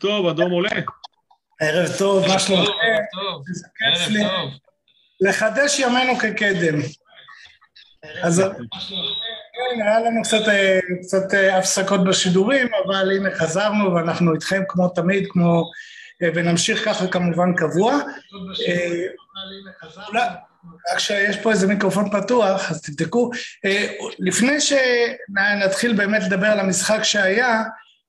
טוב, אדום עולה. ערב טוב, מה שלומכם? ערב טוב, ערב טוב. לחדש ימינו כקדם. אז כן, היה לנו קצת, אה, קצת אה, הפסקות בשידורים, אבל הנה חזרנו ואנחנו איתכם כמו תמיד, כמו, אה, ונמשיך ככה כמובן קבוע. רק שיש פה איזה מיקרופון פתוח, אז תבדקו. לפני שנתחיל באמת לדבר על המשחק שהיה,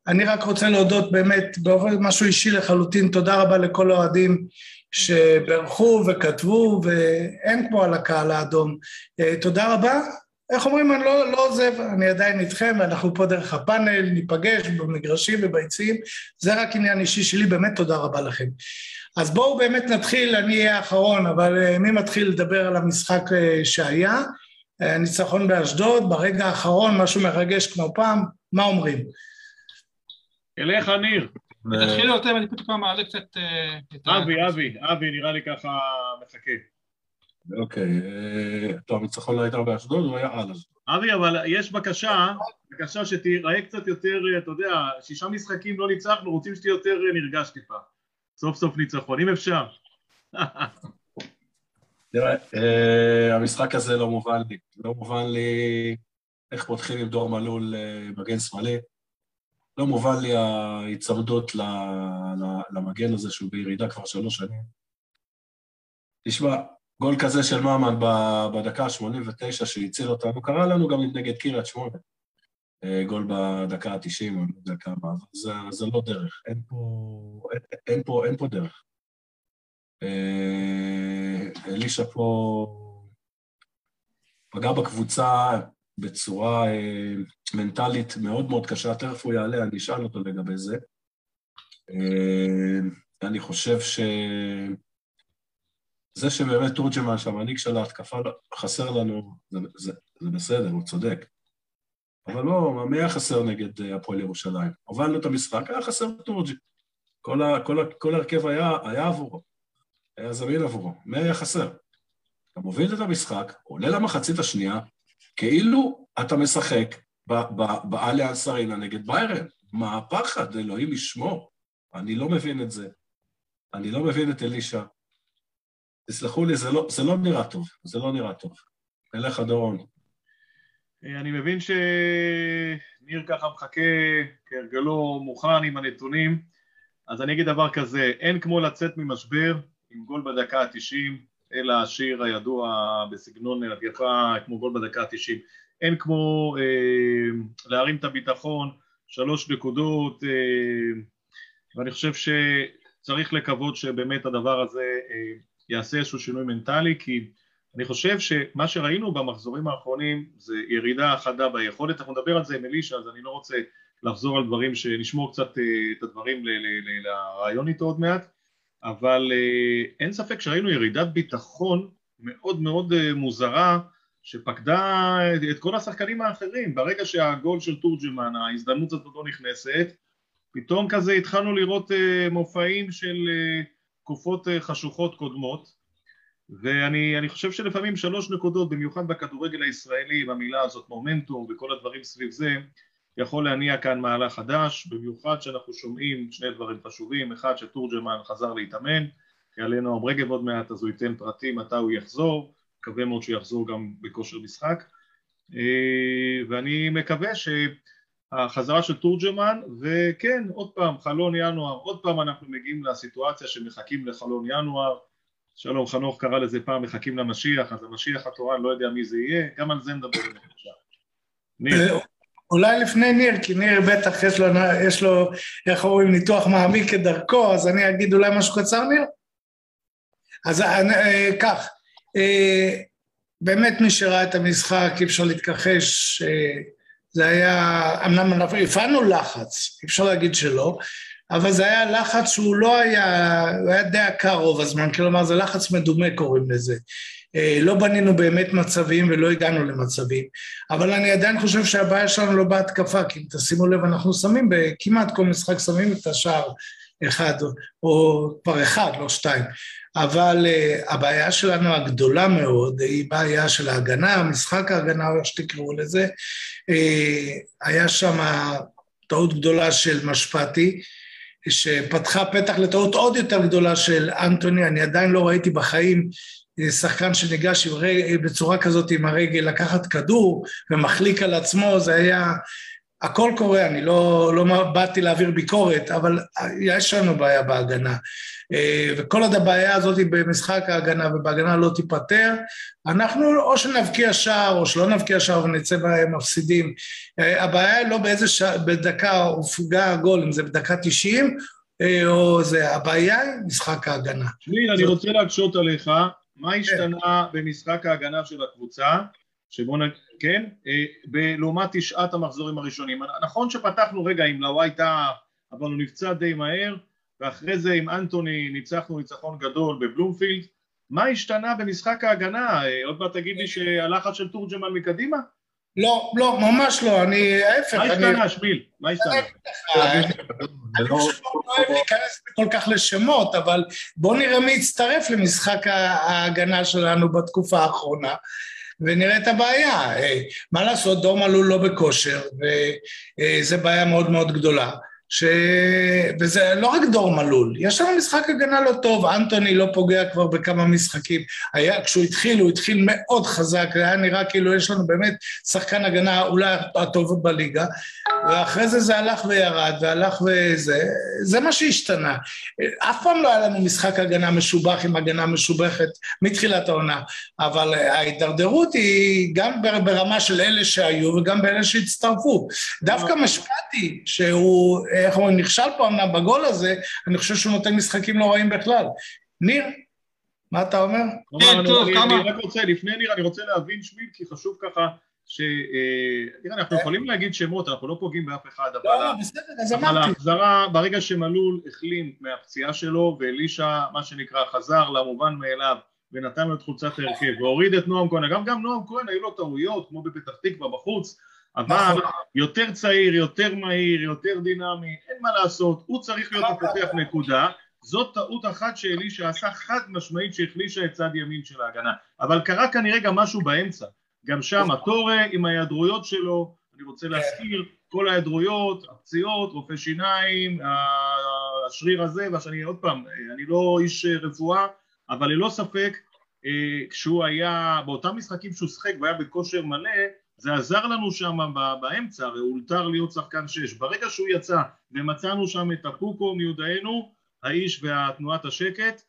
אני רק רוצה להודות באמת, באופן משהו אישי לחלוטין, תודה רבה לכל האוהדים שברכו וכתבו, ואין כמו על הקהל האדום. אה, תודה רבה. איך אומרים, אני לא, לא עוזב, אני עדיין איתכם, ואנחנו פה דרך הפאנל, ניפגש במגרשים וביציעים, זה רק עניין אישי שלי, באמת תודה רבה לכם. אז בואו באמת נתחיל, אני אהיה האחרון, אבל אה, מי מתחיל לדבר על המשחק אה, שהיה? אה, ניצחון באשדוד, ברגע האחרון, משהו מרגש כמו פעם, מה אומרים? אליך, ניר. תתחילו אתם, אני פתאום מעלה קצת אה. אבי, אבי, אבי נראה לי ככה מחכה. אוקיי, אה, טוב, הניצחון לא הייתה באשדוד, הוא היה על אשדוד. אבי, אבל יש בקשה, בקשה שתיראה קצת יותר, אתה יודע, שישה משחקים לא ניצחנו, רוצים שתהיה יותר נרגש טיפה. סוף סוף ניצחון, אם אפשר. תראה, אה, המשחק הזה לא מובן לי. לא מובן לי איך פותחים עם דור מלול אה, מגן שמאלי. לא מובן לי ל- למגן הזה שהוא בירידה כבר שלוש שנים. תשמע, גול כזה של ממן בדקה ה-89 שהציל אותנו, קרה לנו גם נגד קריית שמונה. אה, גול בדקה ה-90, או לא יודע כמה, זה, זה לא דרך. אין פה, אין, אין פה, אין פה דרך. אה, אלישע פה פגע בקבוצה בצורה אה, מנטלית מאוד מאוד קשה, תכף הוא יעלה, אני אשאל אותו לגבי זה. אה, אני חושב ש... זה שבאמת תורג'מן, שהמנהיג של ההתקפה לא- חסר לנו, זה, זה, זה בסדר, הוא צודק. אבל לא, מי היה חסר נגד אה, הפועל ירושלים? הובלנו את המשחק, היה חסר תורג'י. כל, כל, כל ההרכב היה, היה עבורו, היה זמין עבורו. מי היה חסר? אתה מוביל את המשחק, עולה למחצית השנייה, כאילו אתה משחק ב- ב- באליאנס ארינה נגד ביירן. מה הפחד? אלוהים ישמור. אני לא מבין את זה. אני לא מבין את אלישע. תסלחו לי, זה לא, זה לא נראה טוב. זה לא נראה טוב. אליך, דורון. אה, אני מבין שניר ככה מחכה כהרגלו מוכן עם הנתונים, אז אני אגיד דבר כזה, אין כמו לצאת ממשבר עם גול בדקה ה-90, אלא השיר הידוע בסגנון התקפה כמו גול בדקה ה-90. אין כמו אה, להרים את הביטחון, שלוש נקודות, אה, ואני חושב שצריך לקוות שבאמת הדבר הזה אה, יעשה איזשהו שינוי מנטלי, כי אני חושב שמה שראינו במחזורים האחרונים זה ירידה חדה ביכולת, אנחנו נדבר על זה עם אלישע, אז אני לא רוצה לחזור על דברים, שנשמור קצת אה, את הדברים לרעיון איתו עוד מעט, אבל אה, אין ספק שראינו ירידת ביטחון מאוד מאוד אה, מוזרה שפקדה את- כל השחקנים האחרים, ברגע שהגול של תורג'מן, ההזדמנות הזאת לא נכנסת, פתאום כזה התחלנו לראות אה, מופעים של תקופות חשוכות קודמות. ואני אני חושב שלפעמים שלוש נקודות, במיוחד בכדורגל הישראלי, עם המילה הזאת מומנטום וכל הדברים סביב זה, יכול להניע כאן מהלך חדש, במיוחד שאנחנו שומעים שני דברים חשובים, אחד שתורג'מן חזר להתאמן, יעלה נועם רגב עוד מעט אז הוא ייתן פרטים מתי הוא יחזור, מקווה מאוד שהוא יחזור גם בכושר משחק, אה, ואני מקווה שהחזרה של תורג'מן, וכן, עוד פעם, חלון ינואר, עוד פעם אנחנו מגיעים לסיטואציה שמחכים לחלון ינואר, שלום חנוך קרא לזה פעם מחכים למשיח, אז המשיח התורן לא יודע מי זה יהיה, גם על זה נדבר עכשיו. אולי לפני ניר, כי ניר בטח יש לו, יש לו, איך אומרים, ניתוח מעמיק כדרכו, אז אני אגיד אולי משהו קצר, ניר? אז אני, אה, כך, אה, באמת מי שראה את המשחק, אי אפשר להתכחש, אה, זה היה, אמנם הפעלנו לחץ, אי אפשר להגיד שלא, אבל זה היה לחץ שהוא לא היה, הוא היה די עקר רוב הזמן, כלומר זה לחץ מדומה קוראים לזה. אה, לא בנינו באמת מצבים ולא הגענו למצבים, אבל אני עדיין חושב שהבעיה שלנו לא בהתקפה, כי אם תשימו לב, אנחנו שמים בכמעט כל משחק שמים את השער אחד, או כבר אחד, לא שתיים. אבל uh, הבעיה שלנו הגדולה מאוד היא בעיה של ההגנה, משחק ההגנה, או איך שתקראו לזה. Uh, היה שם טעות גדולה של משפטי, שפתחה פתח לטעות עוד יותר גדולה של אנטוני, אני עדיין לא ראיתי בחיים שחקן שניגש בצורה כזאת עם הרגל לקחת כדור ומחליק על עצמו, זה היה הכל קורה, אני לא, לא באתי להעביר ביקורת, אבל יש לנו בעיה בהגנה. אה, וכל עוד הבעיה הזאת במשחק ההגנה ובהגנה לא תיפתר, אנחנו או שנבקיע שער או שלא נבקיע שער ונצא מפסידים. אה, הבעיה היא לא באיזה שעה, בדקה הופגע הגול, אם זה בדקה 90, אה, או זה, הבעיה היא משחק ההגנה. שמיל, אני רוצה להקשות עליך, מה השתנה במשחק ההגנה של הקבוצה, שבוא נ... כן? אה, לעומת תשעת המחזורים הראשונים. נכון שפתחנו רגע עם לוואי טאה, אבל הוא נפצע די מהר, ואחרי זה עם אנטוני ניצחנו ניצחון גדול בבלומפילד. מה השתנה במשחק ההגנה? אה, עוד מעט תגיד לי שהלחץ של תורג'מן מקדימה? לא, לא, ממש לא, אני, ההפך. מה השתנה, שמיל? מה השתנה? אני פשוט לא אוהב להיכנס כל כך לשמות, אבל בואו נראה מי יצטרף למשחק ההגנה שלנו בתקופה האחרונה. ונראה את הבעיה. אה, מה לעשות, דור מלול לא בכושר, וזו בעיה מאוד מאוד גדולה. ש... וזה לא רק דור מלול, יש לנו משחק הגנה לא טוב, אנטוני לא פוגע כבר בכמה משחקים. היה, כשהוא התחיל, הוא התחיל מאוד חזק, היה נראה כאילו יש לנו באמת שחקן הגנה אולי הטוב בליגה, ואחרי זה זה הלך וירד, והלך וזה, זה מה שהשתנה. אף פעם לא היה לנו משחק הגנה משובח עם הגנה משובחת מתחילת העונה, אבל ההידרדרות היא גם ברמה של אלה שהיו וגם באלה שהצטרפו. דווקא משפטי, שהוא... איך אומרים, נכשל פה אמנם בגול הזה, אני חושב שהוא נותן משחקים לא רעים בכלל. ניר, מה אתה אומר? כן, טוב, כמה... אני רק רוצה, לפני ניר, אני רוצה להבין שמיל, כי חשוב ככה, ש... אה, תראה, אנחנו אה? יכולים להגיד שמות, אנחנו לא פוגעים באף אחד, אבל... לא, לא, בסדר, אז אמרתי. אבל ההחזרה, ברגע שמלול החלים מהפציעה שלו, ואלישע, מה שנקרא, חזר למובן מאליו, ונתן לו את חולצת ההרכב, והוריד את נועם כהן, אגב, גם נועם כהן היו לו טעויות, כמו בפתח תקווה בחוץ, אבל נכון. יותר צעיר, יותר מהיר, יותר דינמי, אין מה לעשות, הוא צריך להיות הפותח נקודה, זאת טעות אחת שאלישע עשה חד משמעית שהחלישה את צד ימין של ההגנה, אבל קרה כנראה גם משהו באמצע, גם שם הטורה עם ההיעדרויות שלו, אני רוצה כן. להזכיר, כל ההיעדרויות, הפציעות, רופא שיניים, השריר הזה, ואני עוד פעם, אני לא איש רפואה, אבל ללא ספק אה, כשהוא היה, באותם משחקים שהוא שחק והיה בכושר מלא, זה עזר לנו שם באמצע, הרי הוא אולתר להיות שחקן שש. ברגע שהוא יצא ומצאנו שם את הפוקו מיודענו, האיש והתנועת השקט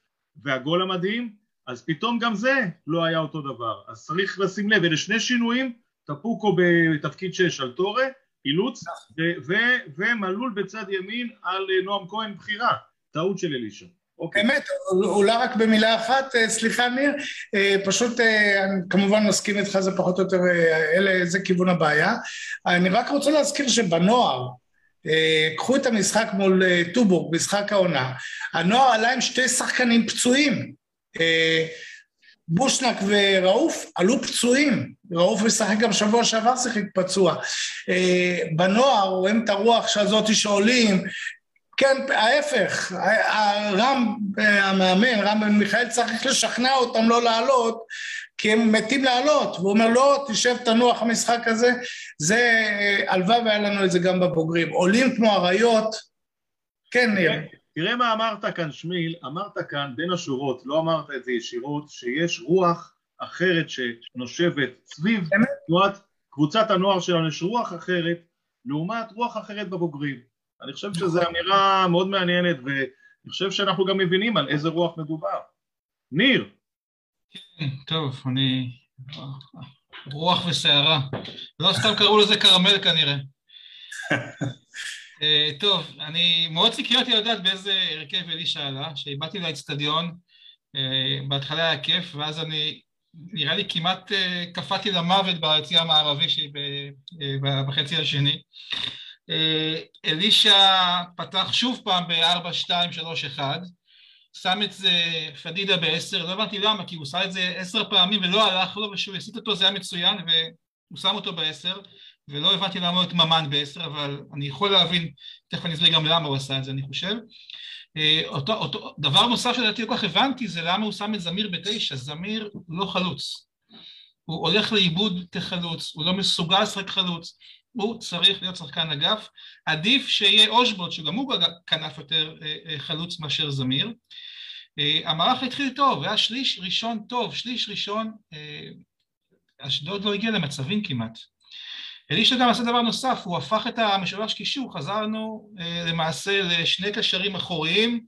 והגול המדהים, אז פתאום גם זה לא היה אותו דבר. אז צריך לשים לב, אלה שני שינויים, טפוקו בתפקיד שש על טורה, אילוץ, ומלול בצד ימין על נועם כהן בחירה, טעות של אלישע. אוקיי. באמת, אולי רק במילה אחת, אה, סליחה ניר, אה, פשוט אה, אני כמובן מסכים איתך, זה פחות או יותר, אלה, זה כיוון הבעיה. אני רק רוצה להזכיר שבנוער, קחו את המשחק מול טובורג, משחק העונה, הנוער עלה עם שתי שחקנים פצועים. בושנק וראוף עלו פצועים, ראוף משחק גם שבוע שעבר שיחק פצוע. בנוער רואים את הרוח הזאת שעולים, כן, ההפך, רם, המאמן, רם בן מיכאל צריך לשכנע אותם לא לעלות, כי הם מתים לעלות, והוא אומר לא, תשב תנוח המשחק הזה, זה, הלוואי והיה לנו את זה גם בבוגרים, עולים כמו אריות, כן ניר. תראה מה אמרת כאן שמיל, אמרת כאן בין השורות, לא אמרת את זה ישירות, שיש רוח אחרת שנושבת סביב תנועת קבוצת הנוער שלנו, יש רוח אחרת לעומת רוח אחרת בבוגרים. אני חושב שזו אמירה מאוד מעניינת, ואני חושב שאנחנו גם מבינים על איזה רוח מדובר. ניר. כן, טוב, אני... רוח וסערה. לא סתם קראו לזה קרמל כנראה. אה, טוב, אני מאוד סקרתי לדעת באיזה הרכב אלישע עלה, כשבאתי לאצטדיון, אה, בהתחלה היה כיף, ואז אני, נראה לי כמעט אה, קפאתי למוות ביציע המערבי שלי בחצי השני. אה, אלישע פתח שוב פעם ב-4-2-3-1, שם את זה פדידה ב-10, לא הבנתי למה, כי הוא עשה את זה עשר פעמים ולא הלך לו, וכשהוא הסיט אותו זה היה מצוין, והוא שם אותו ב-10, ולא הבנתי למה את ממן ב-10, אבל אני יכול להבין, תכף אני אסביר גם למה הוא עשה את זה, אני חושב. אה, אותו, אותו, דבר נוסף שלדעתי לא כל כך הבנתי זה למה הוא שם את זמיר בתשע, זמיר לא חלוץ. הוא הולך לאיבוד כחלוץ, הוא לא מסוגל לשחק חלוץ, הוא צריך להיות שחקן אגף, עדיף שיהיה אושבולט שגם הוא כנף יותר חלוץ מאשר זמיר. המערך התחיל טוב, היה שליש ראשון טוב, שליש ראשון, אשדוד לא הגיע למצבים כמעט. אלישע גם עשה דבר נוסף, הוא הפך את המשולש קישור, חזרנו למעשה לשני קשרים אחוריים,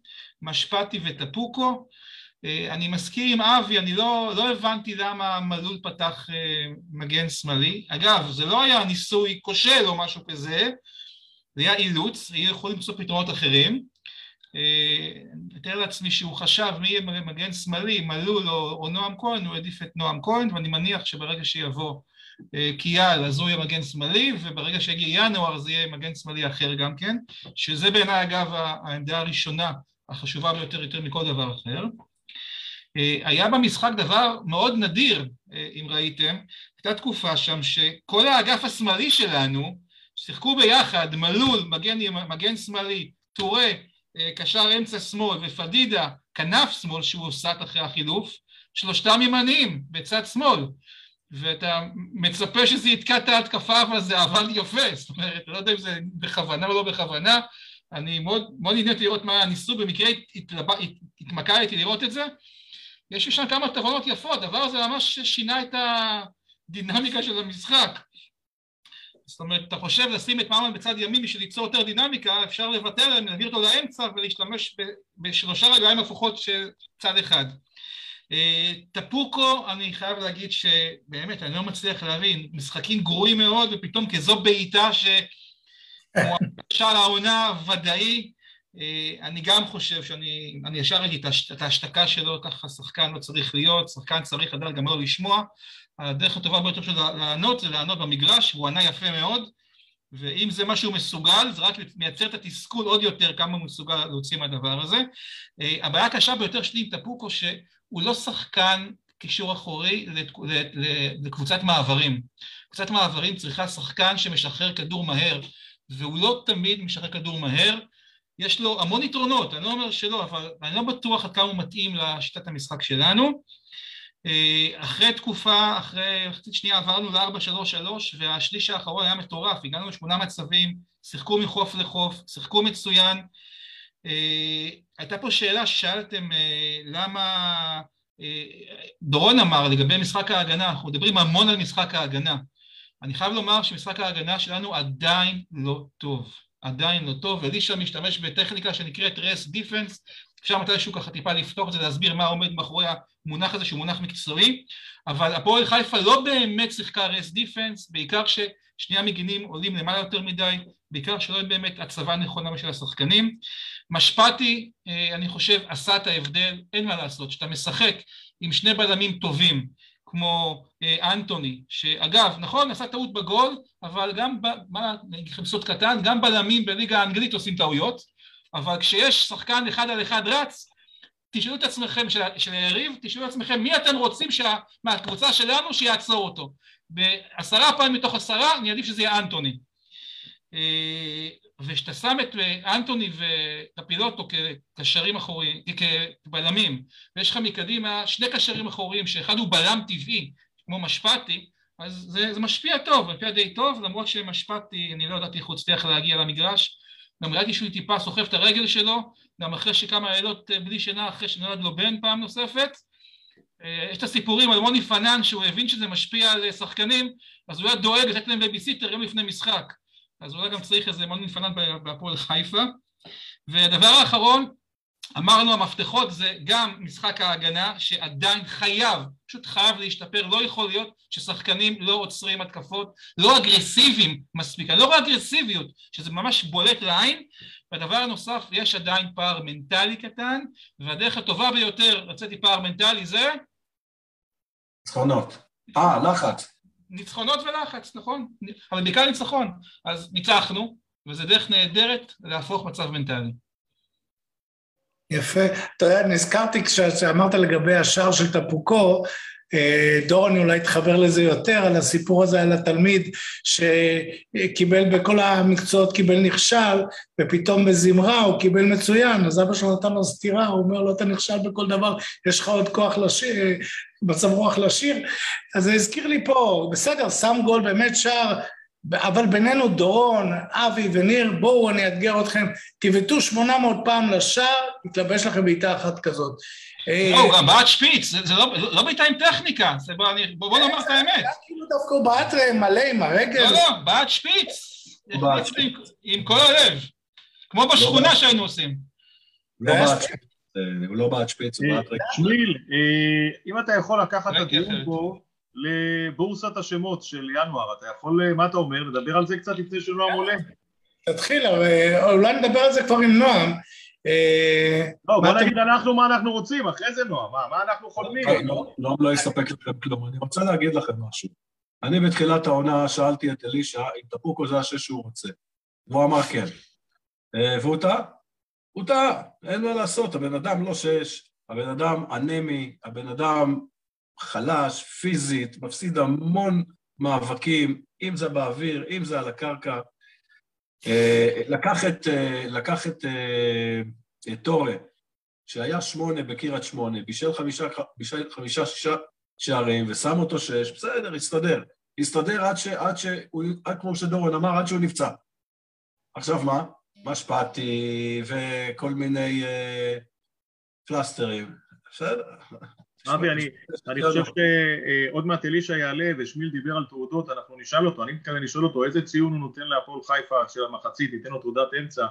משפטי וטפוקו, אה, אני מסכים עם אבי, אני לא, לא הבנתי למה מלול פתח אה, מגן שמאלי. אגב, זה לא היה ניסוי כושל או משהו כזה, זה היה אילוץ, היו יכולים למצוא פתרונות אחרים. אה, אני אתאר לעצמי שהוא חשב מי יהיה מגן שמאלי, מלול או, או נועם כהן, הוא העדיף את נועם כהן, ואני מניח שברגע שיבוא קיאל אז הוא יהיה מגן שמאלי, וברגע שיגיע ינואר אז יהיה מגן שמאלי אחר גם כן, שזה בעיניי אגב העמדה הראשונה החשובה ביותר יותר מכל דבר אחר. אה, היה במשחק דבר מאוד נדיר, אה, אם ראיתם, הייתה תקופה שם שכל האגף השמאלי שלנו שיחקו ביחד, מלול, מגן, מגן שמאלי, טורה, אה, קשר אמצע שמאל ופדידה, כנף שמאל שהוא הוסט אחרי החילוף, שלושתם ימניים בצד שמאל, ואתה מצפה שזה יתקע את ההתקפה, אבל זה עבד יפה, זאת אומרת, לא יודע אם זה בכוונה או לא בכוונה, אני מאוד, מאוד נהניתי לראות מה ניסו, במקרה התמקדתי לראות את זה, יש לי שם כמה תובנות יפות, הדבר הזה ממש שינה את הדינמיקה של המשחק. זאת אומרת, אתה חושב לשים את מאמן בצד ימין בשביל ליצור יותר דינמיקה, אפשר לוותר עליהם, להביא אותו לאמצע ולהשתמש בשלושה רגליים הפוכות של צד אחד. אה, טפוקו, אני חייב להגיד שבאמת, אני לא מצליח להבין, משחקים גרועים מאוד, ופתאום כזו בעיטה שהוא שער העונה ודאי, אני גם חושב שאני אני ישר ראיתי את ההשתקה שלו, ככה שחקן לא צריך להיות, שחקן צריך לדעת גם לא לשמוע. הדרך הטובה ביותר שלו לענות זה לענות במגרש, והוא ענה יפה מאוד, ואם זה מה שהוא מסוגל, זה רק מייצר את התסכול עוד יותר כמה הוא מסוגל להוציא מהדבר הזה. אה, הבעיה הקשה ביותר שלי עם טפוקו, שהוא לא שחקן קישור אחורי לקבוצת מעברים. קבוצת מעברים צריכה שחקן שמשחרר כדור מהר, והוא לא תמיד משחרר כדור מהר, יש לו המון יתרונות, אני לא אומר שלא, אבל אני לא בטוח עד כמה הוא מתאים לשיטת המשחק שלנו. אה, אחרי תקופה, אחרי מחצית שנייה עברנו ל-4-3-3 והשליש האחרון היה מטורף, הגענו לשמונה מצבים, שיחקו מחוף לחוף, שיחקו מצוין. אה, הייתה פה שאלה ששאלתם אה, למה, דורון אמר לגבי משחק ההגנה, אנחנו מדברים המון על משחק ההגנה. אני חייב לומר שמשחק ההגנה שלנו עדיין לא טוב. עדיין לא טוב, אלישע משתמש בטכניקה שנקראת rest defense, אפשר מתישהו ככה טיפה לפתוח את זה, להסביר מה עומד מאחורי המונח הזה שהוא מונח מקצועי, אבל הפועל חיפה לא באמת שיחקה rest defense, בעיקר ששני המגינים עולים למעלה יותר מדי, בעיקר שלא אין באמת הצבה נכונה בשביל השחקנים. משפטי, אה, אני חושב, עשה את ההבדל, אין מה לעשות, כשאתה משחק עם שני בלמים טובים, כמו אה, אנטוני, שאגב, נכון, עשה טעות בגול, אבל גם, ב, מה, אני אגיד לכם סוד קטן, גם בלמים בליגה האנגלית עושים טעויות, אבל כשיש שחקן אחד על אחד רץ, תשאלו את עצמכם, של, של היריב, תשאלו את עצמכם מי אתם רוצים שה, מהקבוצה שלנו שיעצור אותו. בעשרה פעמים מתוך עשרה, אני עדיף שזה יהיה אנטוני. וכשאתה שם את אה, אנטוני וטפילוטו כקשרים אחוריים, כבלמים, ויש לך מקדימה שני קשרים אחוריים, שאחד הוא בלם טבעי, כמו משפטי, אז זה, זה משפיע טוב, משפיע די טוב, למרות שמשפטי, אני לא ידעתי איך הוא הצליח להגיע למגרש, גם ראיתי שהוא טיפה סוחב את הרגל שלו, גם אחרי שכמה לילות אה, בלי שינה, אחרי שנולד לו בן פעם נוספת. אה, יש את הסיפורים על מוני פנאן, שהוא הבין שזה משפיע על שחקנים, אז הוא היה דואג לתת להם בייביסיטר יום לפני משחק. אז אולי גם צריך איזה מונין פנן בהפועל חיפה. והדבר האחרון, אמרנו המפתחות זה גם משחק ההגנה שעדיין חייב, פשוט חייב להשתפר, לא יכול להיות ששחקנים לא עוצרים התקפות, לא אגרסיביים מספיק, לא אגרסיביות, שזה ממש בולט לעין, והדבר הנוסף, יש עדיין פער מנטלי קטן, והדרך הטובה ביותר לצאת מפער מנטלי זה... ניצחונות. אה, לחץ. ניצחונות ולחץ, נכון? אבל בעיקר ניצחון. אז ניצחנו, וזו דרך נהדרת להפוך מצב מנטלי. יפה. אתה יודע, נזכרתי כשאמרת לגבי השער של טפוקו, דורון אולי תחבר לזה יותר, על הסיפור הזה על התלמיד שקיבל בכל המקצועות, קיבל נכשל, ופתאום בזמרה הוא קיבל מצוין, אז אבא שלו נתן לו סטירה, הוא אומר לו, אתה נכשל בכל דבר, יש לך עוד כוח לשיר, מצב רוח לשיר. אז זה הזכיר לי פה, בסדר, שם גול, באמת שער אבל בינינו דורון, אבי וניר, בואו אני אאתגר אתכם, תבעטו 800 פעם לשער, יתלבש לכם בעיטה אחת כזאת. לא, הוא גם בעט שפיץ, זה לא, לא בעיטה עם טכניקה, בוא נאמר את האמת. כאילו דווקא הוא בעט מלא עם הרגל. לא, לא, בעט שפיץ. עם כל הלב. כמו בשכונה שהיינו עושים. הוא לא בעט שפיץ, הוא בעט רגע. שמיל, אם אתה יכול לקחת את הדיון פה לבורסת השמות של ינואר, אתה יכול, מה אתה אומר, לדבר על זה קצת לפני שנועם עולה? תתחיל, אולי נדבר על זה כבר עם נועם. לא, בוא נגיד אנחנו מה אנחנו רוצים, אחרי זה נועם, מה אנחנו חולמים? נועם לא יספק לכם כלום, אני רוצה להגיד לכם משהו. אני בתחילת העונה שאלתי את אלישע אם טפוקו זה השש שהוא רוצה, והוא אמר כן. והוא טעה, הוא טעה, אין מה לעשות, הבן אדם לא שש, הבן אדם אנמי, הבן אדם חלש, פיזית, מפסיד המון מאבקים, אם זה באוויר, אם זה על הקרקע. לקח את, לקח את, את טורה, שהיה שמונה בקירת שמונה, בישל חמישה, בישל חמישה, שישה שערים, ושם אותו שש, בסדר, הסתדר. הסתדר עד, ש, עד שהוא, עד כמו שדורון אמר, עד שהוא נפצע. עכשיו מה? משפטי וכל מיני אה, פלסטרים. בסדר. אבי, אני, אני חושב שעוד מעט אלישע יעלה ושמיל דיבר על תעודות, אנחנו נשאל אותו, אני מתכוון לשאול אותו איזה ציון הוא נותן להפועל חיפה של המחצית, ניתן לו תעודת אמצע,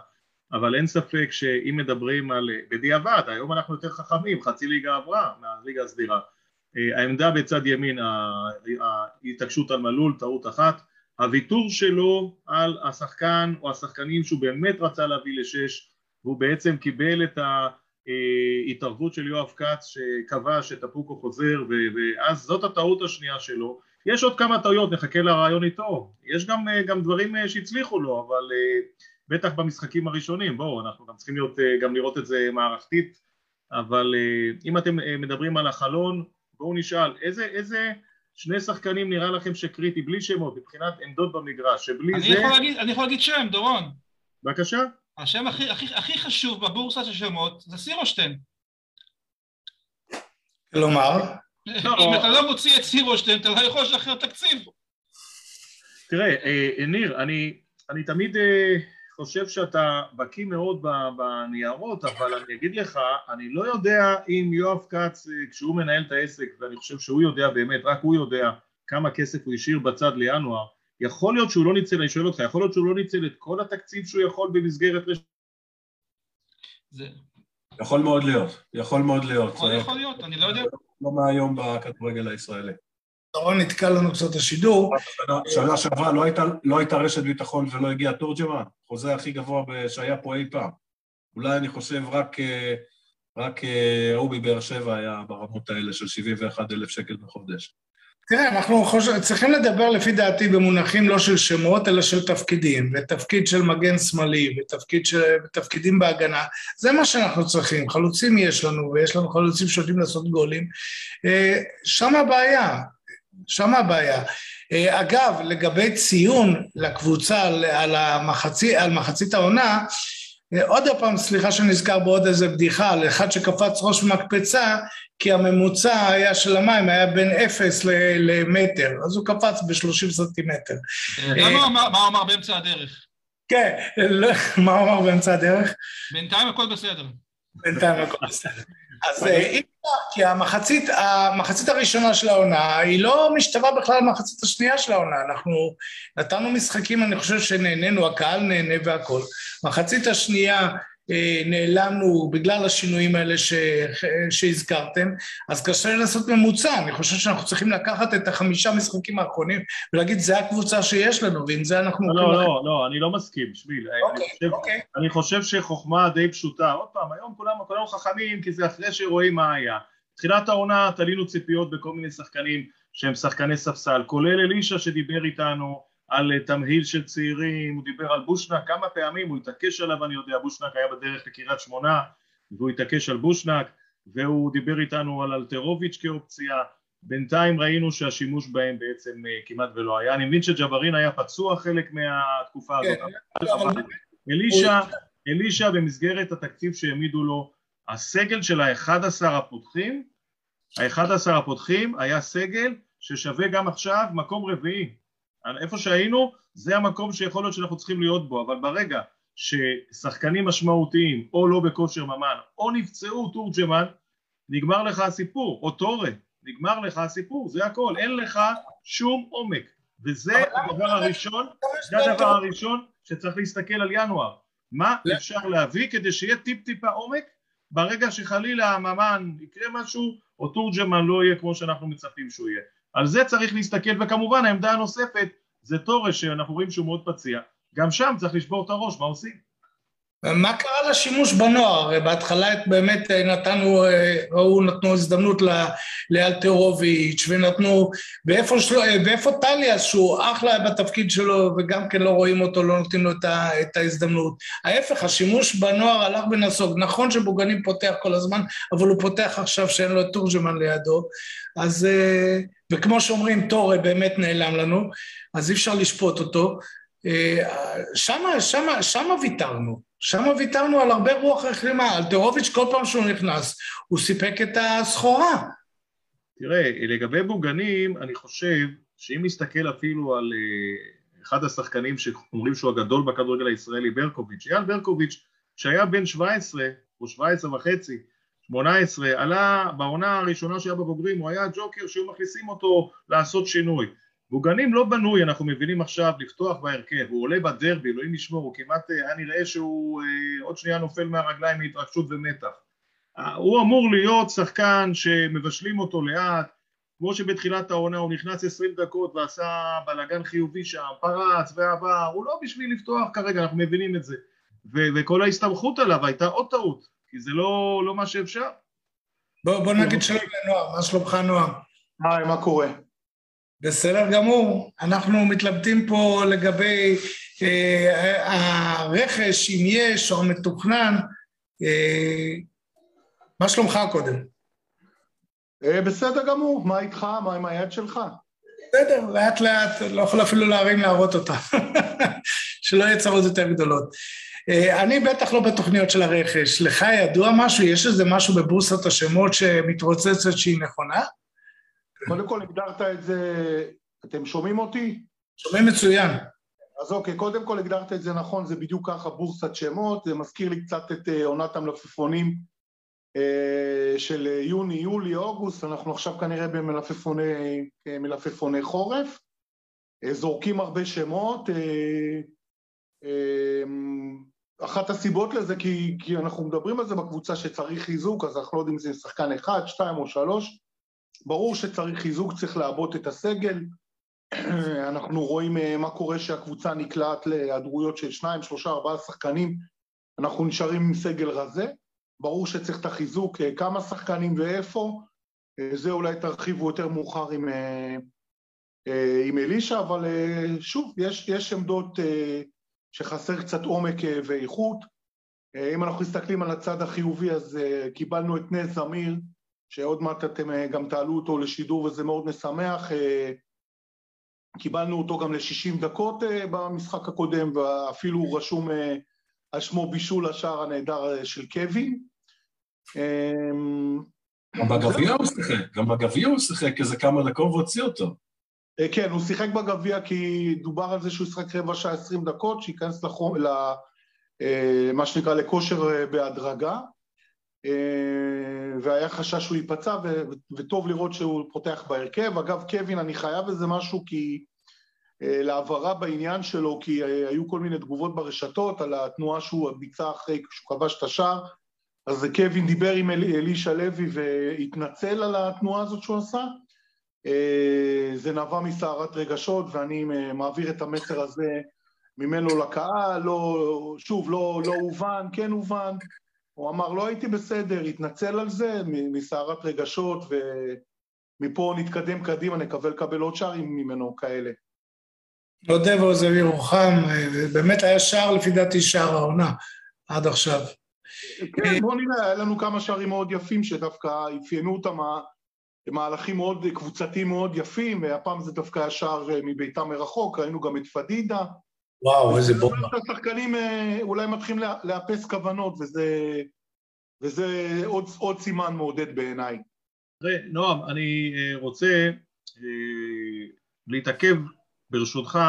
אבל אין ספק שאם מדברים על, בדיעבד, היום אנחנו יותר חכמים, חצי ליגה עברה מהליגה הסדירה. העמדה בצד ימין, ההתעקשות על מלול, טעות אחת, הוויתור שלו על השחקן או השחקנים שהוא באמת רצה להביא לשש, והוא בעצם קיבל את ההתערבות של יואב כץ שקבע שטפוקו חוזר, ואז זאת הטעות השנייה שלו. יש עוד כמה טעויות, נחכה לרעיון איתו. יש גם, גם דברים שהצליחו לו, אבל בטח במשחקים הראשונים, בואו, אנחנו גם צריכים להיות, גם לראות את זה מערכתית, אבל אם אתם מדברים על החלון, בואו נשאל, איזה, איזה שני שחקנים נראה לכם שקריטי, בלי שמות, מבחינת עמדות במגרש, שבלי אני זה... יכול להגיד, אני יכול להגיד שם, דורון. בבקשה. השם הכי, הכי, הכי חשוב בבורסה של שמות זה סירושטיין. כלומר? אם אתה לא מוציא את סירושטיין, אתה לא יכול לשחרר תקציב. תראה, ניר, אני, אני תמיד חושב שאתה בקיא מאוד בניירות, אבל אני אגיד לך, אני לא יודע אם יואב כץ, כשהוא מנהל את העסק, ואני חושב שהוא יודע באמת, רק הוא יודע כמה כסף הוא השאיר בצד לינואר, יכול להיות שהוא לא ניצל, אני שואל אותך, יכול להיות שהוא לא ניצל את כל התקציב שהוא יכול במסגרת רשת? זה... יכול מאוד להיות, יכול מאוד להיות. יכול, יכול להיות, אני לא יודע. לא מהיום בכדורגל הישראלי. דורון נתקע לנו קצת השידור. שנה שעברה לא הייתה, לא הייתה רשת ביטחון ולא הגיע תורג'מן, חוזה הכי גבוה שהיה פה אי פעם. אולי אני חושב רק, רק רובי באר שבע היה ברמות האלה של 71 אלף שקל בחודש. תראה, אנחנו חושב, צריכים לדבר לפי דעתי במונחים לא של שמות, אלא של תפקידים, ותפקיד של מגן שמאלי, ותפקיד של, ותפקידים בהגנה, זה מה שאנחנו צריכים, חלוצים יש לנו, ויש לנו חלוצים שיודעים לעשות גולים, שם הבעיה, שם הבעיה. אגב, לגבי ציון לקבוצה על, המחצי, על מחצית העונה, עוד פעם, סליחה שנזכר בעוד איזה בדיחה, על אחד שקפץ ראש מקפצה, כי הממוצע היה של המים היה בין אפס למטר, אז הוא קפץ ב-30 סנטימטר. מה הוא אמר באמצע הדרך? כן, מה הוא אמר באמצע הדרך? בינתיים הכל בסדר. בינתיים הכל בסדר. אז אי אפשר, כי המחצית, המחצית הראשונה של העונה היא לא משתווה בכלל למחצית השנייה של העונה. אנחנו נתנו משחקים, אני חושב שנהנינו, הקהל נהנה והכל. מחצית השנייה נעלמנו בגלל השינויים האלה ש... שהזכרתם, אז קשה לעשות ממוצע, אני חושב שאנחנו צריכים לקחת את החמישה משחקים האחרונים ולהגיד זה הקבוצה שיש לנו ועם זה אנחנו... לא, לא, לא, לא, אני לא מסכים, שביל. אוקיי, אני, אוקיי. אני חושב שחוכמה די פשוטה, עוד פעם, היום כולם, כולם חכמים כי זה אחרי שרואים מה היה. תחילת העונה תלינו ציפיות בכל מיני שחקנים שהם שחקני ספסל, כולל אלישע שדיבר איתנו על תמהיל של צעירים, הוא דיבר על בושנק כמה פעמים, הוא התעקש עליו אני יודע, בושנק היה בדרך לקריית שמונה והוא התעקש על בושנק והוא דיבר איתנו על אלטרוביץ' כאופציה, בינתיים ראינו שהשימוש בהם בעצם כמעט ולא היה, אני מבין שג'בארין היה פצוע חלק מהתקופה הזאת, אבל אלישע, אלישע במסגרת התקציב שהעמידו לו, הסגל של האחד עשר הפותחים, האחד עשר הפותחים היה סגל ששווה גם עכשיו מקום רביעי איפה שהיינו, זה המקום שיכול להיות שאנחנו צריכים להיות בו, אבל ברגע ששחקנים משמעותיים או לא בכושר ממן או נפצעו תורג'מן, נגמר לך הסיפור, או טורה, נגמר לך הסיפור, זה הכל, אין לך שום עומק. וזה הדבר הראשון, זה הדבר הראשון שצריך להסתכל על ינואר. מה אפשר להביא כדי שיהיה טיפ טיפה עומק ברגע שחלילה הממן יקרה משהו או תורג'מן לא יהיה כמו שאנחנו מצפים שהוא יהיה. על זה צריך להסתכל וכמובן העמדה הנוספת זה תורש שאנחנו רואים שהוא מאוד פציע. גם שם צריך לשבור את הראש, מה עושים? מה קרה לשימוש בנוער? בהתחלה באמת נתנו, ראו, נתנו הזדמנות לאלתרוביץ' ונתנו, ואיפה, ואיפה טליאס שהוא אחלה בתפקיד שלו וגם כן לא רואים אותו, לא נותנים לו את, את ההזדמנות. ההפך, השימוש בנוער הלך ונסוג. נכון שבוגנים פותח כל הזמן, אבל הוא פותח עכשיו שאין לו את תורג'מן לידו. אז, וכמו שאומרים, טורה באמת נעלם לנו, אז אי אפשר לשפוט אותו. שמה, שמה, שמה ויתרנו. שם ויתרנו על הרבה רוח החלימה, אלתרוביץ' כל פעם שהוא נכנס, הוא סיפק את הסחורה. תראה, לגבי בוגנים, אני חושב שאם נסתכל אפילו על uh, אחד השחקנים שאומרים שהוא הגדול בכדורגל הישראלי, ברקוביץ', אייל ברקוביץ', שהיה בן 17 או 17 וחצי, 18, עלה בעונה הראשונה שהיה בבוגרים, הוא היה ג'וקר שהיו מכניסים אותו לעשות שינוי. בוגנים לא בנוי, אנחנו מבינים עכשיו, לפתוח בהרכב, הוא עולה בדרבי, אלוהים ישמור, הוא כמעט אה, היה נראה שהוא אה, עוד שנייה נופל מהרגליים מהתרגשות ומתח. אה, הוא אמור להיות שחקן שמבשלים אותו לאט, כמו שבתחילת העונה הוא נכנס 20 דקות ועשה בלאגן חיובי שם, פרץ ועבר, הוא לא בשביל לפתוח כרגע, אנחנו מבינים את זה. ו- וכל ההסתמכות עליו הייתה עוד טעות, כי זה לא, לא מה שאפשר. בוא, בוא נגיד שלום לנועם, מה שלומך נועם? היי, מה קורה? בסדר גמור. אנחנו מתלבטים פה לגבי אה, הרכש, אם יש או המתוכנן. אה, מה שלומך קודם? אה, בסדר גמור, מה איתך? מה עם היד שלך? בסדר, לאט לאט, לא יכול אפילו להרים להראות אותה. שלא יהיה צרות יותר גדולות. אה, אני בטח לא בתוכניות של הרכש. לך ידוע משהו? יש איזה משהו בבורסת השמות שמתרוצצת שהיא נכונה? קודם כל הגדרת את זה, אתם שומעים אותי? שומעים מצוין. אז אוקיי, קודם כל הגדרת את זה נכון, זה בדיוק ככה בורסת שמות, זה מזכיר לי קצת את אה, עונת המלפפונים אה, של יוני, יולי, אוגוסט, אנחנו עכשיו כנראה במלפפוני מלפפוני חורף, אה, זורקים הרבה שמות, אחת הסיבות לזה כי, כי אנחנו מדברים על זה בקבוצה שצריך חיזוק, אז אנחנו לא יודעים אם זה שחקן אחד, שתיים או שלוש, ברור שצריך חיזוק, צריך לעבות את הסגל. אנחנו רואים אה, מה קורה שהקבוצה נקלעת להיעדרויות של שניים, שלושה, ארבעה שחקנים, אנחנו נשארים עם סגל רזה. ברור שצריך את החיזוק, אה, כמה שחקנים ואיפה, אה, זה אולי תרחיבו יותר מאוחר עם, עם אלישע, אבל שוב, יש, יש עמדות שחסר קצת עומק ואיכות. אם אנחנו מסתכלים על הצד החיובי, אז קיבלנו את נס זמיר, שעוד מעט אתם אה, גם תעלו אותו לשידור וזה מאוד משמח. אה, קיבלנו אותו גם ל-60 דקות אה, במשחק הקודם, ואפילו הוא רשום על שמו בישול השער הנהדר של קווין. גם בגביע הוא שיחק, גם בגביע הוא שיחק איזה כמה דקות והוציא אותו. כן, הוא שיחק בגביע כי דובר על זה שהוא ישחק רבע שעה עשרים דקות, שייכנס לחום, מה שנקרא לכושר בהדרגה. אה, והיה חשש שהוא ייפצע, וטוב לראות שהוא פותח בהרכב. אגב, קווין, אני חייב איזה משהו כי... אה, להעברה בעניין שלו, כי אה, היו כל מיני תגובות ברשתות על התנועה שהוא ביצע אחרי שהוא כבש את השער, אז קווין דיבר עם אל, אלישע לוי והתנצל על התנועה הזאת שהוא עשה. זה נבע מסערת רגשות, ואני מעביר את המסר הזה ממנו לקהל, לא, שוב, לא, לא הובן, כן הובן, הוא אמר, לא הייתי בסדר, התנצל על זה, מסערת רגשות, ומפה נתקדם קדימה, נקווה לקבל עוד שערים ממנו כאלה. נודה ועוזב ירוחם, באמת היה שער לפי דעתי שער העונה עד עכשיו. כן, בוא נראה, היה לנו כמה שערים מאוד יפים שדווקא אפיינו אותם מהלכים מאוד קבוצתיים מאוד יפים, והפעם זה דווקא היה שער מביתה מרחוק, ראינו גם את פדידה, וואו, איזה בומבה. השחקנים אה, אולי מתחילים לאפס כוונות, וזה, וזה עוד, עוד סימן מעודד בעיניי. תראה, נועם, אני אה, רוצה אה, להתעכב ברשותך,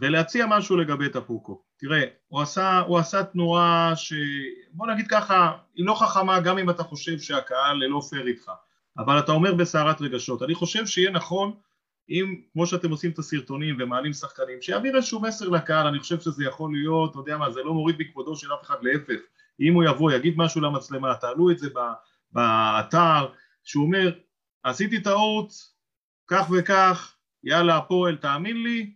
ולהציע משהו לגבי טפוקו. תראה, הוא עשה, הוא עשה תנועה ש... בוא נגיד ככה, היא לא חכמה גם אם אתה חושב שהקהל לא פייר איתך, אבל אתה אומר בסערת רגשות. אני חושב שיהיה נכון אם, כמו שאתם עושים את הסרטונים ומעלים שחקנים, שיעביר איזשהו מסר לקהל, אני חושב שזה יכול להיות, אתה יודע מה, זה לא מוריד מכבודו של אף אחד, להפך. אם הוא יבוא, יגיד משהו למצלמה, תעלו את זה באתר, שהוא אומר, עשיתי טעות, כך וכך, יאללה הפועל, תאמין לי,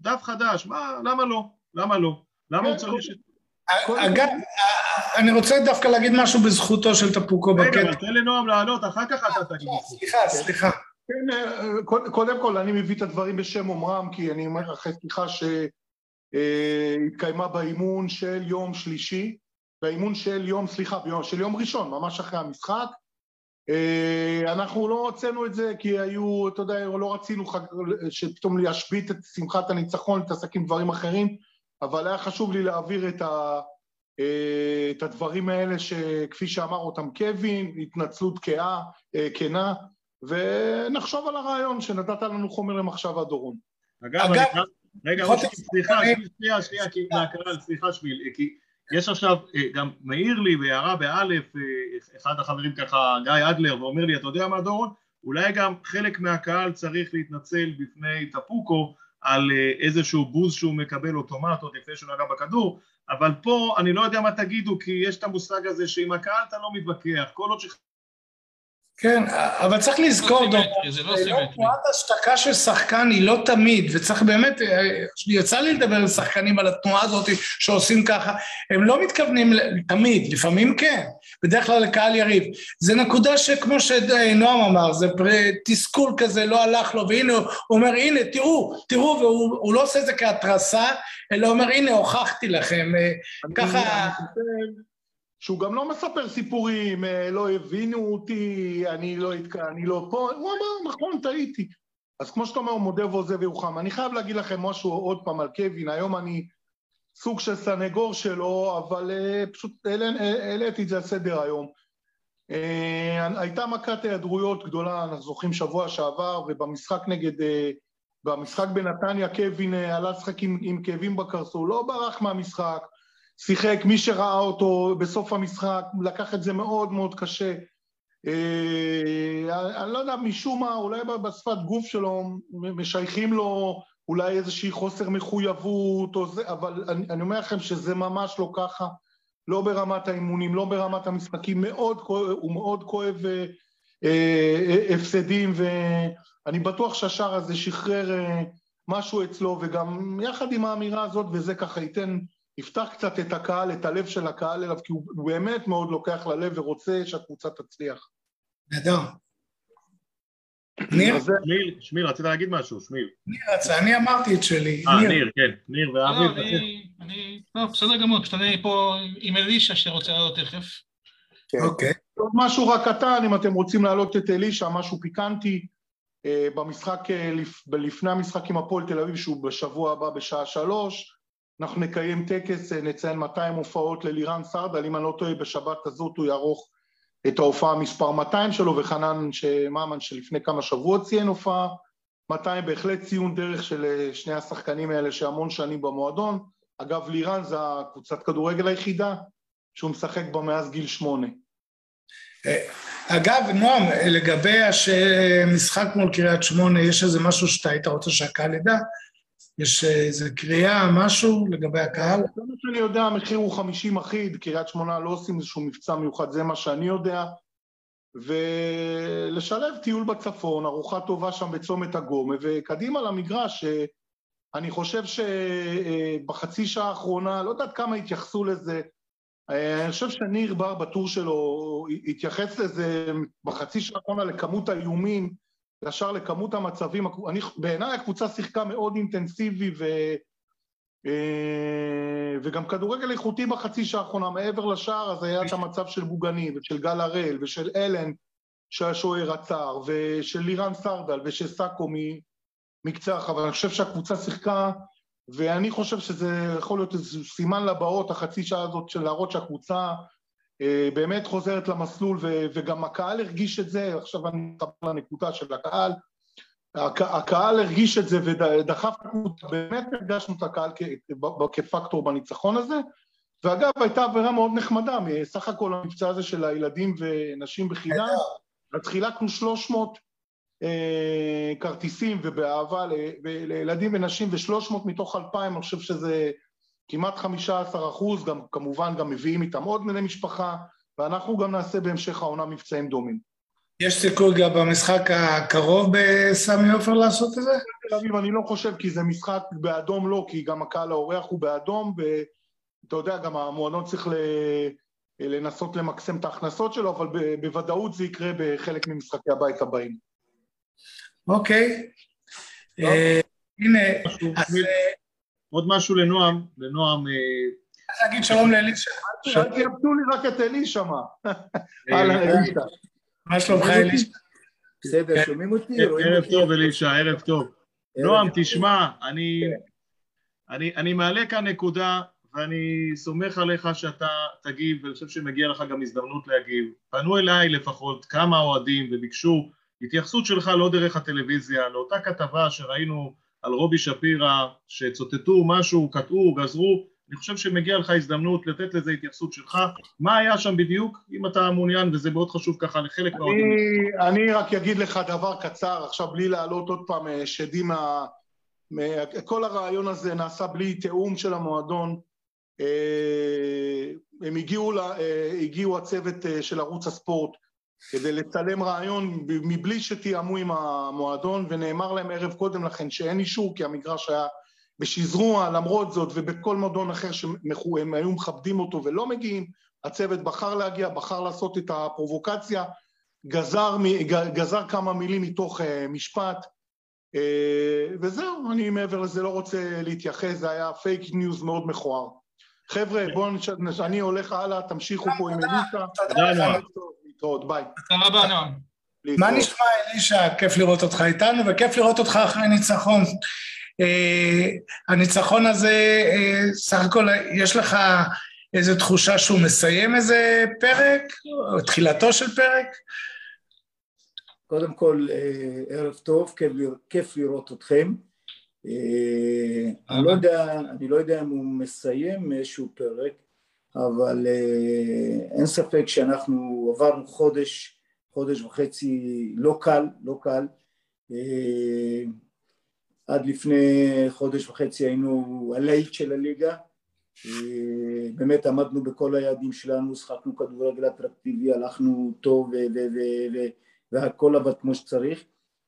דף חדש, מה, למה לא? למה לא? למה הוא צריך... אגב, אני רוצה דווקא להגיד משהו בזכותו של טפוקו רגע, בקטע. אבל תן לנועם לענות, אחר כך אתה תגיד. סליחה, סליחה. כן, אה, קודם כל אני מביא את הדברים בשם אומרם, כי אני אומר אחרי שיחה שהתקיימה באימון של יום שלישי, באימון של יום, סליחה, ביום, של יום ראשון, ממש אחרי המשחק. אה, אנחנו לא הוצאנו את זה כי היו, אתה יודע, לא רצינו חג, שפתאום להשבית את שמחת הניצחון, להתעסק עם דברים אחרים, אבל היה חשוב לי להעביר את, ה, אה, את הדברים האלה שכפי שאמר אותם קווין, התנצלות כאה, אה, כנה, ונחשוב על הרעיון שנתת לנו חומר למחשבה דורון. אגב, אגב, אני רגע, להיות- סליחה, שנייה, שנייה, כי מהקהל, סליחה שביל, כי יש עכשיו, אה, גם מעיר לי בהערה באלף, אה, אחד החברים ככה, גיא אדלר, ואומר לי, אתה יודע מה דורון? אולי גם חלק מהקהל צריך להתנצל בפני טפוקו על אה, איזשהו בוז שהוא מקבל אוטומט עוד לפני שהוא נגע בכדור, אבל פה אני לא יודע מה תגידו, כי יש את המושג הזה שעם הקהל אתה לא מתווכח, כל עוד ש... כן, אבל צריך לזכור, לא סימטרי, זה לא סימטרי. תנועת השתקה של שחקן היא לא תמיד, וצריך באמת, אה, יצא לי לדבר עם שחקנים על התנועה הזאת שעושים ככה, הם לא מתכוונים תמיד, לפעמים כן, בדרך כלל לקהל יריב. זה נקודה שכמו שנועם אמר, זה פר- תסכול כזה, לא הלך לו, והנה הוא אומר, הנה, תראו, תראו, והוא הוא לא עושה את זה כהתרסה, אלא אומר, הנה, הוכחתי לכם. אה, ככה- שהוא גם לא מספר סיפורים, אה, לא הבינו אותי, אני לא, התק... אני לא פה, הוא אמר, נכון, טעיתי. אז כמו שאתה אומר, הוא מודה ועוזב ירוחם. אני חייב להגיד לכם משהו עוד פעם על קווין, היום אני סוג של סנגור שלו, אבל uh, פשוט העלה- העליתי את זה על סדר היום. Uh, הייתה מכת היעדרויות גדולה, אנחנו זוכרים שבוע שעבר, ובמשחק נגד, uh, במשחק בנתניה קווין uh, עלה לשחק עם, עם כאבים בקרסול, לא ברח מהמשחק, שיחק, מי שראה אותו בסוף המשחק לקח את זה מאוד מאוד קשה. אה, אני לא יודע, משום מה, אולי בשפת גוף שלו משייכים לו אולי איזושהי חוסר מחויבות או זה, אבל אני, אני אומר לכם שזה ממש לא ככה, לא ברמת האימונים, לא ברמת המשחקים, מאוד, הוא מאוד כואב אה, אה, הפסדים, ואני בטוח שהשער הזה שחרר אה, משהו אצלו, וגם יחד עם האמירה הזאת, וזה ככה ייתן יפתח קצת את הקהל, את הלב של הקהל אליו, כי הוא באמת מאוד לוקח ללב ורוצה שהקבוצה תצליח. נהדר. ניר, שמיל, שמיל, רצית להגיד משהו, שמיל. ניר רצה, אני אמרתי את שלי. אה, ניר. כן, ניר לא, ואבי, אני, אני, לא, בסדר גמור, פשוט אני פה עם אלישע שרוצה לעלות תכף. אוקיי. עוד משהו רק קטן, אם אתם רוצים להעלות את אלישע, משהו פיקנטי, אה, במשחק, אה, לפ- לפני המשחק עם הפועל תל אביב, שהוא בשבוע הבא בשעה שלוש, אנחנו נקיים טקס, אה, נציין 200 הופעות ללירן סרדל, אם אני לא טועה, בשבת הזאת הוא יערוך את ההופעה מספר 200 שלו, וחנן ממן שלפני כמה שבועות ציין הופעה 200, בהחלט ציון דרך של אה, שני השחקנים האלה שהמון שנים במועדון. אגב, לירן זה הקבוצת כדורגל היחידה שהוא משחק בה מאז גיל שמונה. אגב, נועם, לגבי המשחק מול קריית שמונה, יש איזה משהו שאתה היית רוצה שהקהל ידע? יש איזה קריאה, משהו לגבי הקהל? זה מה שאני יודע, המחיר הוא 50 אחיד, קריית שמונה לא עושים איזשהו מבצע מיוחד, זה מה שאני יודע. ולשלב טיול בצפון, ארוחה טובה שם בצומת הגומה, וקדימה למגרש. אה, אני חושב שבחצי שעה האחרונה, לא יודעת כמה התייחסו לזה, אה, אני חושב שניר בר בטור שלו התייחס לזה בחצי שעה האחרונה לכמות האיומים, ישר לכמות המצבים. אני- בעיניי הקבוצה שיחקה מאוד אינטנסיבי ו... אה, וגם כדורגל איכותי בחצי שעה האחרונה, מעבר לשער אז היה את המצב של בוגני ושל גל הראל ושל אלן שהשוער עצר ושל לירן סרדל ושל סאקו מקצה הרחבה, אני חושב שהקבוצה שיחקה ואני חושב שזה יכול להיות איזה סימן לבאות, החצי שעה הזאת של להראות שהקבוצה באמת חוזרת למסלול וגם הקהל הרגיש את זה, עכשיו אני מתחבר לנקודה של הקהל, הקהל הרגיש את זה ודחף, באמת הרגשנו את הקהל כפקטור בניצחון הזה, ואגב, הייתה עבירה מאוד נחמדה, מסך הכל המבצע הזה של הילדים ונשים בחינם, אז חילקנו 300 אה, כרטיסים ובאהבה לילדים ונשים ו-300 מתוך 2,000, אני חושב שזה כמעט 15 אחוז, גם, כמובן גם מביאים איתם עוד בני משפחה, ואנחנו גם נעשה בהמשך העונה מבצעים דומים. יש סיכוי גם במשחק הקרוב בסמי עופר לעשות את זה? תל אביב אני לא חושב, כי זה משחק באדום לא, כי גם הקהל האורח הוא באדום, ואתה יודע, גם המועדון צריך לנסות למקסם את ההכנסות שלו, אבל בוודאות זה יקרה בחלק ממשחקי הבית הבאים. אוקיי. אה, הנה, אז... אה, עוד משהו לנועם, לנועם... אז להגיד שלום לאלישע. אל תיאבדו לי רק את אלישע, מה? אהלן, אלישע. מה שלומך אלישע? בסדר, כן. שומעים אותי? ערב טוב אלישע, ערב טוב. נועם, תשמע, אני מעלה כאן נקודה ואני סומך עליך שאתה תגיב, ואני חושב שמגיע לך גם הזדמנות להגיב. פנו אליי לפחות כמה אוהדים וביקשו התייחסות שלך לא דרך הטלוויזיה, לאותה כתבה שראינו על רובי שפירא, שצוטטו משהו, קטעו, גזרו, אני חושב שמגיע לך הזדמנות לתת לזה התייחסות שלך. מה היה שם בדיוק, אם אתה מעוניין, וזה מאוד חשוב ככה לחלק מהאוהדים. אני רק אגיד לך דבר קצר, עכשיו בלי להעלות עוד פעם אה, שדים מה... כל הרעיון הזה נעשה בלי תיאום של המועדון. אה, הם הגיעו, לה, אה, הגיעו הצוות של ערוץ הספורט כדי לצלם רעיון מבלי שתיאמו עם המועדון, ונאמר להם ערב קודם לכן שאין אישור כי המגרש היה בשזרוע, למרות זאת, ובכל מועדון אחר שהם היו מכבדים אותו ולא מגיעים, הצוות בחר להגיע, בחר לעשות את הפרובוקציה, גזר, גזר כמה מילים מתוך אה, משפט, אה, וזהו, אני מעבר לזה לא רוצה להתייחס, זה היה פייק ניוז מאוד מכוער. חבר'ה, בואו, אני הולך הלאה, תמשיכו פה עם אלישע. תודה רבה. להתראות, ביי. תודה רבה, נועם. מה נשמע, אלישע? כיף לראות אותך איתנו, וכיף לראות אותך אחרי ניצחון. אה, הניצחון הזה, אה, סך הכל יש לך איזו תחושה שהוא מסיים איזה פרק, או תחילתו של פרק? קודם כל, אה, ערב טוב, כיף לראות אתכם. אני לא יודע, אני לא יודע אם הוא מסיים איזשהו פרק, אבל אין ספק שאנחנו עברנו חודש, חודש וחצי לא קל, לא קל. עד לפני חודש וחצי היינו הלהיט של הליגה, אה, באמת עמדנו בכל היעדים שלנו, שחקנו כדורגל אטרקטיבי, הלכנו טוב והכל עבד כמו שצריך.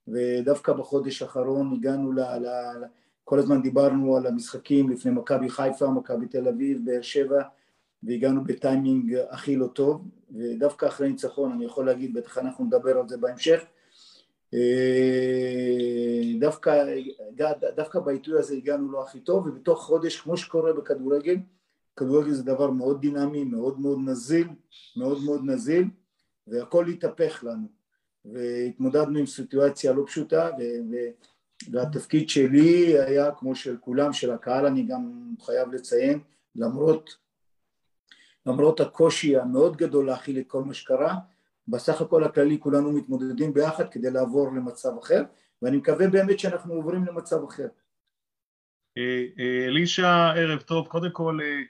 ודווקא בחודש האחרון הגענו ל... ל... כל הזמן דיברנו על המשחקים לפני מכבי חיפה, מכבי תל אביב, באר שבע והגענו בטיימינג הכי לא טוב ודווקא אחרי ניצחון אני יכול להגיד, בטח אנחנו נדבר על זה בהמשך אה, דווקא, דווקא בעיתוי הזה הגענו לא הכי טוב ובתוך חודש כמו שקורה בכדורגל כדורגל זה דבר מאוד דינמי, מאוד מאוד נזיל, מאוד מאוד נזיל והכל התהפך לנו והתמודדנו עם סיטואציה לא פשוטה ו... והתפקיד שלי היה כמו של כולם, של הקהל אני גם חייב לציין למרות, למרות הקושי המאוד גדול להכיל את כל מה שקרה בסך הכל הכללי כולנו מתמודדים ביחד כדי לעבור למצב אחר ואני מקווה באמת שאנחנו עוברים למצב אחר. אה, אה, אלישע, ערב טוב. קודם כל, אה,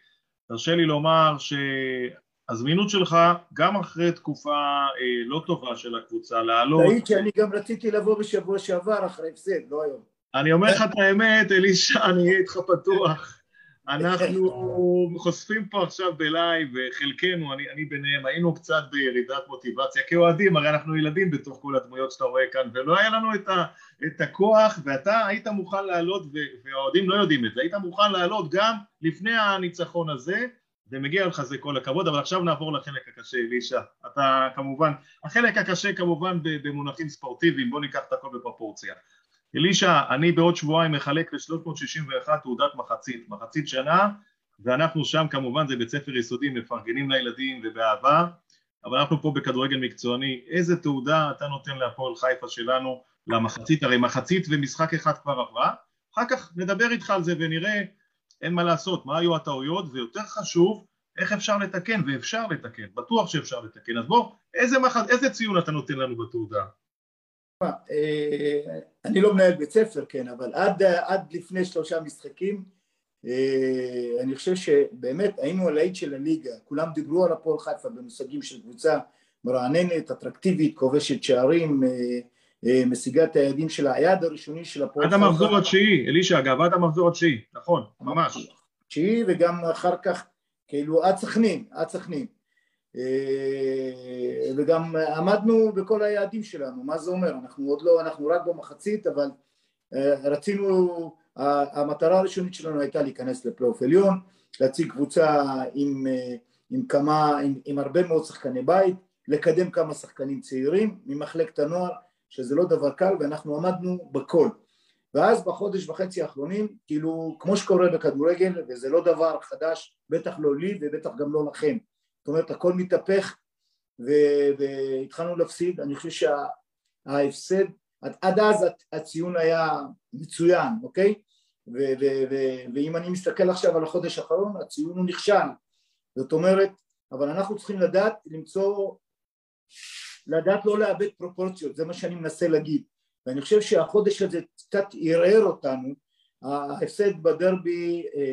תרשה לי לומר שהזמינות שלך, גם אחרי תקופה לא טובה של הקבוצה, לעלות... תעיד שאני גם רציתי לבוא בשבוע שעבר אחרי הפסד, לא היום. אני אומר לך את האמת, אלישע, אני אהיה איתך פתוח. אנחנו חושפים פה עכשיו בלייב, חלקנו, אני, אני ביניהם, היינו קצת בירידת מוטיבציה כאוהדים, הרי אנחנו ילדים בתוך כל הדמויות שאתה רואה כאן, ולא היה לנו את, ה, את הכוח, ואתה היית מוכן לעלות, והאוהדים לא יודעים את זה, היית מוכן לעלות גם לפני הניצחון הזה, ומגיע לך זה כל הכבוד, אבל עכשיו נעבור לחלק הקשה, אלישע. אתה כמובן, החלק הקשה כמובן במונחים ספורטיביים, בוא ניקח את הכל בפרופורציה. אלישע, אני בעוד שבועיים מחלק ל-361 תעודת מחצית, מחצית שנה, ואנחנו שם כמובן זה בית ספר יסודי, מפרגנים לילדים ובאהבה, אבל אנחנו פה בכדורגל מקצועני, איזה תעודה אתה נותן להפועל חיפה שלנו למחצית, הרי מחצית ומשחק אחד כבר עברה, אחר כך נדבר איתך על זה ונראה, אין מה לעשות, מה היו הטעויות, ויותר חשוב, איך אפשר לתקן, ואפשר לתקן, בטוח שאפשר לתקן, אז בוא, איזה, מח... איזה ציון אתה נותן לנו בתעודה? אה, אני לא מנהל בית ספר, כן, אבל עד, עד לפני שלושה משחקים אה, אני חושב שבאמת היינו הלהיט של הליגה, כולם דיברו על הפועל חיפה במושגים של קבוצה מרעננת, אטרקטיבית, כובשת שערים, אה, משיגה את היעדים של היעד הראשוני של הפועל חיפה. עד המחזור התשיעי, אלישע אגב, עד המחזור התשיעי, נכון, ממש. תשיעי וגם אחר כך, כאילו עד סכנין, עד סכנין. אה, וגם עמדנו בכל היעדים שלנו, מה זה אומר? אנחנו עוד לא, אנחנו רק במחצית, אבל רצינו המטרה הראשונית שלנו הייתה להיכנס לפלייאוף עליון, להציג קבוצה עם, אה, עם כמה, עם, עם הרבה מאוד שחקני בית, לקדם כמה שחקנים צעירים ממחלקת הנוער, שזה לא דבר קל ואנחנו עמדנו בכל. ואז בחודש וחצי האחרונים, כאילו, כמו שקורה בכדורגל, וזה לא דבר חדש, בטח לא לי ובטח גם לא לכם. זאת אומרת, הכל מתהפך והתחלנו להפסיד, אני חושב שההפסד, עד, עד אז הציון היה מצוין, אוקיי? ואם אני מסתכל עכשיו על החודש האחרון, הציון הוא נכשל. זאת אומרת, אבל אנחנו צריכים לדעת למצוא, לדעת לא לאבד פרופורציות, זה מה שאני מנסה להגיד. ואני חושב שהחודש הזה קצת ערער אותנו, ההפסד בדרבי, אה,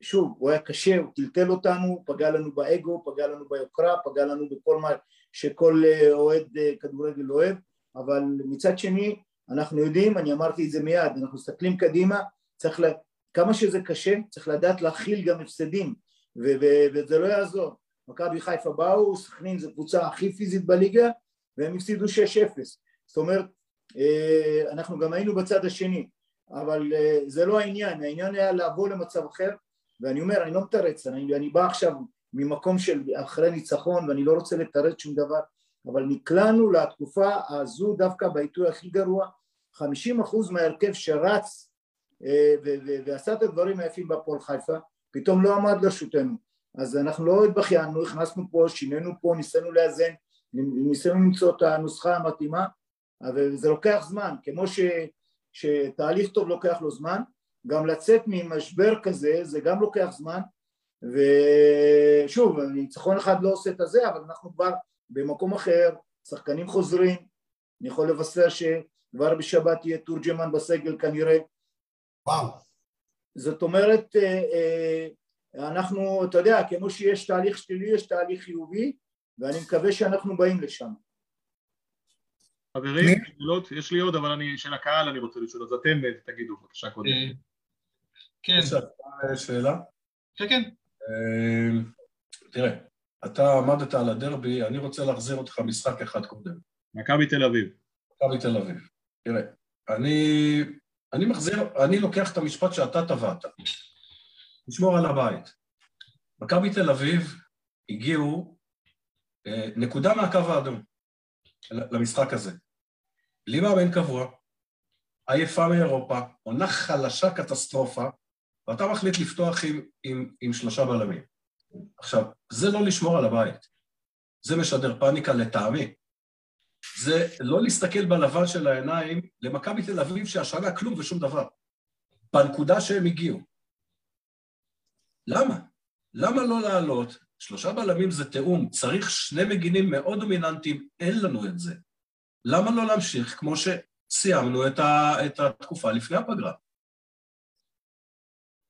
שוב, הוא היה קשה, הוא טלטל אותנו, פגע לנו באגו, פגע לנו ביוקרה, פגע לנו בכל מה שכל אה, אוהד אה, כדורגל אוהב, אבל מצד שני, אנחנו יודעים, אני אמרתי את זה מיד, אנחנו מסתכלים קדימה, צריך, לה, כמה שזה קשה, צריך לדעת להכיל גם הפסדים, ו- ו- וזה לא יעזור. מכבי חיפה באו, סכנין זו קבוצה הכי פיזית בליגה, והם הפסידו 6-0. זאת אומרת, אה, אנחנו גם היינו בצד השני, אבל זה לא העניין, העניין היה לעבור למצב אחר, ואני אומר, אני לא מתרץ, אני, אני בא עכשיו ממקום של אחרי ניצחון, ואני לא רוצה לתרץ שום דבר, אבל נקלענו לתקופה הזו דווקא בעיתוי הכי גרוע, 50% מההרכב שרץ אה, ועשה את הדברים היפים בהפועל חיפה, פתאום לא עמד לרשותנו. אז אנחנו לא התבכיינו, הכנסנו פה, שינינו פה, ניסינו לאזן, ניסינו למצוא את הנוסחה המתאימה, אבל זה לוקח זמן, כמו ש, שתהליך טוב לוקח לו זמן, גם לצאת ממשבר כזה זה גם לוקח זמן, ושוב, ניצחון אחד לא עושה את הזה, אבל אנחנו כבר במקום אחר, שחקנים חוזרים, אני יכול לבשר שכבר בשבת יהיה תורג'מן בסגל כנראה. וואו. זאת אומרת, אה, אה, אנחנו, אתה יודע, כמו שיש תהליך שלילי, יש תהליך חיובי, ואני מקווה שאנחנו באים לשם. חברים, שאלות, יש לי עוד, אבל אני, של הקהל אני רוצה לשאול, אז אתם אה, תגידו, בבקשה קודם. כן. שאלה? כן, כן. תראה, אתה עמדת על הדרבי, אני רוצה להחזיר אותך משחק אחד קודם. מכבי תל אביב. מכבי תל אביב. תראה, אני, אני מחזיר, אני לוקח את המשפט שאתה טבעת. לשמור על הבית. מכבי תל אביב הגיעו אה, נקודה מהקו האדום למשחק הזה. בלי מאמן קבוע, עייפה מאירופה, עונה חלשה קטסטרופה, ואתה מחליט לפתוח עם, עם, עם שלושה בלמים. עכשיו, זה לא לשמור על הבית, זה משדר פאניקה לטעמי. זה לא להסתכל בלבן של העיניים למכבי תל אביב שהשנה כלום ושום דבר. בנקודה שהם הגיעו. למה? למה לא לעלות? שלושה בלמים זה תיאום, צריך שני מגינים מאוד דומיננטיים, אין לנו את זה. למה לא להמשיך כמו שסיימנו את, ה, את התקופה לפני הפגרה?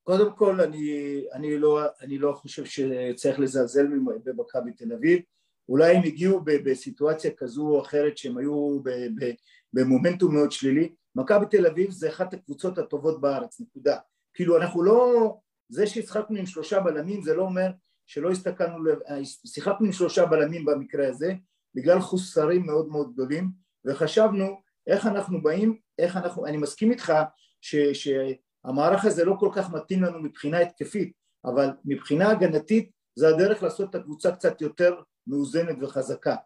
קודם כל אני, אני, לא, אני לא חושב שצריך לזלזל במכבי תל אביב, אולי הם הגיעו בסיטואציה כזו או אחרת שהם היו במומנטום מאוד שלילי, מכבי תל אביב זה אחת הקבוצות הטובות בארץ, נקודה. כאילו אנחנו לא, זה שהשחקנו עם שלושה בלמים זה לא אומר שלא הסתכלנו, שיחקנו עם שלושה בלמים במקרה הזה, בגלל חוסרים מאוד מאוד גדולים, וחשבנו איך אנחנו באים, איך אנחנו, אני מסכים איתך ש, ש, המערך הזה לא כל כך מתאים לנו מבחינה התקפית, אבל מבחינה הגנתית זה הדרך לעשות את הקבוצה קצת יותר מאוזנת וחזקה.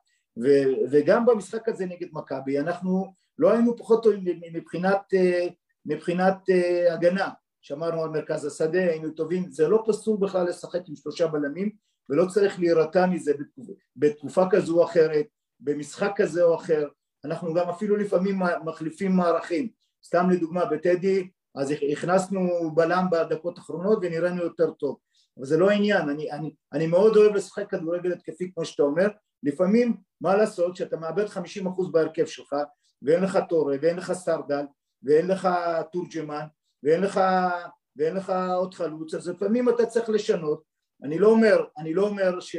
ו- וגם במשחק הזה נגד מכבי אנחנו לא היינו פחות טובים מבחינת, אה, מבחינת אה, הגנה, שמרנו על מרכז השדה, היינו טובים, זה לא פסול בכלל לשחק עם שלושה בלמים ולא צריך להירתע מזה בתקופה, בתקופה כזו או אחרת, במשחק כזה או אחר, אנחנו גם אפילו לפעמים מחליפים מערכים, סתם לדוגמה בטדי אז הכנסנו בלם בדקות האחרונות ונראינו יותר טוב אבל זה לא העניין, אני, אני, אני מאוד אוהב לשחק כדורגל התקפי כמו שאתה אומר לפעמים מה לעשות שאתה מאבד 50% בהרכב שלך ואין לך טורה ואין לך סרדל ואין לך תורג'מן ואין לך, ואין לך עוד חלוץ, אז לפעמים אתה צריך לשנות. אני לא אומר, אני לא אומר ש...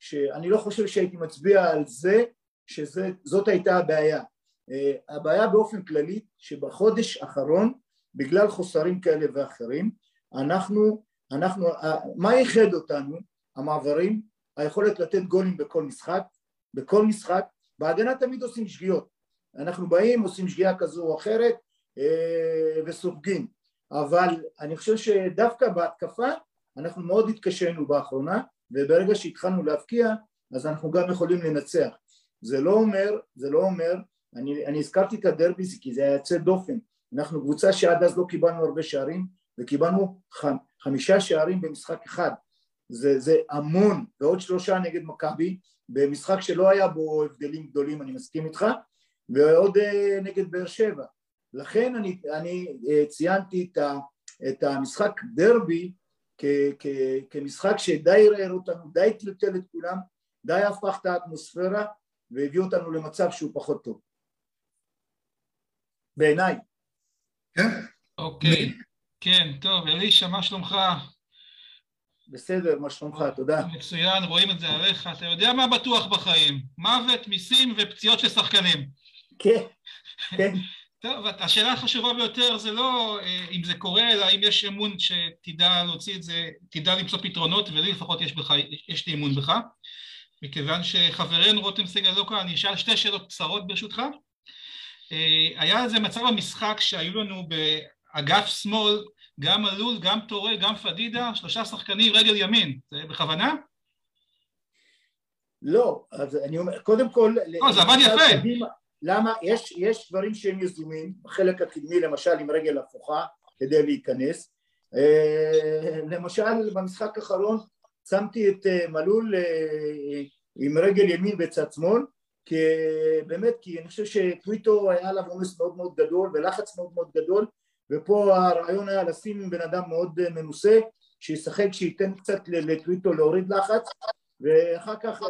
שאני לא חושב שהייתי מצביע על זה שזאת הייתה הבעיה. Uh, הבעיה באופן כללי שבחודש האחרון בגלל חוסרים כאלה ואחרים אנחנו, אנחנו, uh, מה ייחד אותנו? המעברים, היכולת לתת גולים בכל משחק, בכל משחק, בהגנה תמיד עושים שגיאות, אנחנו באים עושים שגיאה כזו או אחרת uh, וסופגים, אבל אני חושב שדווקא בהתקפה אנחנו מאוד התקשינו באחרונה וברגע שהתחלנו להבקיע אז אנחנו גם יכולים לנצח. זה לא אומר, זה לא אומר, אני, אני הזכרתי את הדרבי כי זה היה יוצא דופן אנחנו קבוצה שעד אז לא קיבלנו הרבה שערים וקיבלנו חמ, חמישה שערים במשחק אחד זה, זה המון ועוד שלושה נגד מכבי במשחק שלא היה בו הבדלים גדולים אני מסכים איתך ועוד uh, נגד באר שבע לכן אני, אני uh, ציינתי את, ה, את המשחק דרבי כ, כ, כמשחק שדי ערער אותנו, די טלטל את כולם, די הפך את האטמוספירה והביא אותנו למצב שהוא פחות טוב. בעיניי. כן? אוקיי. כן, טוב, אלישע, מה שלומך? בסדר, מה שלומך? תודה. מצוין, רואים את זה עליך. אתה יודע מה בטוח בחיים? מוות, מיסים ופציעות של שחקנים. כן, כן. טוב, השאלה החשובה ביותר זה לא אה, אם זה קורה, אלא אם יש אמון שתדע להוציא את זה, תדע למצוא פתרונות, ולי לפחות יש, בך, יש לי אמון בך. מכיוון שחברנו רותם סגל לא כאן, אני אשאל שתי שאלות קצרות ברשותך. אה, היה איזה מצב במשחק שהיו לנו באגף שמאל גם עלול, גם טורה, גם פדידה, שלושה שחקנים רגל ימין, זה בכוונה? לא, אז אני אומר, קודם כל... לא, זה עבד יפה. קדימה, למה? יש, יש דברים שהם יזומים, בחלק הקדמי למשל עם רגל הפוכה כדי להיכנס. אה, למשל במשחק האחרון שמתי את אה, מלול עם רגל ימין בצד שמאל כי באמת, כי אני חושב שטוויטו היה עליו עומס מאוד מאוד גדול ולחץ מאוד מאוד גדול ופה הרעיון היה לשים בן אדם מאוד מנוסה שישחק, שייתן קצת לטוויטו להוריד לחץ ואחר כך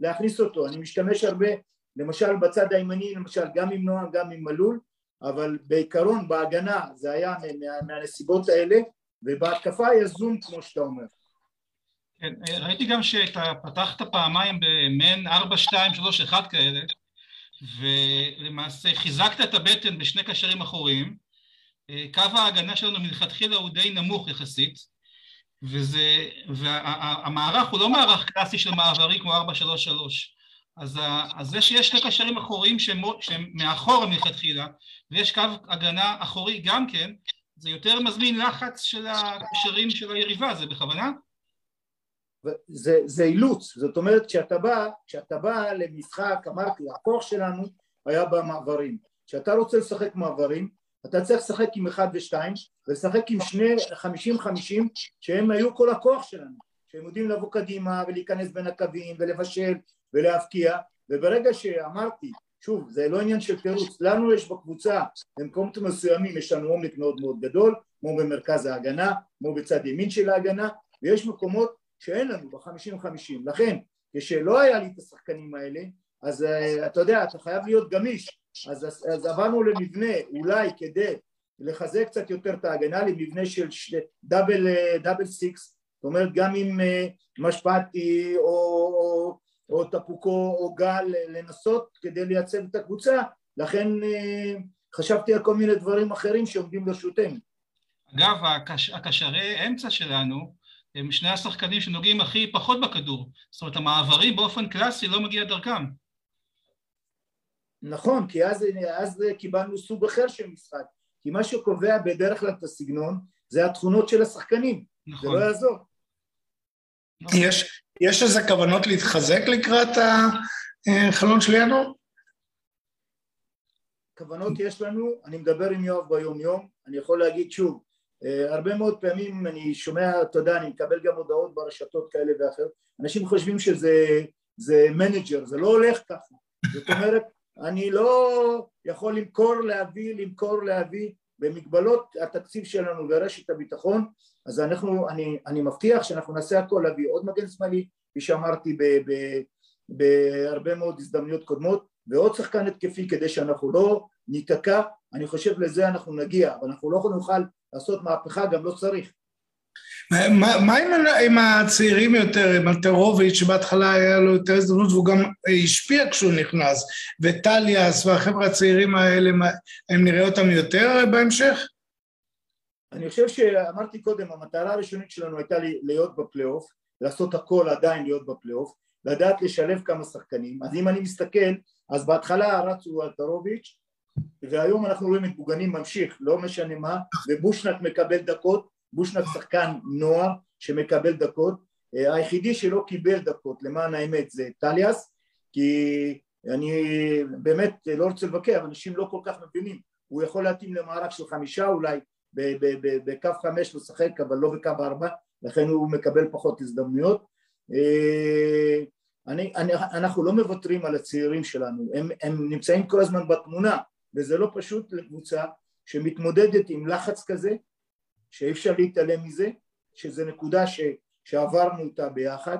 להכניס אותו. אני משתמש הרבה למשל בצד הימני, למשל גם עם נועם, גם עם מלול, אבל בעיקרון בהגנה זה היה מה, מהנסיבות האלה ובהתקפה היה זום כמו שאתה אומר. כן, ראיתי גם שאתה פתחת פעמיים במעין 4, 2, 3, 1 כאלה ולמעשה חיזקת את הבטן בשני קשרים אחוריים קו ההגנה שלנו מלכתחילה הוא די נמוך יחסית וזה, והמערך הוא לא מערך קלאסי של מעברי כמו 4, 3, 3 אז, אז זה שיש שני קשרים אחוריים שהם, שהם מאחורה מלכתחילה ויש קו הגנה אחורי גם כן זה יותר מזמין לחץ של הקשרים של היריבה, זה בכוונה? זה, זה אילוץ, זאת אומרת כשאתה בא, כשאתה בא למשחק, אמרתי, הכוח שלנו היה במעברים, כשאתה רוצה לשחק מעברים אתה צריך לשחק עם אחד ושתיים ולשחק עם שני חמישים חמישים שהם היו כל הכוח שלנו. שהם יודעים לבוא קדימה ולהיכנס בין הקווים ולבשל ולהבקיע. וברגע שאמרתי שוב זה לא עניין של תירוץ. לנו יש בקבוצה במקומות מסוימים יש לנו עומק מאוד מאוד גדול כמו במרכז ההגנה כמו בצד ימין של ההגנה ויש מקומות שאין לנו בחמישים חמישים לכן כשלא היה לי את השחקנים האלה אז uh, אתה יודע אתה חייב להיות גמיש. אז, אז עברנו למבנה אולי כדי לחזק קצת יותר את ההגנה למבנה של אה, דאבל סיקס. זאת אומרת גם עם uh, משפטי או, או או טפוקו או גל לנסות כדי לייצב את הקבוצה, לכן אה, חשבתי על כל מיני דברים אחרים שעומדים לרשותנו. אגב, הקש... הקשרי אמצע שלנו הם שני השחקנים שנוגעים הכי פחות בכדור, זאת אומרת המעברים באופן קלאסי לא מגיע דרכם. נכון, כי אז, אז קיבלנו סוג אחר של משחק, כי מה שקובע בדרך כלל את הסגנון זה התכונות של השחקנים, נכון. זה לא יעזור. נכון. יש, יש איזה כוונות להתחזק לקראת החלון של ינואר? כוונות יש לנו, אני מדבר עם יואב ביום יום, אני יכול להגיד שוב, הרבה מאוד פעמים אני שומע, אתה יודע, אני מקבל גם הודעות ברשתות כאלה ואחרות, אנשים חושבים שזה manager, זה לא הולך ככה, זאת אומרת, אני לא יכול למכור, להביא, למכור, להביא, במגבלות התקציב שלנו ורשת הביטחון, אז אנחנו, אני, אני מבטיח שאנחנו נעשה הכל להביא עוד מגן שמאלי, כפי שאמרתי בהרבה מאוד הזדמנויות קודמות, ועוד שחקן התקפי כדי שאנחנו לא ניתקע, אני חושב לזה אנחנו נגיע, אבל אנחנו לא נוכל לעשות מהפכה, גם לא צריך. מה, מה עם, עם הצעירים יותר, עם אלטרוביץ' שבהתחלה היה לו יותר הזדמנות והוא גם השפיע כשהוא נכנס, וטליאס והחבר'ה הצעירים האלה, הם נראה אותם יותר בהמשך? אני חושב שאמרתי קודם, המטרה הראשונית שלנו הייתה להיות בפלייאוף, לעשות הכל עדיין להיות בפלייאוף, לדעת לשלב כמה שחקנים, אז אם אני מסתכל, אז בהתחלה רצו אלטרוביץ', והיום אנחנו רואים את בוגנים ממשיך, לא משנה מה, ובושנק מקבל דקות, בושנק שחקן נוער שמקבל דקות, היחידי שלא קיבל דקות למען האמת זה טליאס, כי אני באמת לא רוצה לבקר, אנשים לא כל כך מבינים, הוא יכול להתאים למערך של חמישה אולי, בקו חמש לשחק אבל לא בקו ארבע, לכן הוא מקבל פחות הזדמנויות. אני, אני, אנחנו לא מוותרים על הצעירים שלנו, הם, הם נמצאים כל הזמן בתמונה וזה לא פשוט לקבוצה שמתמודדת עם לחץ כזה שאי אפשר להתעלם מזה, שזה נקודה ש, שעברנו אותה ביחד.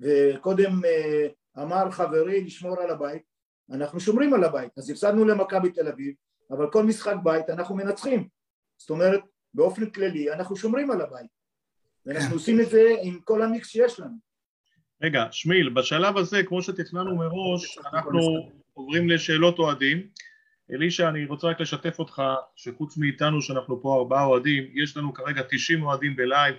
וקודם אה, אמר חברי לשמור על הבית, אנחנו שומרים על הבית, אז הפסדנו למכבי תל אביב, אבל כל משחק בית אנחנו מנצחים, זאת אומרת באופן כללי אנחנו שומרים על הבית. ואנחנו עושים את זה עם כל המיקס שיש לנו. רגע, שמיל, בשלב הזה, כמו שתכננו מראש, אנחנו עוברים לשאלות אוהדים. אלישע, אני רוצה רק לשתף אותך שחוץ מאיתנו, שאנחנו פה ארבעה אוהדים, יש לנו כרגע 90 אוהדים בלייב,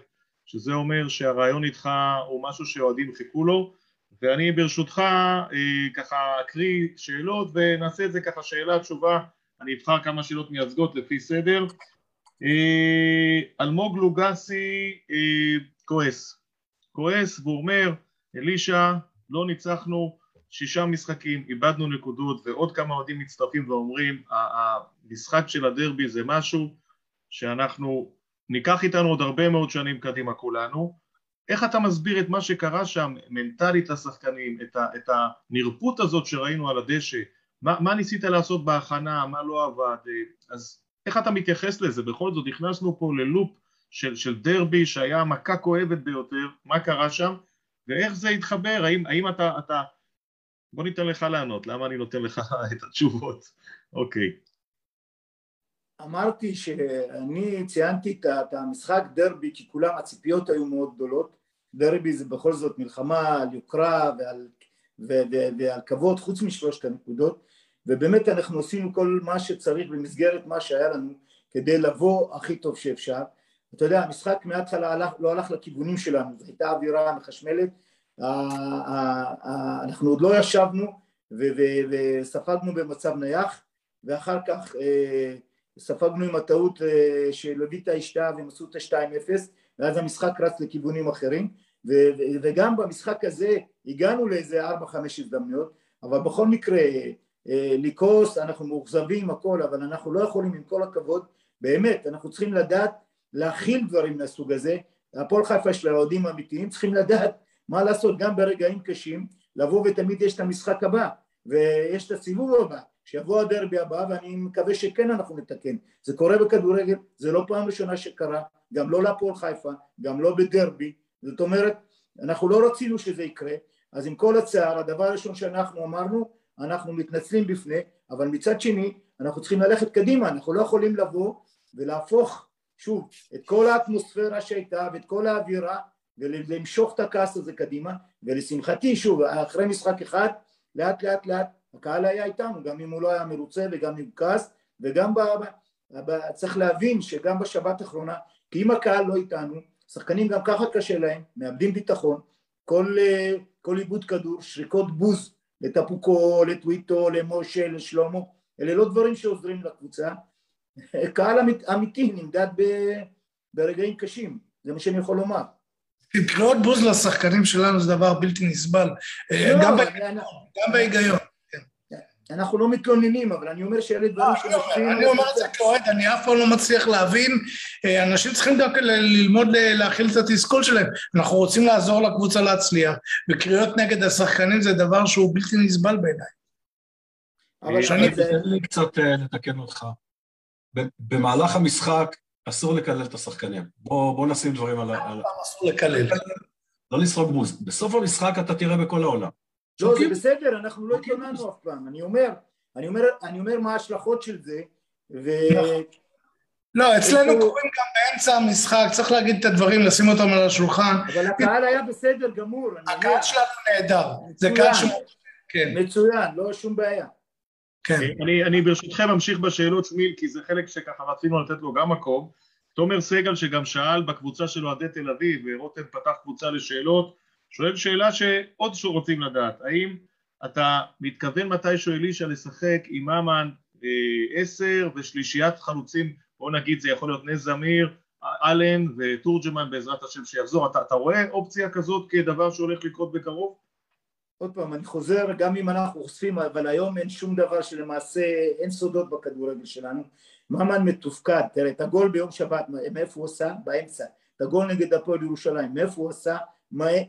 שזה אומר שהרעיון איתך הוא משהו שאוהדים חיכו לו, ואני ברשותך אה, ככה אקריא שאלות ונעשה את זה ככה שאלה תשובה, אני אבחר כמה שאלות מייצגות לפי סדר. אה, אלמוג לוגסי אה, כועס, כועס והוא אומר אלישע לא ניצחנו שישה משחקים, איבדנו נקודות ועוד כמה אוהדים מצטרפים ואומרים המשחק של הדרבי זה משהו שאנחנו ניקח איתנו עוד הרבה מאוד שנים קדימה כולנו. איך אתה מסביר את מה שקרה שם מנטלית לשחקנים, את, ה, את הנרפות הזאת שראינו על הדשא? מה, מה ניסית לעשות בהכנה, מה לא עבד, אז איך אתה מתייחס לזה? בכל זאת נכנסנו פה ללופ של, של דרבי שהיה מכה כואבת ביותר, מה קרה שם? ואיך זה התחבר, האם, האם אתה, אתה... בוא ניתן לך לענות, למה אני נותן לך את התשובות? אוקיי. אמרתי שאני ציינתי את המשחק דרבי כי כולם הציפיות היו מאוד גדולות, דרבי זה בכל זאת מלחמה על יוקרה ועל, ו, ו, ועל כבוד חוץ משלושת הנקודות ובאמת אנחנו עשינו כל מה שצריך במסגרת מה שהיה לנו כדי לבוא הכי טוב שאפשר. אתה יודע, המשחק מההתחלה לא הלך לכיוונים שלנו, זו הייתה אווירה מחשמלת, אנחנו עוד לא ישבנו וספגנו במצב נייח, ואחר כך אה, ספגנו עם הטעות אה, שלוויטה השתה והם עשו את ה-2-0, ואז המשחק רץ לכיוונים אחרים, וגם במשחק הזה הגענו לאיזה 4-5 הזדמנויות, אבל בכל מקרה אה, לכעוס, אנחנו מאוכזבים הכל, אבל אנחנו לא יכולים עם כל הכבוד, באמת, אנחנו צריכים לדעת להכיל דברים מהסוג הזה, הפועל חיפה של האוהדים האמיתיים צריכים לדעת מה לעשות גם ברגעים קשים, לבוא ותמיד יש את המשחק הבא, ויש את הסיבוב הבא, שיבוא הדרבי הבא ואני מקווה שכן אנחנו נתקן, זה קורה בכדורגל, זה לא פעם ראשונה שקרה, גם לא להפועל חיפה, גם לא בדרבי, זאת אומרת אנחנו לא רצינו שזה יקרה, אז עם כל הצער הדבר הראשון שאנחנו אמרנו אנחנו מתנצלים בפני, אבל מצד שני אנחנו צריכים ללכת קדימה, אנחנו לא יכולים לבוא ולהפוך שוב את כל האטמוספירה שהייתה ואת כל האווירה ולמשוך את הכעס הזה קדימה ולשמחתי שוב אחרי משחק אחד לאט לאט לאט הקהל היה איתנו גם אם הוא לא היה מרוצה וגם עם כעס וגם ב, ב, צריך להבין שגם בשבת האחרונה כי אם הקהל לא איתנו שחקנים גם ככה קשה להם מאבדים ביטחון כל, כל איבוד כדור שריקות בוז לטפוקו, לטוויטו, למשה, לשלמה, אלה לא דברים שעוזרים לקבוצה. קהל אמיתי נמדד ב, ברגעים קשים, זה מה שאני יכול לומר. קריאות בוז לשחקנים שלנו זה דבר בלתי נסבל, לא, גם, אני, גם בהיגיון. אנחנו לא מתלוננים, אבל אני אומר שאלה דברים לא, שמשפיעים... אני אומר את זה כאוהד, אני אף פעם לא מצליח להבין, אה, אנשים צריכים גם ללמוד להכיל את התסכול שלהם. אנחנו רוצים לעזור לקבוצה להצליח, וקריאות נגד השחקנים זה דבר שהוא בלתי נסבל בעיניי. אבל שאני... תן לי קצת אה, לתקן אותך. במהלף המשחק אסור לקלל את השחקנים. בוא נשים דברים על ה... אסור לקלל. לא לסרוק בוז. בסוף המשחק אתה תראה בכל העולם. לא, זה. בסדר, אנחנו לא. התלוננו אף פעם, אני אומר, אני אומר, אני אומר מה ההשלכות של זה, ו... לא, אצלנו קוראים גם באמצע המשחק, צריך להגיד את הדברים, לשים אותם על השולחן. אבל הקהל היה בסדר גמור, אני אומר, הקהל שלנו נהדר. זה. קהל שהוא... כן, מצוין, לא שום בעיה. כן. אני, אני ברשותכם אמשיך בשאלות שמיל, כי זה חלק שככה רצינו לתת לו גם מקום. תומר סגל שגם שאל בקבוצה של אוהדי תל אביב, ורותם פתח קבוצה לשאלות, שואל שאלה שעוד רוצים לדעת, האם אתה מתכוון מתישהו אלישע לשחק עם ממן אה, עשר ושלישיית חלוצים, בוא נגיד זה יכול להיות נס זמיר, אלן ותורג'מן בעזרת השם שיחזור, אתה, אתה רואה אופציה כזאת כדבר שהולך לקרות בקרוב? עוד פעם, אני חוזר, גם אם אנחנו חושפים, אבל היום אין שום דבר שלמעשה, אין סודות בכדורגל שלנו. ממן מתופקד, תראה, את הגול ביום שבת, מאיפה הוא עשה? באמצע. את הגול נגד הפועל ירושלים, מאיפה הוא עשה?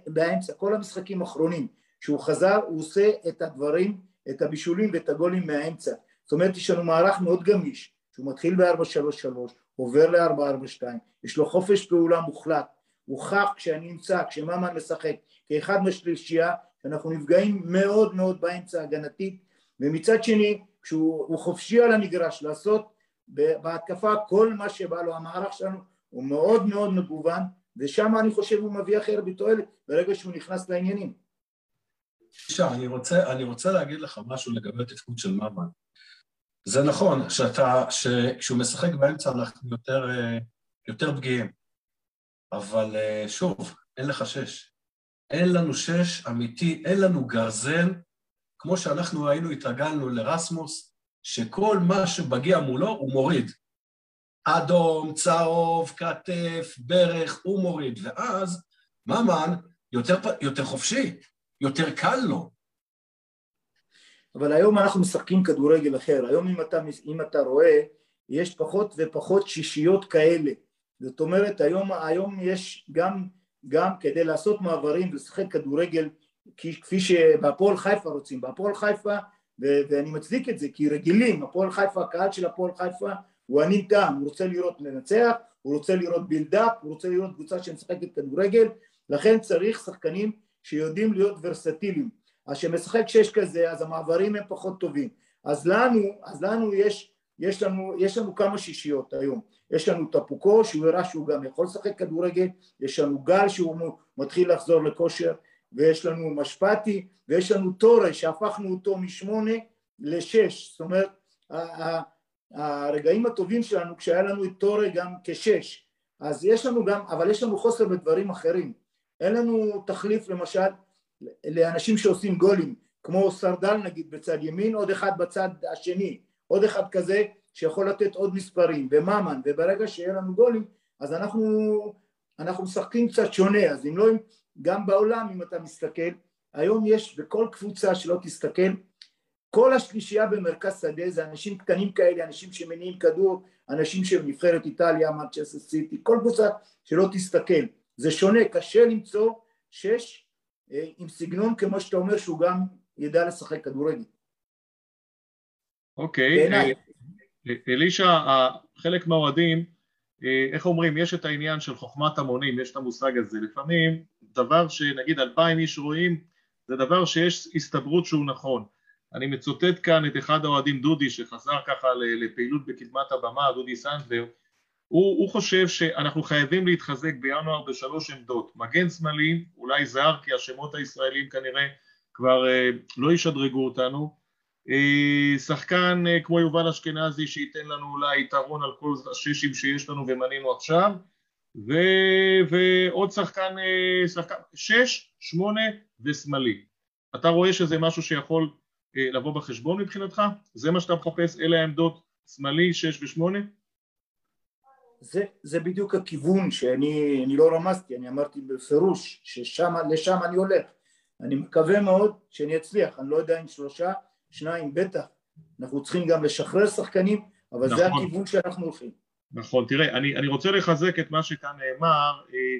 באמצע. כל המשחקים האחרונים, כשההוא חזר, הוא עושה את הדברים, את הבישולים ואת הגולים מהאמצע. זאת אומרת, יש לנו מערך מאוד גמיש, שהוא מתחיל ב-4-3-3, עובר ל-4-4-2, יש לו חופש פעולה מוחלט. הוכח כשאני נמצא, כשממן משחק, כאחד מהשלישייה, שאנחנו נפגעים מאוד מאוד באמצע הגנתית, ומצד שני, כשהוא הוא חופשי על המגרש לעשות בהתקפה כל מה שבא לו, המערך שלנו הוא מאוד מאוד מגוון, ושם אני חושב הוא מביא הכי הרבה תועלת ברגע שהוא נכנס לעניינים. אלישע, אני רוצה, אני רוצה להגיד לך משהו לגבי התפקוד של ממן. זה נכון שאתה, שכשהוא משחק באמצע אנחנו יותר, אה, יותר פגיעים, אבל אה, שוב, אין לך שש. אין לנו שש אמיתי, אין לנו גרזן, כמו שאנחנו היינו התרגלנו לרסמוס, שכל מה שמגיע מולו הוא מוריד. אדום, צהוב, כתף, ברך, הוא מוריד. ואז ממן יותר, יותר חופשי, יותר קל לו. אבל היום אנחנו משחקים כדורגל אחר, היום אם אתה, אם אתה רואה, יש פחות ופחות שישיות כאלה. זאת אומרת, היום, היום יש גם, גם כדי לעשות מעברים ולשחק כדורגל כפי שבהפועל חיפה רוצים. בהפועל חיפה, ו- ואני מצדיק את זה, כי רגילים, הפועל חיפה, הקהל של הפועל חיפה הוא ענין טעם, הוא רוצה לראות מנצח, הוא רוצה לראות בילדאפ, הוא רוצה לראות קבוצה שמשחקת כדורגל, לכן צריך שחקנים שיודעים להיות ורסטיליים. אז כשמשחק שש כזה, אז המעברים הם פחות טובים. אז לנו, אז לנו יש, יש לנו, יש לנו כמה שישיות היום. יש לנו טפוקו, שהוא הראה שהוא גם יכול לשחק כדורגל, יש לנו גל שהוא מתחיל לחזור לכושר, ויש לנו משפטי, ויש לנו טורה שהפכנו אותו משמונה לשש. זאת אומרת, הרגעים הטובים שלנו כשהיה לנו את טורה גם כשש. אז יש לנו גם, אבל יש לנו חוסר בדברים אחרים. אין לנו תחליף למשל לאנשים שעושים גולים, כמו סרדל נגיד בצד ימין, עוד אחד בצד השני, עוד אחד כזה שיכול לתת עוד מספרים, וממן, וברגע שיהיה לנו גולים, אז אנחנו, אנחנו משחקים קצת שונה, אז אם לא, גם בעולם אם אתה מסתכל, היום יש בכל קבוצה שלא תסתכל, כל השלישייה במרכז שדה זה אנשים קטנים כאלה, אנשים שמניעים כדור, אנשים של נבחרת איטליה, מנצ'סטר סיטי, כל קבוצה שלא תסתכל, זה שונה, קשה למצוא שש אה, עם סגנון כמו שאתה אומר שהוא גם ידע לשחק כדורגל. אוקיי, בעיניי. אלישע, חלק מהאוהדים, אה, איך אומרים, יש את העניין של חוכמת המונים, יש את המושג הזה, לפעמים דבר שנגיד אלפיים איש רואים, זה דבר שיש הסתברות שהוא נכון. אני מצוטט כאן את אחד האוהדים, דודי, שחזר ככה לפעילות בקדמת הבמה, דודי סנדלר, הוא, הוא חושב שאנחנו חייבים להתחזק בינואר בשלוש עמדות, מגן שמאלי, אולי זר, כי השמות הישראלים כנראה כבר אה, לא ישדרגו אותנו, שחקן אה, כמו יובל אשכנזי שייתן לנו אולי יתרון על כל השישים שיש לנו ומנינו עכשיו ו... ועוד שחקן, אה, שחקן, שש, שמונה ושמאלי. אתה רואה שזה משהו שיכול אה, לבוא בחשבון מבחינתך? זה מה שאתה מחפש? אלה העמדות שמאלי, שש ושמונה? זה, זה בדיוק הכיוון שאני אני לא רמזתי, אני אמרתי בפירוש ששם, לשם אני הולך. אני מקווה מאוד שאני אצליח, אני לא יודע אם שלושה, שניים בטח. אנחנו צריכים גם לשחרר שחקנים, אבל זה נכון. הכיוון שאנחנו הולכים. נכון, תראה, אני, אני רוצה לחזק את מה שכאן נאמר. אה,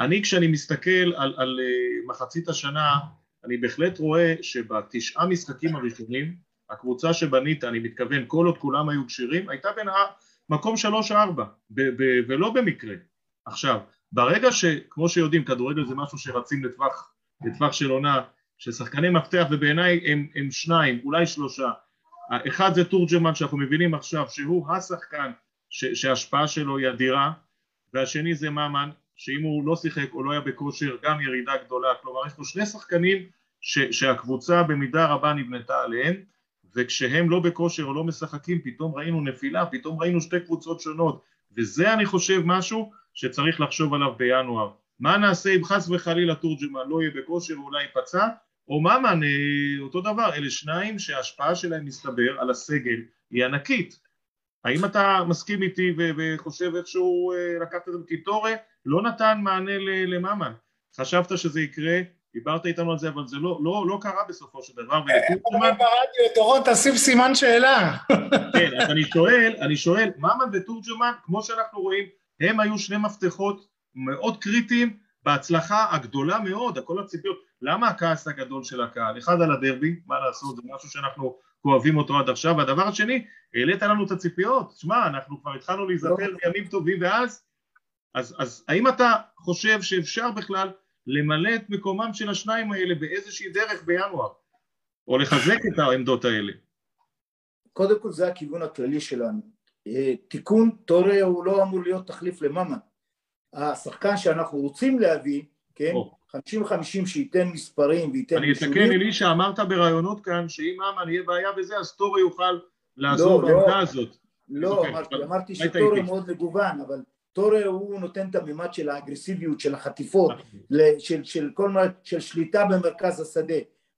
אני כשאני מסתכל על, על אה, מחצית השנה, אני בהחלט רואה שבתשעה משחקים הראשונים, הקבוצה שבנית, אני מתכוון, כל עוד כולם היו כשירים, הייתה בין מקום שלוש-ארבע, ולא במקרה. עכשיו, ברגע שכמו שיודעים, כדורגל זה משהו שרצים לטווח, לטווח של עונה, ששחקני מפתח, ובעיניי הם, הם שניים, אולי שלושה. אחד זה תורג'מן שאנחנו מבינים עכשיו שהוא השחקן ש, שההשפעה שלו היא אדירה, והשני זה ממן, שאם הוא לא שיחק או לא היה בכושר גם ירידה גדולה, כלומר יש פה שני שחקנים ש, שהקבוצה במידה רבה נבנתה עליהם, וכשהם לא בכושר או לא משחקים פתאום ראינו נפילה, פתאום ראינו שתי קבוצות שונות, וזה אני חושב משהו שצריך לחשוב עליו בינואר. מה נעשה אם חס וחלילה תורג'מן לא יהיה בכושר ואולי ייפצע, או ממן, אה, אותו דבר, אלה שניים שההשפעה שלהם מסתבר על הסגל היא ענקית. האם אתה מסכים איתי וחושב איכשהו אה, לקחת את זה בקיטורי? לא נתן מענה לממן. חשבת שזה יקרה, דיברת איתנו על זה, אבל זה לא, לא, לא קרה בסופו של דבר. ולטורג'מן... ברדיו, דורון, תשים סימן שאלה. כן, אז אני שואל, אני שואל, ממן ותורג'מן, כמו שאנחנו רואים, הם היו שני מפתחות מאוד קריטיים בהצלחה הגדולה מאוד, הכל הציפיות. למה הכעס הגדול של הקהל? אחד על הדרבי, מה לעשות, זה משהו שאנחנו כואבים אותו עד עכשיו, והדבר השני, העלית לנו את הציפיות, שמע, אנחנו כבר התחלנו להיזכר בימים טובים ואז, אז, אז האם אתה חושב שאפשר בכלל למלא את מקומם של השניים האלה באיזושהי דרך בינואר, או לחזק את העמדות האלה? קודם כל זה הכיוון הכללי שלנו. אה, תיקון טורי הוא לא אמור להיות תחליף לממן. השחקן שאנחנו רוצים להביא, כן, 50-50 שייתן מספרים וייתן... אני אתקן אלישע, אמרת בראיונות כאן שאם אמן יהיה בעיה בזה אז טורי יוכל לעזור לא, לא. בעמדה לא, הזאת. לא, אוקיי, אמרתי, שטורי מאוד מגוון, אבל טורי הוא נותן את המימד של האגרסיביות, של החטיפות, של, של, כל מה, של שליטה במרכז השדה,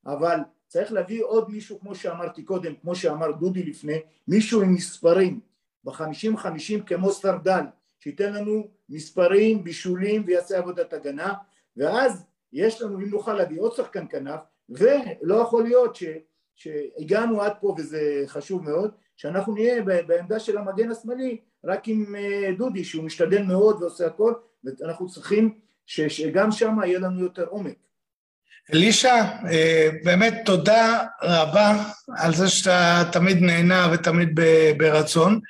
אבל צריך להביא עוד מישהו כמו שאמרתי קודם, כמו שאמר דודי לפני, מישהו עם מספרים, בחמישים חמישים כמו סרדל, שייתן לנו מספרים, בישולים ויעשה עבודת הגנה, ואז יש לנו, אם נוכל להביא עוד שחקן כנף, ולא יכול להיות ש, שהגענו עד פה וזה חשוב מאוד, שאנחנו נהיה בעמדה של המגן השמאלי רק עם אה, דודי שהוא משתדל מאוד ועושה הכל ואנחנו צריכים שגם שם יהיה לנו יותר עומק. אלישע, אה, באמת תודה רבה על זה שאתה תמיד נהנה ותמיד ברצון.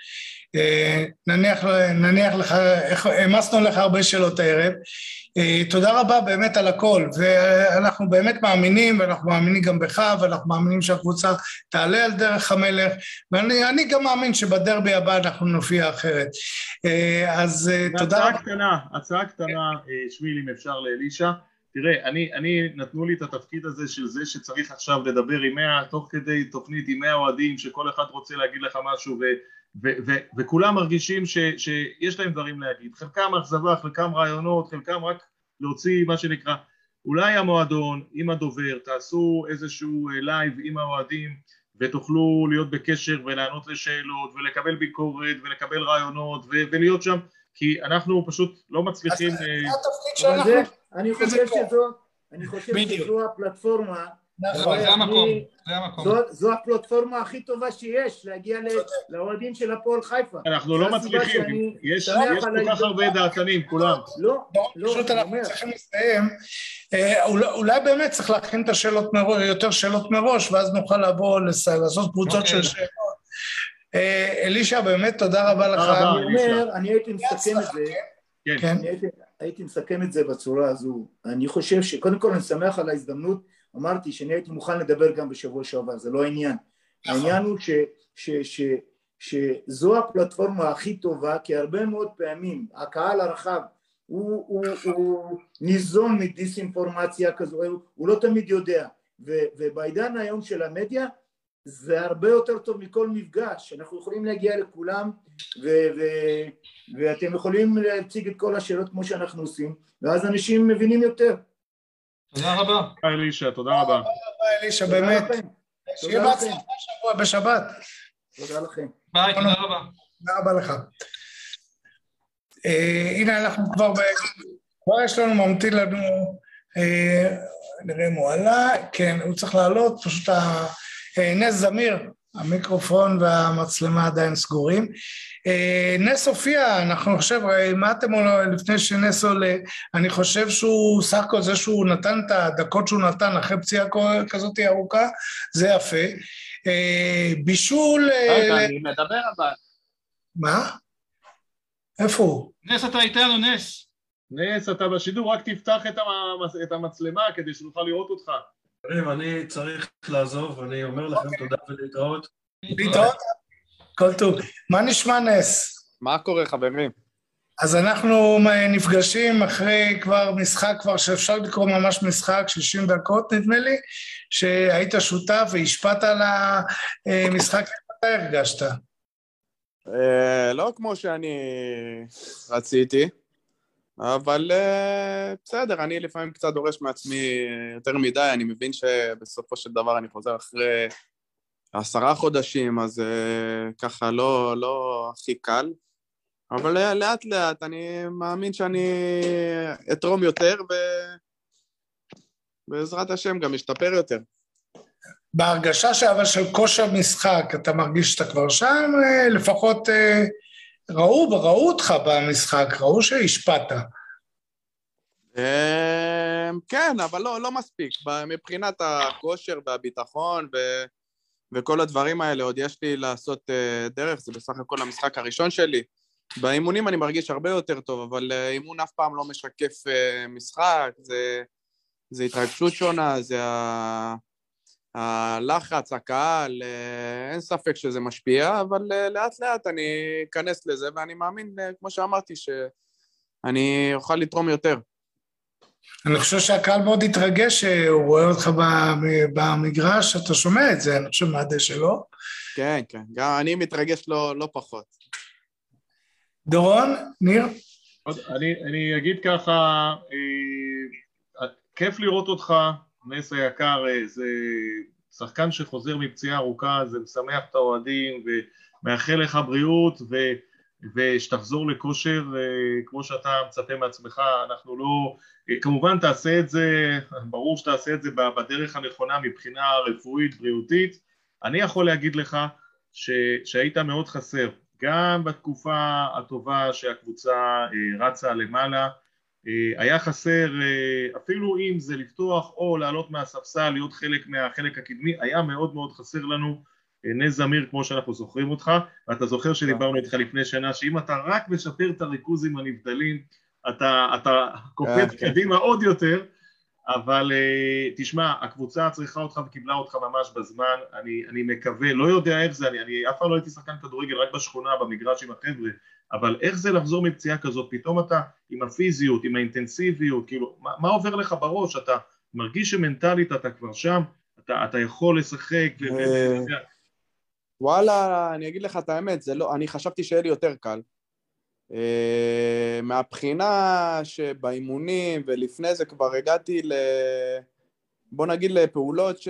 אה, נניח, נניח לך, העמסנו לך הרבה שאלות הערב. אה, תודה רבה באמת על הכל, ואנחנו באמת מאמינים, ואנחנו מאמינים גם בך, ואנחנו מאמינים שהקבוצה תעלה על דרך המלך, ואני גם מאמין שבדרבי הבא אנחנו נופיע אחרת. אה, אז תודה רבה. הצעה קטנה, הצעה קטנה, שמיל, אם אפשר לאלישע. תראה, אני, אני, נתנו לי את התפקיד הזה של זה שצריך עכשיו לדבר עם מאה, תוך כדי תוכנית עם מאה אוהדים, שכל אחד רוצה להגיד לך משהו, ו... ו- ו- וכולם מרגישים ש- שיש להם דברים להגיד, חלקם אכזבה, חלקם רעיונות, חלקם רק להוציא מה שנקרא, אולי המועדון עם הדובר תעשו איזשהו live עם האוהדים ותוכלו להיות בקשר ולענות לשאלות ולקבל ביקורת ולקבל רעיונות ו- ולהיות שם כי אנחנו פשוט לא מצליחים... אז זה התפקיד שאנחנו... אני חושב שזו, אני חושב שזו הפלטפורמה נכון, זה המקום, זה המקום. זו הפלטפורמה הכי טובה שיש, להגיע לאוהדים של הפועל חיפה. אנחנו לא מצליחים, יש כל כך הרבה דעתנים, כולם. לא, לא, פשוט אנחנו צריכים לסיים. אה, אולי באמת צריך להכין את השאלות מראש, יותר שאלות מראש, ואז נוכל לבוא לעשות קבוצות של אוקיי. שאלות. אה, אלישע, באמת תודה רבה לך. אני אומר, אני הייתי מסכם את זה. כן. הייתי מסכם את זה בצורה הזו. אני חושב שקודם כל אני שמח על ההזדמנות אמרתי שאני הייתי מוכן לדבר גם בשבוע שעבר, זה לא העניין. נכון. העניין הוא ש, ש, ש, שזו הפלטפורמה הכי טובה, כי הרבה מאוד פעמים הקהל הרחב הוא, הוא, הוא ניזון מדיסאינפורמציה כזו, הוא, הוא לא תמיד יודע, ו, ובעידן היום של המדיה זה הרבה יותר טוב מכל מפגש, אנחנו יכולים להגיע לכולם ו, ו, ואתם יכולים להציג את כל השאלות כמו שאנחנו עושים, ואז אנשים מבינים יותר. תודה רבה. תודה אלישע, תודה רבה. תודה רבה אלישע, באמת. שיהיה בהצלחה שבוע בשבת. תודה לכם. ביי, תודה רבה. תודה רבה לך. אה, הנה אנחנו כבר, כבר יש לנו, ממתין לנו, אה, נראה אם הוא עלה, כן, הוא צריך לעלות, פשוט אה, נס זמיר, המיקרופון והמצלמה עדיין סגורים. אה, נס הופיע, אנחנו חושב, מה אתם לפני שנס עולה, אני חושב שהוא, סך הכל זה שהוא נתן את הדקות שהוא נתן אחרי פציעה כזאת ארוכה, זה יפה. אה, בישול... אה, רגע, אני מדבר אבל. מה? איפה הוא? נס, אתה איתנו, נס. נס, אתה בשידור, רק תפתח את המצלמה כדי שנוכל לראות אותך. חברים, אני צריך לעזוב, אני אומר לכם תודה ולהתראות. להתראות, כל טוב. מה נשמע נס? מה קורה, חברים? אז אנחנו נפגשים אחרי כבר משחק, כבר שאפשר לקרוא ממש משחק, 60 דקות נדמה לי, שהיית שותף והשפעת על המשחק, איך אתה הרגשת? אה, לא כמו שאני רציתי, אבל אה, בסדר, אני לפעמים קצת דורש מעצמי יותר מדי, אני מבין שבסופו של דבר אני חוזר אחרי עשרה חודשים, אז אה, ככה לא, לא הכי קל, אבל לאט לאט אני מאמין שאני אתרום יותר ובעזרת השם גם אשתפר יותר. בהרגשה אבל של כושר משחק, אתה מרגיש שאתה כבר שם? אה, לפחות אה, ראו, ראו אותך במשחק, ראו שהשפעת. כן, אבל לא, לא מספיק. מבחינת הכושר והביטחון. וכל הדברים האלה, עוד יש לי לעשות דרך, זה בסך הכל המשחק הראשון שלי. באימונים אני מרגיש הרבה יותר טוב, אבל אימון אף פעם לא משקף משחק, זה, זה התרגשות שונה, זה ה... הלחץ, הקהל, אין ספק שזה משפיע, אבל לאט לאט אני אכנס לזה, ואני מאמין, כמו שאמרתי, שאני אוכל לתרום יותר. אני חושב שהקהל מאוד התרגש שהוא רואה אותך במגרש, אתה שומע את זה, אני חושב מהדשא, לא? כן, כן, גם אני מתרגש לא, לא פחות. דורון, ניר? אני, אני אגיד ככה, אה, כיף לראות אותך, נס היקר, אה, זה שחקן שחוזר מפציעה ארוכה, זה משמח את האוהדים ומאחל לך בריאות ו, ושתחזור לכושר אה, כמו שאתה מצפה מעצמך, אנחנו לא, כמובן תעשה את זה, ברור שתעשה את זה בדרך הנכונה מבחינה רפואית, בריאותית, אני יכול להגיד לך ש, שהיית מאוד חסר גם בתקופה הטובה שהקבוצה אה, רצה למעלה, אה, היה חסר אה, אפילו אם זה לפתוח או לעלות מהספסל, להיות חלק מהחלק הקדמי, היה מאוד מאוד חסר לנו נס זמיר כמו שאנחנו זוכרים אותך, ואתה זוכר שדיברנו איתך לפני שנה שאם אתה רק משפר את הריכוז עם הנבדלים, אתה, אתה קופץ כן. קדימה עוד יותר אבל uh, תשמע, הקבוצה צריכה אותך וקיבלה אותך ממש בזמן, אני, אני מקווה, לא יודע איך זה, אני, אני אף פעם לא הייתי שחקן כדורגל רק בשכונה, במגרש עם החבר'ה, אבל איך זה לחזור מפציעה כזאת, פתאום אתה עם הפיזיות, עם האינטנסיביות, כאילו, מה, מה עובר לך בראש, אתה מרגיש שמנטלית אתה כבר שם, אתה, אתה יכול לשחק, ו... אה, וואלה, אני אגיד לך את האמת, לא, אני חשבתי שיהיה לי יותר קל, אה, מהבחינה שבאימונים ולפני זה כבר הגעתי ל... בוא נגיד לפעולות ש...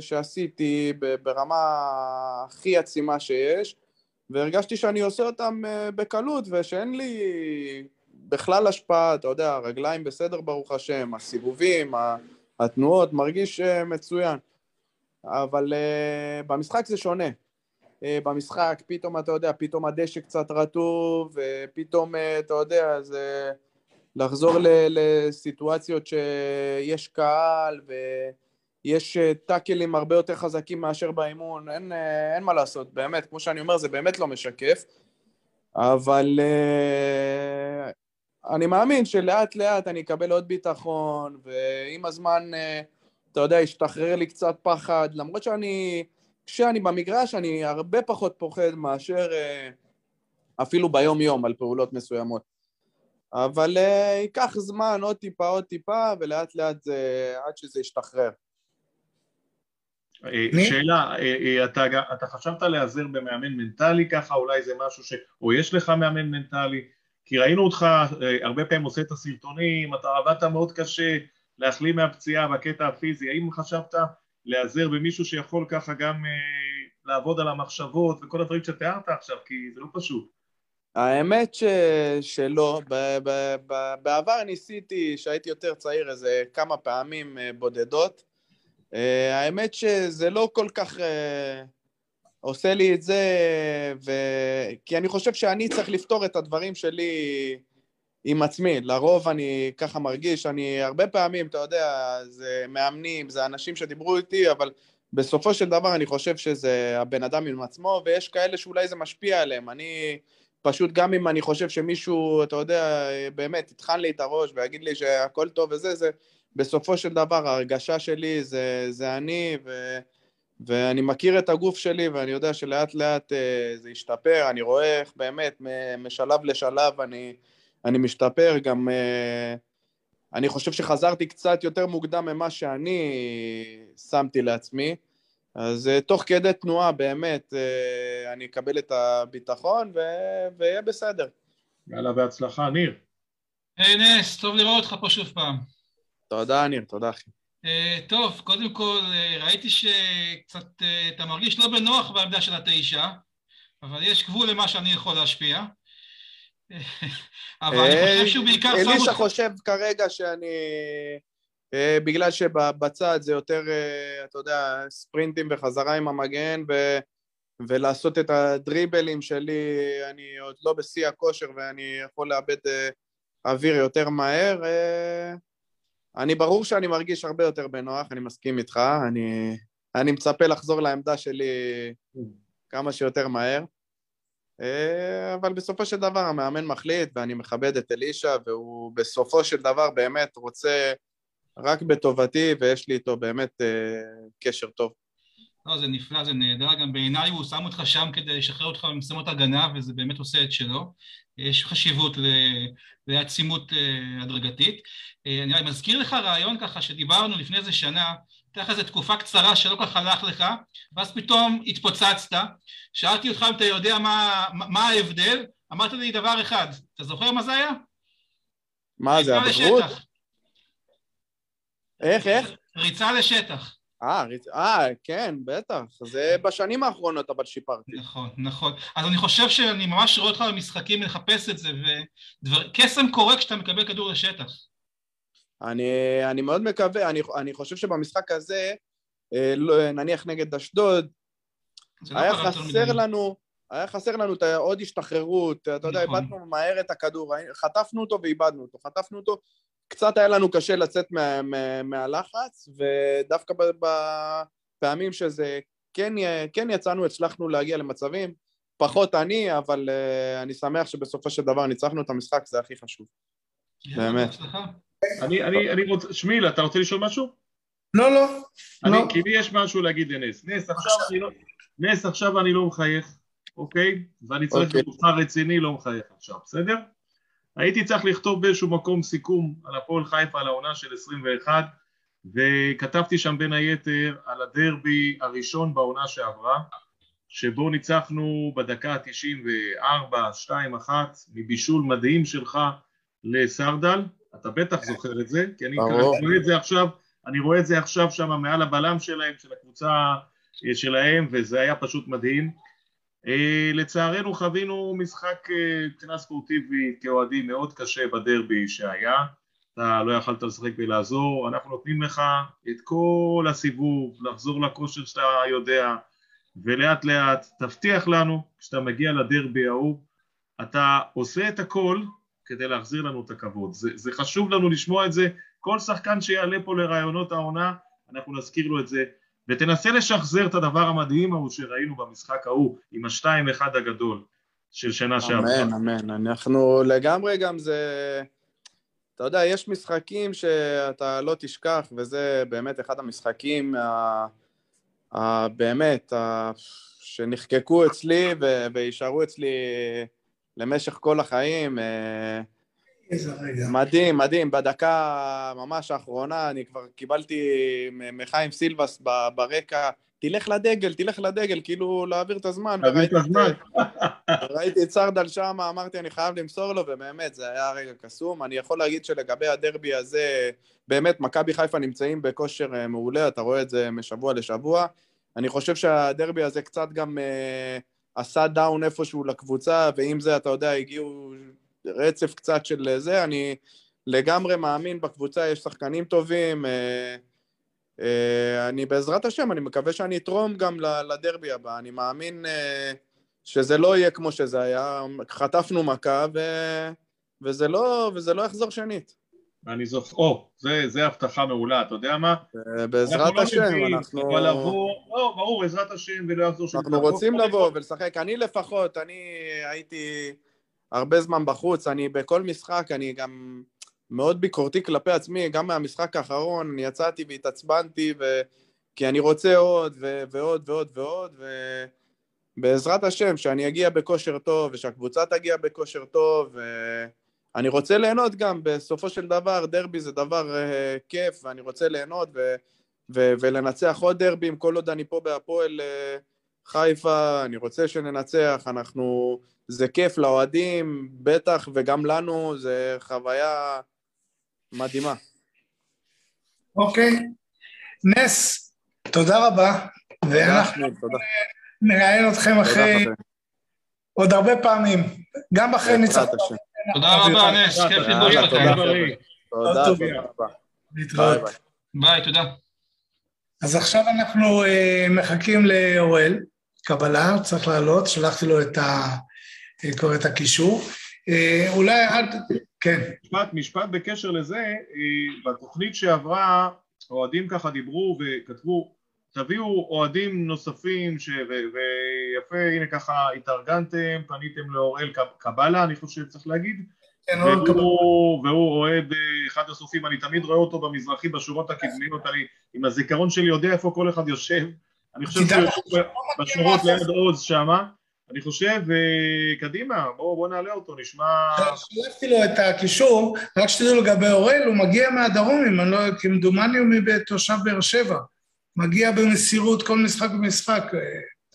שעשיתי ברמה הכי עצימה שיש והרגשתי שאני עושה אותן אה, בקלות ושאין לי בכלל השפעה, אתה יודע, הרגליים בסדר ברוך השם, הסיבובים, התנועות, מרגיש אה, מצוין. אבל במשחק זה שונה. אה, במשחק, פתאום אתה יודע, פתאום הדשא קצת רטוב, ופתאום אה, אתה יודע, זה לחזור לסיטואציות שיש קהל ויש אה, טאקלים הרבה יותר חזקים מאשר באימון, אין, אין מה לעשות, באמת, כמו שאני אומר, זה באמת לא משקף, אבל אני מאמין שלאט לאט אני אקבל עוד ביטחון, ועם הזמן, אתה יודע, ישתחרר לי קצת פחד, למרות שאני... כשאני במגרש אני הרבה פחות פוחד מאשר אה, אפילו ביום יום על פעולות מסוימות. אבל אה, ייקח זמן עוד טיפה עוד טיפה ולאט לאט זה עד שזה ישתחרר. אה, שאלה, אתה, אתה חשבת להיעזר במאמן מנטלי ככה, אולי זה משהו ש... או יש לך מאמן מנטלי? כי ראינו אותך הרבה פעמים עושה את הסרטונים, אתה עבדת מאוד קשה להחלים מהפציעה בקטע הפיזי, האם חשבת להיעזר במישהו שיכול ככה גם אה, לעבוד על המחשבות וכל הדברים שתיארת עכשיו, כי זה לא פשוט. האמת ש... שלא, ב... ב... ב... בעבר ניסיתי, כשהייתי יותר צעיר, איזה כמה פעמים אה, בודדות. אה, האמת שזה לא כל כך עושה לי את זה, ו... כי אני חושב שאני צריך לפתור את הדברים שלי עם עצמי, לרוב אני ככה מרגיש, אני הרבה פעמים, אתה יודע, זה מאמנים, זה אנשים שדיברו איתי, אבל בסופו של דבר אני חושב שזה הבן אדם עם עצמו, ויש כאלה שאולי זה משפיע עליהם, אני פשוט גם אם אני חושב שמישהו, אתה יודע, באמת יטחן לי את הראש ויגיד לי שהכל טוב וזה, זה בסופו של דבר ההרגשה שלי זה, זה אני, ו, ואני מכיר את הגוף שלי, ואני יודע שלאט לאט אה, זה ישתפר, אני רואה איך באמת משלב לשלב אני, אני משתפר, גם אה, אני חושב שחזרתי קצת יותר מוקדם ממה שאני שמתי לעצמי, אז אה, תוך כדי תנועה באמת אה, אני אקבל את הביטחון ו- ויהיה בסדר. יאללה, בהצלחה, ניר. היי נס, טוב לראות אותך פה שוב פעם. תודה, ניר, תודה, אחי. Uh, טוב, קודם כל, uh, ראיתי שקצת uh, אתה מרגיש לא בנוח בעמדה של התשע, אבל יש גבול למה שאני יכול להשפיע. אבל אני חושב שהוא בעיקר שם... אלישע חושב כרגע שאני... בגלל שבצד זה יותר, אתה יודע, ספרינטים וחזרה עם המגן ו... ולעשות את הדריבלים שלי, אני עוד לא בשיא הכושר ואני יכול לאבד אוויר יותר מהר. אני ברור שאני מרגיש הרבה יותר בנוח, אני מסכים איתך, אני, אני מצפה לחזור לעמדה שלי כמה שיותר מהר. אה, אבל בסופו של דבר המאמן מחליט ואני מכבד את אלישע והוא בסופו של דבר באמת רוצה רק בטובתי ויש לי איתו באמת אה, קשר טוב. לא, זה נפלא, זה נהדר, גם בעיניי הוא שם אותך שם כדי לשחרר אותך ממשימות הגנה וזה באמת עושה את שלו. יש חשיבות לעצימות אה, הדרגתית. אני מזכיר לך רעיון ככה שדיברנו לפני איזה שנה, הייתה לך איזו תקופה קצרה שלא כל כך הלך לך, ואז פתאום התפוצצת, שאלתי אותך אם אתה יודע מה, מה ההבדל, אמרת לי דבר אחד, אתה זוכר מה זה היה? מה זה, הבגרות? איך, איך? ריצה לשטח. אה, אה, כן, בטח. זה בשנים האחרונות אבל שיפרתי. נכון, נכון. אז אני חושב שאני ממש רואה אותך במשחקים לחפש את זה, וקסם קורה כשאתה מקבל כדור לשטח. אני, אני מאוד מקווה, אני, אני חושב שבמשחק הזה, אה, לא, נניח נגד אשדוד, לא היה לא חסר לנו, היה חסר לנו את העוד השתחררות, אתה נכון. יודע, איבדנו מהר את הכדור, חטפנו אותו ואיבדנו אותו, חטפנו אותו, קצת היה לנו קשה לצאת מה, מה, מהלחץ, ודווקא בפעמים שזה כן, כן יצאנו, הצלחנו להגיע למצבים, פחות אני, אבל uh, אני שמח שבסופו של דבר ניצחנו את המשחק, זה הכי חשוב. באמת. אני, אני, אני רוצה, שמיל, אתה רוצה לשאול משהו? לא, לא. אני, לא. כי לי יש משהו להגיד לנס. נס, עכשיו אני לא, נס, עכשיו אני לא מחייך, אוקיי? ואני צריך אוקיי. במוסר רציני לא מחייך עכשיו, בסדר? הייתי צריך לכתוב באיזשהו מקום סיכום על הפועל חיפה על העונה של 21 וכתבתי שם בין היתר על הדרבי הראשון בעונה שעברה שבו ניצחנו בדקה ה-94, 2-1 מבישול מדהים שלך לסרדל, אתה בטח זוכר את זה, כי אני רואה את זה עכשיו, אני רואה את זה עכשיו שם מעל הבלם שלהם, של הקבוצה אה, שלהם, וזה היה פשוט מדהים. אה, לצערנו חווינו משחק אה, מבחינה ספורטיבית כאוהדים מאוד קשה בדרבי שהיה, אתה לא יכלת לשחק ולעזור, אנחנו נותנים לך את כל הסיבוב, לחזור לכושר שאתה יודע, ולאט לאט תבטיח לנו, כשאתה מגיע לדרבי ההוא, אתה עושה את הכל כדי להחזיר לנו את הכבוד. זה, זה חשוב לנו לשמוע את זה, כל שחקן שיעלה פה לרעיונות העונה, אנחנו נזכיר לו את זה, ותנסה לשחזר את הדבר המדהים ההוא שראינו במשחק ההוא עם השתיים אחד הגדול של שנה שעברה. אמן, אמן. אנחנו לגמרי גם זה... אתה יודע, יש משחקים שאתה לא תשכח, וזה באמת אחד המשחקים ה... ה... באמת, ה... שנחקקו אצלי ויישארו אצלי למשך כל החיים. אה. מדהים, מדהים. בדקה ממש האחרונה אני כבר קיבלתי מחיים סילבס ברקע, תלך לדגל, תלך לדגל, כאילו להעביר את הזמן. להעביר את הזמן. ראיתי את סרדל שם, אמרתי אני חייב למסור לו, ובאמת זה היה רגע קסום. אני יכול להגיד שלגבי הדרבי הזה, באמת מכבי חיפה נמצאים בכושר אה, מעולה, אתה רואה את זה משבוע לשבוע. אני חושב שהדרבי הזה קצת גם אה, עשה דאון איפשהו לקבוצה, ועם זה, אתה יודע, הגיעו רצף קצת של זה, אני לגמרי מאמין בקבוצה, יש שחקנים טובים, אה, אה, אני בעזרת השם, אני מקווה שאני אתרום גם לדרבי הבא, אני מאמין אה, שזה לא יהיה כמו שזה היה, חטפנו מכה ו... וזה, לא, וזה לא יחזור שנית. אני זוכר, או, זה, זה הבטחה מעולה, אתה יודע מה? בעזרת השם, לא אנחנו... אבל לבוא, לא, ברור, בעזרת השם, ולא יחזור שנית. אנחנו רוצים לבוא ולשחק, אני לפחות, אני הייתי... הרבה זמן בחוץ, אני בכל משחק, אני גם מאוד ביקורתי כלפי עצמי, גם מהמשחק האחרון, אני יצאתי והתעצבנתי, ו... כי אני רוצה עוד, ו... ועוד ועוד ועוד, ובעזרת השם, שאני אגיע בכושר טוב, ושהקבוצה תגיע בכושר טוב, ואני רוצה ליהנות גם, בסופו של דבר, דרבי זה דבר uh, כיף, ואני רוצה ליהנות, ו... ו... ולנצח עוד דרבים, כל עוד אני פה בהפועל uh, חיפה, אני רוצה שננצח, אנחנו... זה כיף לאוהדים, בטח, וגם לנו, זה חוויה מדהימה. אוקיי. נס, תודה רבה, ואנחנו נראיין אתכם אחרי עוד הרבה פעמים, גם אחרי ניצחון. תודה רבה, נס, כיף לדבר לכם. תודה, תודה רבה. להתראות. ביי, תודה. אז עכשיו אנחנו uh, מחכים לאוראל, קבלה, צריך לעלות, שלחתי לו את, ה, את, את הקישור. Uh, אולי עד, כן. משפט, משפט בקשר לזה, בתוכנית שעברה, אוהדים ככה דיברו וכתבו, תביאו אוהדים נוספים, ש... ו... ויפה, הנה ככה התארגנתם, פניתם לאוראל קבלה, אני חושב שצריך להגיד, כן, והוא, והוא אוהד אחד הסופים, אני תמיד רואה אותו במזרחי בשורות הקדמיות, אני עם הזיכרון שלי יודע איפה כל אחד יושב, אני חושב שהוא יושב בשורות ליד עוז שמה, אני חושב, קדימה, בואו בוא נעלה אותו, נשמע... שלחתי לו את הקישור, רק שתדעו לגבי אוראל, הוא מגיע מהדרום, אם אני לא... כמדומני הוא מתושב באר שבע. מגיע במסירות כל משחק ומשחק.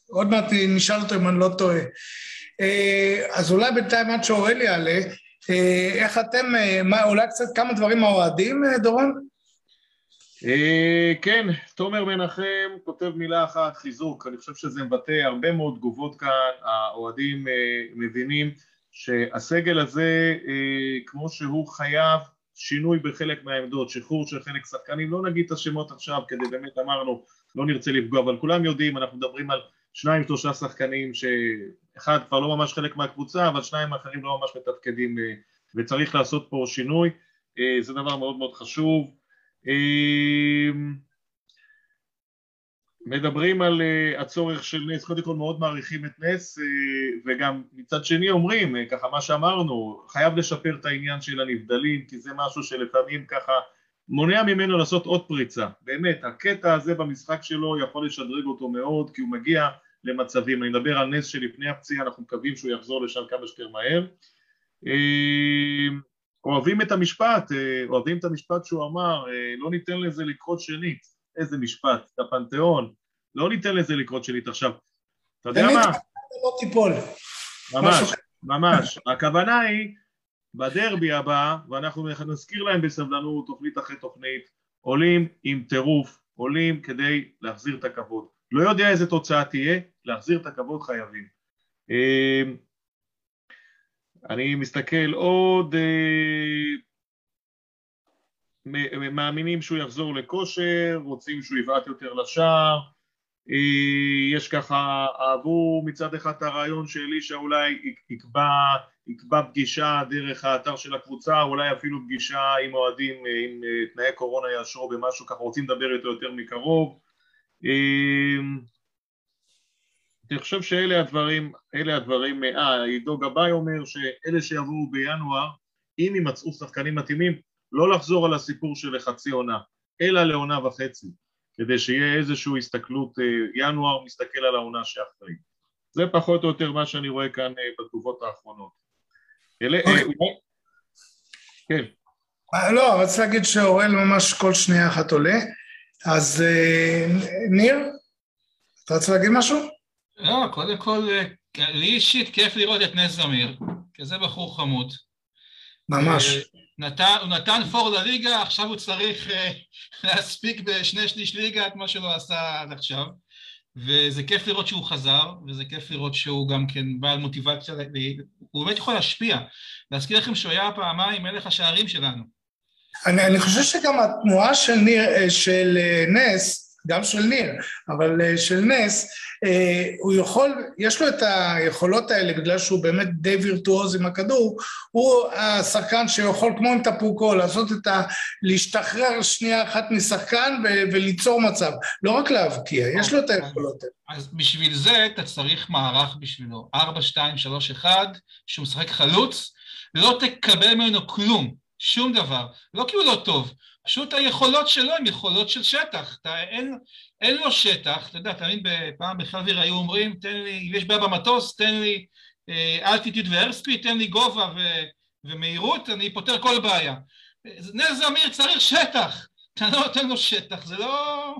עוד מעט נשאל אותו אם אני לא טועה. אז אולי בינתיים עד שאוראל יעלה, איך אתם, מה, אולי קצת כמה דברים האוהדים, דורון? כן, תומר מנחם כותב מילה אחת, חיזוק, אני חושב שזה מבטא הרבה מאוד תגובות כאן, האוהדים מבינים שהסגל הזה, כמו שהוא חייב שינוי בחלק מהעמדות, שחרור של חלק שחקנים, לא נגיד את השמות עכשיו כדי באמת אמרנו לא נרצה לפגוע, אבל כולם יודעים, אנחנו מדברים על שניים שלושה שחקנים שאחד כבר לא ממש חלק מהקבוצה, אבל שניים האחרים לא ממש מתפקדים וצריך לעשות פה שינוי, זה דבר מאוד מאוד חשוב. מדברים על uh, הצורך של נס, קודם כל מאוד מעריכים את נס uh, וגם מצד שני אומרים, uh, ככה מה שאמרנו, חייב לשפר את העניין של הנבדלים כי זה משהו שלפעמים ככה מונע ממנו לעשות עוד פריצה, באמת הקטע הזה במשחק שלו יכול לשדרג אותו מאוד כי הוא מגיע למצבים, אני מדבר על נס שלפני הפציעה, אנחנו מקווים שהוא יחזור לשם כמה שיותר מהר. אוהבים את המשפט, אוהבים את המשפט שהוא אמר, לא ניתן לזה לקרות שנית איזה משפט, את הפנתיאון, לא ניתן לזה לקרות שנית עכשיו. אתה יודע מה? לא תיפול. ממש, ממש. הכוונה היא, בדרבי הבא, ואנחנו נזכיר להם בסבלנות, תוכנית אחרי תוכנית, עולים עם טירוף, עולים כדי להחזיר את הכבוד. לא יודע איזה תוצאה תהיה, להחזיר את הכבוד חייבים. אני מסתכל עוד, מאמינים שהוא יחזור לכושר, רוצים שהוא יבעט יותר לשער, יש ככה, אהבו מצד אחד את הרעיון שאלישע אולי יקבע, יקבע פגישה דרך האתר של הקבוצה, אולי אפילו פגישה עם אוהדים, עם תנאי קורונה יאשרו במשהו, ככה רוצים לדבר איתו יותר מקרוב. אני חושב שאלה הדברים, אלה הדברים, אה, עידו גבאי אומר שאלה שיבואו בינואר, אם יימצאו שחקנים מתאימים, לא לחזור על הסיפור של לחצי עונה, אלא לעונה וחצי, כדי שיהיה איזושהי הסתכלות, ינואר מסתכל על העונה שאחרי. זה פחות או יותר מה שאני רואה כאן בתגובות האחרונות. אלה, כן. לא, רציתי להגיד שאוראל ממש כל שנייה אחת עולה, אז ניר, אתה רוצה להגיד משהו? לא, קודם כל, לי אישית כיף לראות את נס זמיר, כי זה בחור חמוד. ממש. נתן, הוא נתן פור לליגה, עכשיו הוא צריך uh, להספיק בשני שליש ליגה את מה שלא עשה עד עכשיו. וזה כיף לראות שהוא חזר, וזה כיף לראות שהוא גם כן בעל מוטיבציה, הוא באמת יכול להשפיע. להזכיר לכם שהוא היה פעמיים מלך השערים שלנו. אני, אני חושב שגם התנועה של, ניר, של נס, גם של ניר, אבל של נס, הוא יכול, יש לו את היכולות האלה בגלל שהוא באמת די וירטואוז עם הכדור, הוא השחקן שיכול כמו עם טפוקו לעשות את ה... להשתחרר שנייה אחת משחקן ו- וליצור מצב, לא רק להבקיע, יש לו את היכולות האלה. אז בשביל זה אתה צריך מערך בשבילו, 4, 2, 3, 1, שהוא משחק חלוץ, לא תקבל ממנו כלום. שום דבר. לא כי הוא לא טוב, פשוט היכולות שלו הן יכולות של שטח. אתה, אין, אין לו שטח, אתה יודע, תמיד פעם בחביר היו אומרים, תן לי, אם יש בעיה במטוס, תן לי אלטיטיוד וארספיד, תן לי גובה ו, ומהירות, אני פותר כל בעיה. נר זמיר צריך שטח, אתה לא נותן לו שטח, זה לא,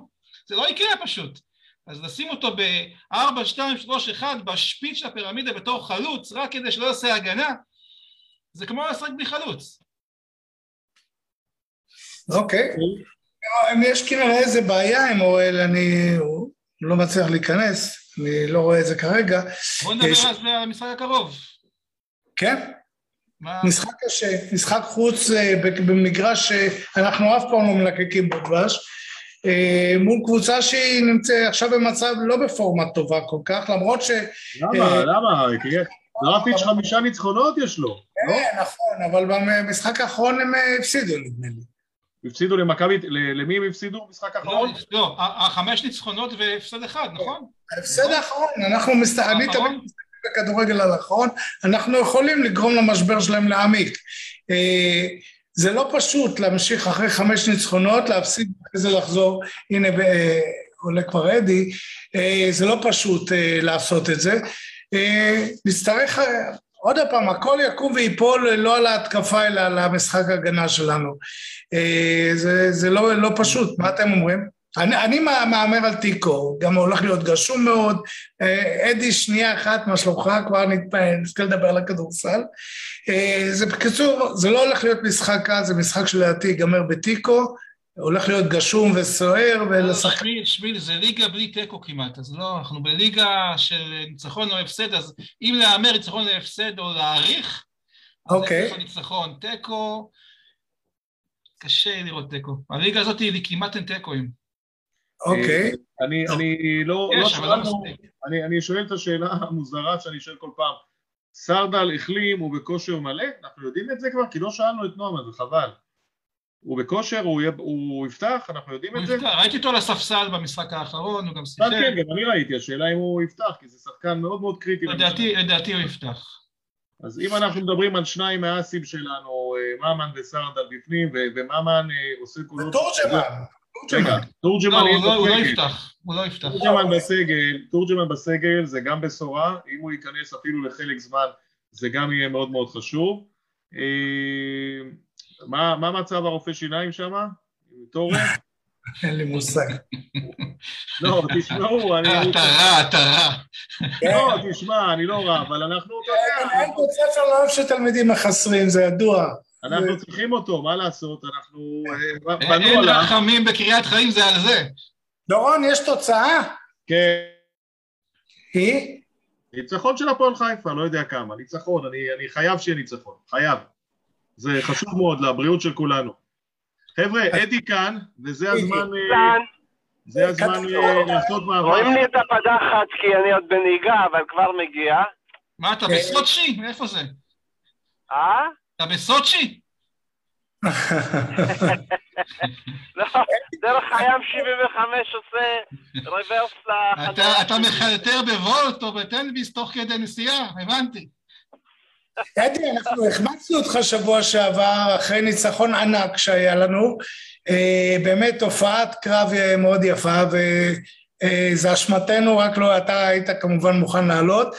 זה לא יקרה פשוט. אז לשים אותו ב-4, 2, 3, 1 בשפיץ של הפירמידה בתור חלוץ, רק כדי שלא יעשה הגנה, זה כמו לשחק בלי חלוץ. אוקיי. אם יש כנראה איזה בעיה עם אוהל, אני לא מצליח להיכנס, אני לא רואה את זה כרגע. בוא נדבר על זה על המשחק הקרוב. כן. משחק קשה, משחק חוץ אה, במגרש שאנחנו אף פעם לא מלקקים בו דבש. אה, מול קבוצה שהיא נמצאת עכשיו במצב לא בפורמה טובה כל כך, למרות ש... למה? אה, למה? דראפיץ' חמישה ניצחונות יש לו, לא? כן, נכון, אבל במשחק האחרון הם הפסידו, נדמה לי. הפסידו למכבי, למי הם הפסידו במשחק לא, האחרון? לא, החמש ניצחונות והפסד אחד, נכון? ההפסד האחרון, אנחנו מסתכלים, בכדורגל על האחרון, אנחנו יכולים לגרום למשבר שלהם להעמיק. זה לא פשוט להמשיך אחרי חמש ניצחונות, להפסיד אחרי זה לחזור, הנה ב- עולה כבר אדי, אה, זה לא פשוט אה, לעשות את זה. אה, נצטרך, עוד פעם, הכל יקום ויפול לא על ההתקפה אלא על המשחק הגנה שלנו. זה, זה לא, לא פשוט, מה אתם אומרים? אני, אני מהמר על תיקו, גם הולך להיות גשום מאוד. אדי, שנייה אחת, מה שלומך? כבר נתחיל לדבר על הכדורסל. אה, זה בקיצור, זה לא הולך להיות משחק קל, זה משחק שלדעתי ייגמר בתיקו, הולך להיות גשום וסוער ולשחק... שמיל, זה ליגה בלי תיקו כמעט, אז לא, אנחנו בליגה של ניצחון או הפסד, אז אם להמר ניצחון להפסד או להעריך, אוקיי. אז ניצחון, תיקו, קשה לראות תיקו. הליגה הזאת היא כמעט אין תיקואים. אוקיי. אני, אני לא, לא שאלנו, אני, אני שואל את השאלה המוזרה שאני שואל כל פעם, סרדל החלים, הוא בכושר מלא? אנחנו יודעים את זה כבר? כי לא שאלנו את נועם, אז חבל. הוא בכושר, הוא, יהיה, הוא יפתח, אנחנו יודעים הוא את זה? יפתח, ראיתי אותו על הספסל במשחק האחרון, הוא גם שיחק. כן, גם אני ראיתי, השאלה אם הוא יפתח, כי זה שחקן מאוד מאוד קריטי. לדעתי, לדעתי הוא יפתח. אז אם אנחנו מדברים על שניים מהאסים שלנו, אה, ממן וסרדל בפנים, וממן אה, עושה קולות... ותורג'מן. רגע, תורג'מן לא, לא, הוא לא יפתח, הוא לא יפתח. תורג'מן בסגל, תורג'מן בסגל זה גם בשורה, אם הוא ייכנס אפילו לחלק זמן זה גם יהיה מאוד מאוד חשוב. אה, מה, מצב הרופא שיניים שם? תורן? אין לי מושג. לא, תשמעו, אני... אתה רע, אתה רע. לא, תשמע, אני לא רע, אבל אנחנו... אין בית ספר לא אוהב שתלמידים מחסרים, זה ידוע. אנחנו צריכים אותו, מה לעשות? אנחנו אה, עליו. אין רחמים בקריית חיים, זה על זה. דורון, יש תוצאה? כן. היא? ניצחון של הפועל חיפה, לא יודע כמה. ניצחון, אני, אני חייב שיהיה ניצחון, חייב. זה חשוב מאוד לבריאות של כולנו. חבר'ה, אדי כאן, וזה הזמן... אה, זה הזמן אה, לעשות מעבר. רואים לי את הפדחת כי אני עוד בנהיגה, אבל כבר מגיע. מה, אתה בסוצ'י? איפה זה? אה? אתה בסוצ'י? לא, דרך הים 75 עושה רוורס לחדרה. אתה מחלטר בוולט או בטלוויס תוך כדי נסיעה, הבנתי. אדי, אנחנו החמצנו אותך שבוע שעבר אחרי ניצחון ענק שהיה לנו. אה, באמת הופעת קרב מאוד יפה, וזה אשמתנו, רק לא אתה היית כמובן מוכן לעלות.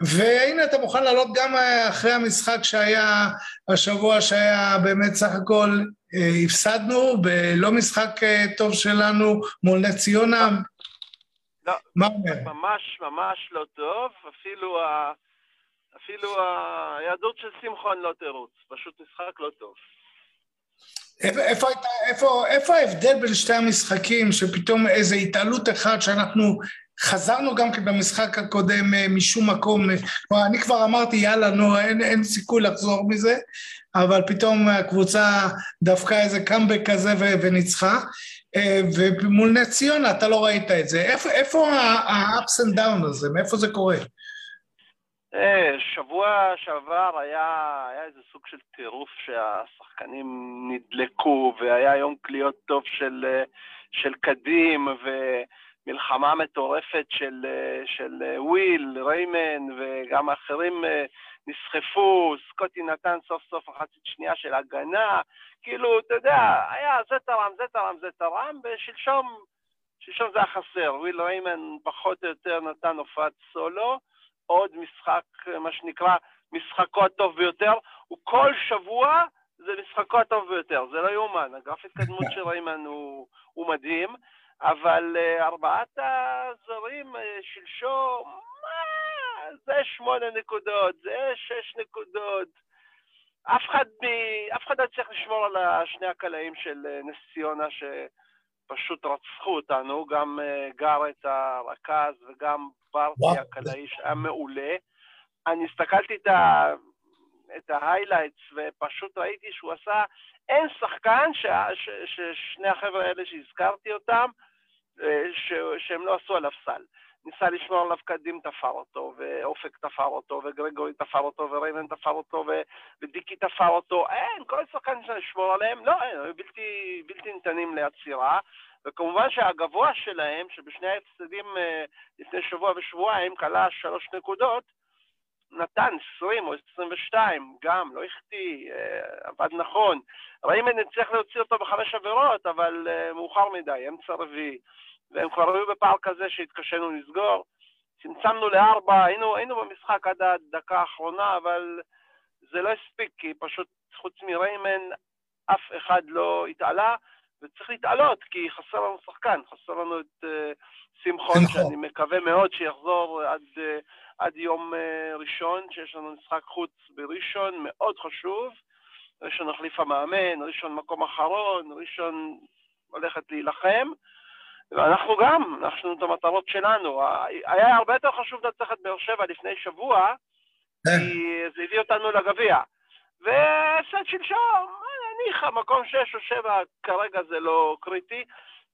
והנה אתה מוכן לעלות גם אחרי המשחק שהיה השבוע, שהיה באמת סך הכל אה, הפסדנו, בלא משחק אה, טוב שלנו מול נס ציונה. לא? ממש ממש לא טוב, אפילו, ה... אפילו היהדות של שמחון לא תירוץ, פשוט משחק לא טוב. איפה, איפה, איפה, ההבדל בין שתי המשחקים, שפתאום איזו התעלות אחת שאנחנו חזרנו גם כן במשחק הקודם אה, משום מקום, כלומר אני כבר אמרתי יאללה נו אין, אין סיכוי לחזור מזה, אבל פתאום הקבוצה דפקה איזה קאמבק כזה וניצחה, אה, ומול נס ציונה אתה לא ראית את זה, איפה, איפה ה-ups and down הזה, מאיפה זה קורה? אה, שבוע שעבר היה, היה איזה סוג של טירוף שהשחקנים נדלקו והיה יום קליעות טוב של, של קדים ו... מלחמה מטורפת של, של וויל ריימן וגם האחרים נסחפו, סקוטי נתן סוף סוף מחצית שנייה של הגנה, כאילו, אתה יודע, היה זה תרם, זה תרם, זה תרם, ושלשום, שלשום זה היה חסר. וויל ריימן פחות או יותר נתן הופעת סולו, עוד משחק, מה שנקרא, משחקו הטוב ביותר, הוא כל שבוע זה משחקו הטוב ביותר, זה לא יאומן, הגרף התקדמות של ריימן הוא, הוא מדהים, אבל uh, ארבעת הזרים uh, שלשום, מה, זה שמונה נקודות, זה שש נקודות. אף אחד, מ... אף אחד לא צריך לשמור על שני הקלעים של uh, נס ציונה שפשוט רצחו אותנו, גם uh, גארט הרכז וגם ברטי הקלעי שהיה מעולה. אני הסתכלתי את ה... את ההיילייטס, ופשוט ראיתי שהוא עשה, אין שחקן ש, ש, ששני החבר'ה האלה שהזכרתי אותם, אה, ש, שהם לא עשו עליו סל. ניסה לשמור עליו קדים תפר אותו, ואופק תפר אותו, וגרגורי תפר אותו, ורייבן תפר אותו, ו... ודיקי תפר אותו, אין, כל שחקן אפשר לשמור עליהם, לא, אין, הם בלתי, בלתי ניתנים לעצירה. וכמובן שהגבוה שלהם, שבשני ההפסדים אה, לפני שבוע ושבועיים כלה שלוש נקודות, נתן 20 או 22, גם, לא החטיא, אה, עבד נכון. ריימן הצליח להוציא אותו בחמש עבירות, אבל אה, מאוחר מדי, אמצע רביעי. והם כבר היו בפער כזה שהתקשינו לסגור. צמצמנו לארבע, היינו, היינו במשחק עד הדקה האחרונה, אבל זה לא הספיק, כי פשוט חוץ מריימן אף אחד לא התעלה, וצריך להתעלות, כי חסר לנו שחקן, חסר לנו את uh, שמחון, שאני מקווה מאוד שיחזור עד... Uh, עד יום אה, ראשון, שיש לנו משחק חוץ בראשון, מאוד חשוב. ראשון החליף המאמן, ראשון מקום אחרון, ראשון הולכת להילחם. ואנחנו גם, אנחנו את המטרות שלנו. היה הרבה יותר חשוב לנצח את באר שבע לפני שבוע, כן. כי זה הביא אותנו לגביע. והפסד שלשום, ניחא, מקום שש או שבע, כרגע זה לא קריטי.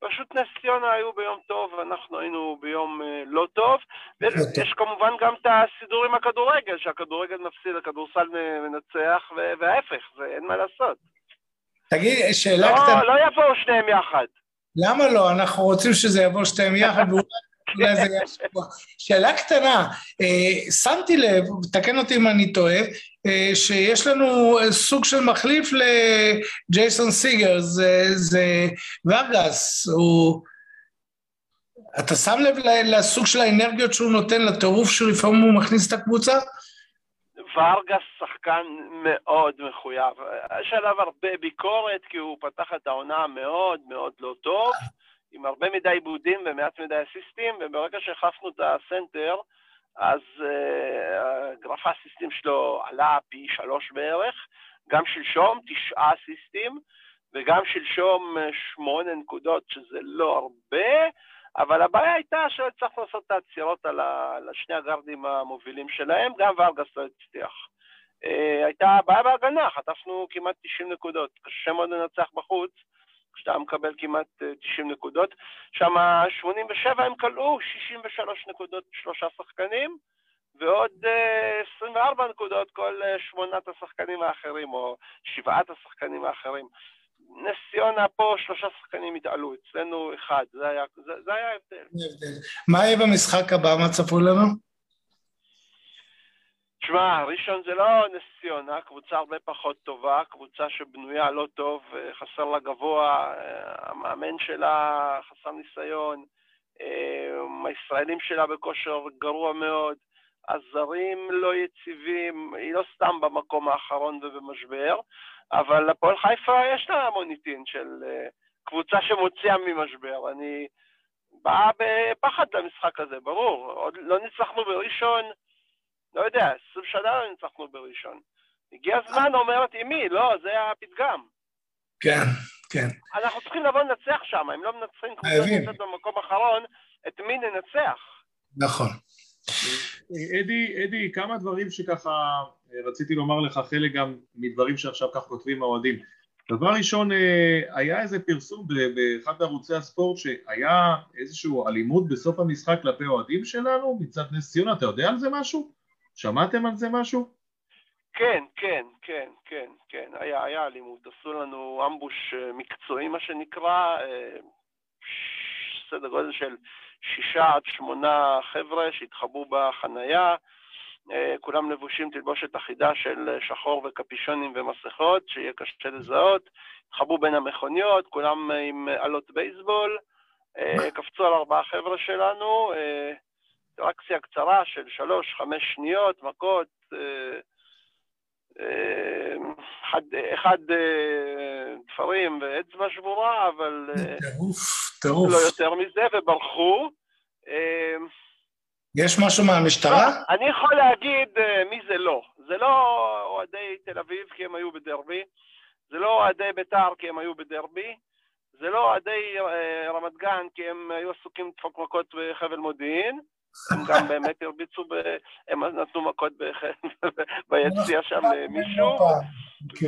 פשוט נס ציונה היו ביום טוב, ואנחנו היינו ביום אה, לא טוב. ויש כמובן גם את הסידור עם הכדורגל, שהכדורגל מפסיד, הכדורסל מנצח, וההפך, ואין מה לעשות. תגיד, שאלה לא, קטנה... לא יבואו שניהם יחד. למה לא? אנחנו רוצים שזה יבוא שתיהם יחד, ואולי אולי זה יהיה שבוע. שאלה קטנה, אה, שמתי לב, תקן אותי אם אני טועה, אה, שיש לנו סוג של מחליף לג'ייסון סיגר, זה, זה ורגס, הוא... אתה שם לב לסוג של האנרגיות שהוא נותן, לטירוף שלפעמים הוא מכניס את הקבוצה? ורגס שחקן מאוד מחויב. יש עליו הרבה ביקורת כי הוא פתח את העונה מאוד מאוד לא טוב. עם הרבה מדי עיבודים ומעט מדי אסיסטים, וברגע שהחלפנו את הסנטר, אז uh, גרף האסיסטים שלו עלה פי שלוש בערך, גם שלשום תשעה אסיסטים, וגם שלשום אה, שמונה נקודות, שזה לא הרבה, אבל הבעיה הייתה הצלחנו לעשות את העצירות על, על שני הגרדים המובילים שלהם, גם ורגס לא הצליח. Uh, הייתה בעיה בהגנה, חטפנו כמעט 90 נקודות, קשה מאוד לנצח בחוץ, כשאתה מקבל כמעט 90 אה, נקודות. שם 87 הם כלאו 63 נקודות שלושה שחקנים, ועוד 24 אה, נקודות כל אה, שמונת השחקנים האחרים, או שבעת השחקנים האחרים. נס ציונה פה שלושה שחקנים התעלו, אצלנו אחד, זה היה, זה, זה היה ההבדל. מה יהיה במשחק הבא, מה צפו לנו? תשמע, ראשון זה לא נס ציונה, קבוצה הרבה פחות טובה, קבוצה שבנויה לא טוב, אה, חסר לה גבוה, אה, המאמן שלה חסר ניסיון, אה, הישראלים שלה בכושר גרוע מאוד, הזרים לא יציבים, היא לא סתם במקום האחרון ובמשבר, אבל הפועל חיפה יש לה מוניטין של קבוצה שמוציאה ממשבר. אני באה בפחד למשחק הזה, ברור. עוד לא ניצחנו בראשון, לא יודע, עשרים שנה לא ניצחנו בראשון. הגיע הזמן, אומרת אמי, לא, זה הפתגם. כן, כן. אנחנו צריכים לבוא לנצח שם, אם לא מנצחים קבוצה נמצאת במקום האחרון, את מי ננצח? נכון. אדי, אדי, כמה דברים שככה אה, רציתי לומר לך, חלק גם מדברים שעכשיו כך כותבים האוהדים. דבר ראשון, אה, היה איזה פרסום באחד מערוצי הספורט שהיה איזושהי אלימות בסוף המשחק כלפי אוהדים שלנו מצד נס ציונה, אתה יודע על זה משהו? שמעתם על זה משהו? כן, כן, כן, כן, כן, היה, היה אלימות. עשו לנו אמבוש אה, מקצועי, מה שנקרא, סדר גודל של שישה עד שמונה חבר'ה שהתחבאו בחנייה, אה, כולם לבושים תלבושת אחידה של שחור וקפישונים ומסכות, שיהיה קשה לזהות, התחברו בין המכוניות, כולם עם עלות בייסבול, אה, קפצו על ארבעה חבר'ה שלנו, אה, אינטראקציה קצרה של שלוש-חמש שניות, מכות, אחד, אחד תפרים ואצבע שבורה, אבל טירוף, טירוף. לא יותר מזה, וברחו. יש משהו מהמשטרה? לא, אני יכול להגיד מי זה לא. זה לא אוהדי תל אביב, כי הם היו בדרבי, זה לא אוהדי בית"ר, כי הם היו בדרבי, זה לא אוהדי רמת גן, כי הם היו עסוקים לדפוק מכות בחבל מודיעין, הם גם באמת הרביצו, ב... הם נתנו מכות ביציע שם למישהו,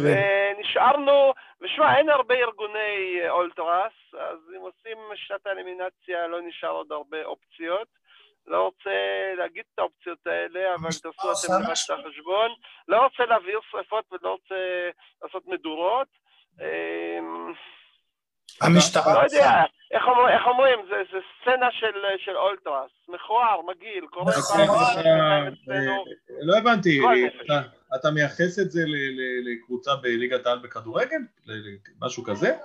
ונשארנו, ושמע, אין הרבה ארגוני אולטרס, אז אם עושים שנת האלימינציה לא נשאר עוד הרבה אופציות. לא רוצה להגיד את האופציות האלה, אבל תעשו אתם לבד את החשבון. לא רוצה להבעיר שרפות ולא רוצה לעשות מדורות. המשטרה... לא יודע, איך, אומר, איך אומרים, זה, זה סצנה של, של אולטרס, מכוער, מגעיל, קורה פעם לא הבנתי, אתה, אתה מייחס את זה לקבוצה בליגת העל בכדורגל? משהו כזה?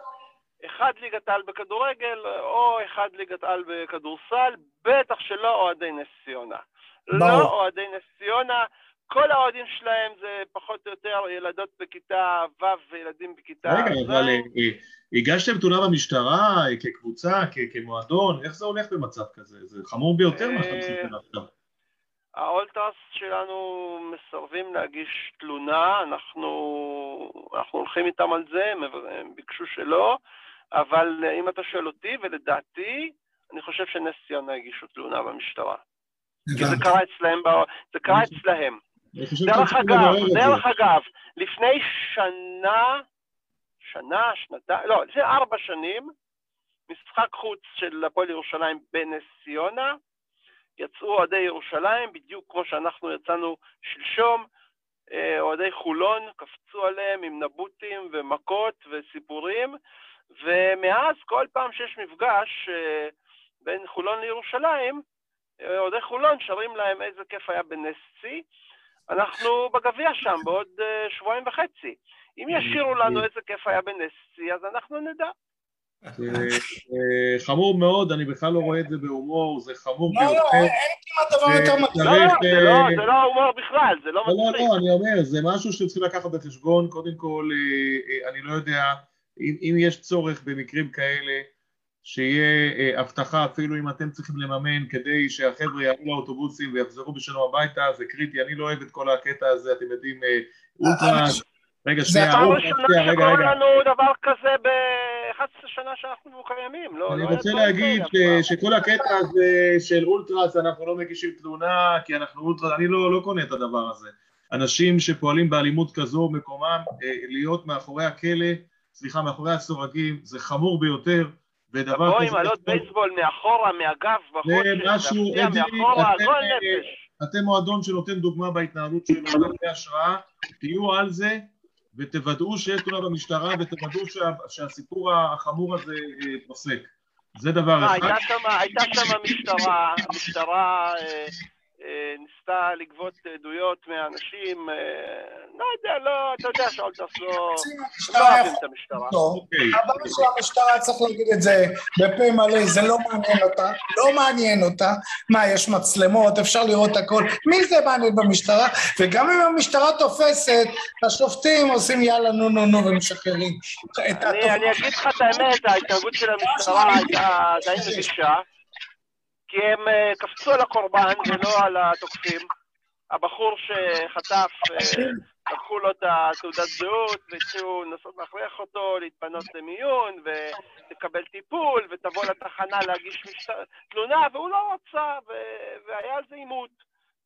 אחד ליגת העל בכדורגל או אחד ליגת העל בכדורסל, בטח שלא אוהדי נס ציונה. לא אוהדי נס ציונה, כל האוהדים שלהם זה פחות או יותר ילדות בכיתה ו' וילדים בכיתה ז'. רגע, אבל אה, הגשתם תלונה במשטרה כקבוצה, כמועדון, איך זה הולך במצב כזה? זה חמור ביותר מה שאתה מסתכל עכשיו. האולטרס שלנו מסרבים להגיש תלונה, אנחנו, אנחנו הולכים איתם על זה, הם ביקשו שלא, אבל אם אתה שואל אותי, ולדעתי, אני חושב שנס ציונה הגישו תלונה במשטרה. כי זה קרה אצלהם, זה קרה אצלהם. דרך אגב, דרך אגב, לפני שנה, שנה, שנתיים, לא, לפני ארבע שנים, משחק חוץ של הפועל ירושלים בנס ציונה, יצאו אוהדי ירושלים, בדיוק כמו שאנחנו יצאנו שלשום, אה, אוהדי חולון קפצו עליהם עם נבוטים ומכות וסיפורים, ומאז כל פעם שיש מפגש אה, בין חולון לירושלים, אה, אוהדי חולון שרים להם איזה כיף היה בנס צי. אנחנו בגביע שם בעוד uh, שבועיים וחצי. אם ישירו לנו איזה כיף היה בנס צי, אז אנחנו נדע. חמור מאוד, אני בכלל לא רואה את זה בהומור, זה חמור ביותר. לא, לא, אין כמעט דבר יותר מצחיק. לא, זה לא הומור בכלל, זה לא מצחיק. לא, לא, אני אומר, זה משהו שצריכים לקחת בחשבון. קודם כל, אני לא יודע, אם יש צורך במקרים כאלה, שיהיה אה, הבטחה אפילו אם אתם צריכים לממן כדי שהחבר'ה יעלו לאוטובוסים ויחזרו בשלום הביתה, זה קריטי, אני לא אוהב את כל הקטע הזה, אתם יודעים, אה, אולטרה... רגע, שנייה, זה פעם ראשונה שקורה לנו דבר כזה ב-11 שנה שאנחנו קיימים, לא... אני רוצה להגיד שכל הקטע הזה של אולטרס, אנחנו לא מגישים תלונה, כי אנחנו אולטרס, אני לא קונה את הדבר הזה. אנשים שפועלים באלימות כזו, מקומם אה, להיות מאחורי הכלא, סליחה, מאחורי הסורגים, זה חמור ביותר. ודבר כזה... עם עלות בייסבול מאחורה, מהגב, בחושך, להפתיע מאחורה, גול נפש. אתם מועדון שנותן דוגמה בהתנהלות שלו, נותן השראה, תהיו על זה ותוודאו שיש תלונה במשטרה ותוודאו שה, שהסיפור החמור הזה אה, פוסק. זה דבר אחד. הייתה שם משטרה, המשטרה אה, אה, ניסתה לגבות עדויות מאנשים, אה, לא יודע, לא, אתה יודע שאולטרס לא, לא אוהבים את המשטרה. אוקיי. הבעיה של המשטרה, צריך להגיד את זה בפה מלא, זה לא מעניין אותה, לא מעניין אותה. מה, יש מצלמות, אפשר לראות הכל, מי זה מעניין במשטרה? וגם אם המשטרה תופסת, השופטים עושים יאללה נו נו נו ומשחררים. אני אגיד לך את האמת, ההתנהגות של המשטרה הייתה די מבישה. כי הם אה, קפצו על הקורבן ולא על התוקפים. הבחור שחטף, אה, לקחו לו את התעודת זהות והתחילו לנסות להכריח אותו להתפנות למיון ולקבל טיפול ותבוא לתחנה להגיש. תלונה והוא לא רצה והיה על זה עימות.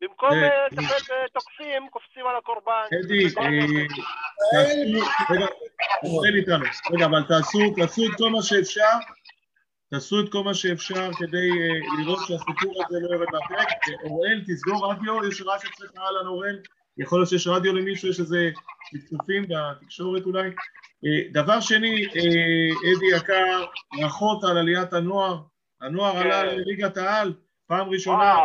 במקום אה, לטפל בתוקפים, קופצים על הקורבן. אדי, רגע, אבל תעשו את כל מה שאפשר תעשו את כל מה שאפשר כדי uh, לראות שהסיפור הזה לא יורד מהפרק. אוראל, תסגור רדיו, יש רעש אצלך אהלן אוראל? יכול להיות שיש רדיו למישהו, יש איזה צפצופים בתקשורת אולי. Uh, דבר שני, uh, אדי יקר, ברכות על עליית הנוער. הנוער עלה לליגת העל, פעם ראשונה,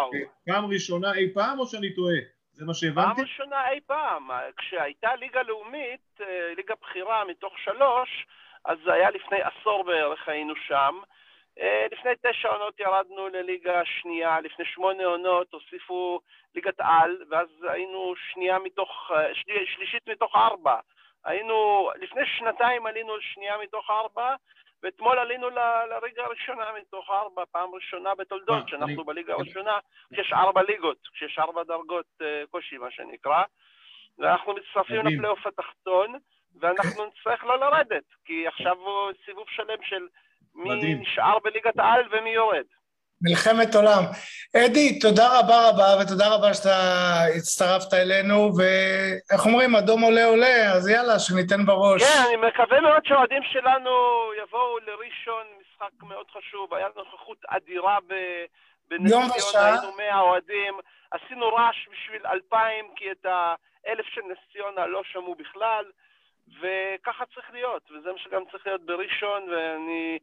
פעם ראשונה אי פעם או שאני טועה? זה מה שהבנתי? פעם ראשונה אי פעם. כשהייתה ליגה לאומית, אה, ליגה בכירה מתוך שלוש, אז זה היה לפני עשור בערך היינו שם. אה, לפני תשע עונות ירדנו לליגה שנייה, לפני שמונה עונות הוסיפו ליגת על, ואז היינו שנייה מתוך, אה, שלי, שלישית מתוך ארבע. היינו, לפני שנתיים עלינו לשנייה מתוך ארבע, ואתמול עלינו ל- לליגה הראשונה מתוך ארבע, פעם ראשונה בתולדות, שאנחנו אני- בליגה הראשונה, כשיש ארבע ליגות, כשיש ארבע דרגות אה, קושי, מה שנקרא, ואנחנו מצטרפים. לפלייאוף התחתון, ואנחנו נצטרך לא לרדת, כי עכשיו הוא סיבוב שלם של מי מדהים. נשאר בליגת העל ומי יורד. מלחמת עולם. אדי, תודה רבה רבה, ותודה רבה שאתה הצטרפת אלינו, ואיך אומרים, אדום עולה עולה, אז יאללה, שניתן בראש. כן, אני מקווה מאוד שהאוהדים שלנו יבואו לראשון, משחק מאוד חשוב, היה נוכחות אדירה ב- יום ושעה. היינו 100 אוהדים, עשינו רעש בשביל אלפיים, כי את האלף של נס ציונה לא שמעו בכלל, וככה צריך להיות, וזה מה שגם צריך להיות בראשון, ואני...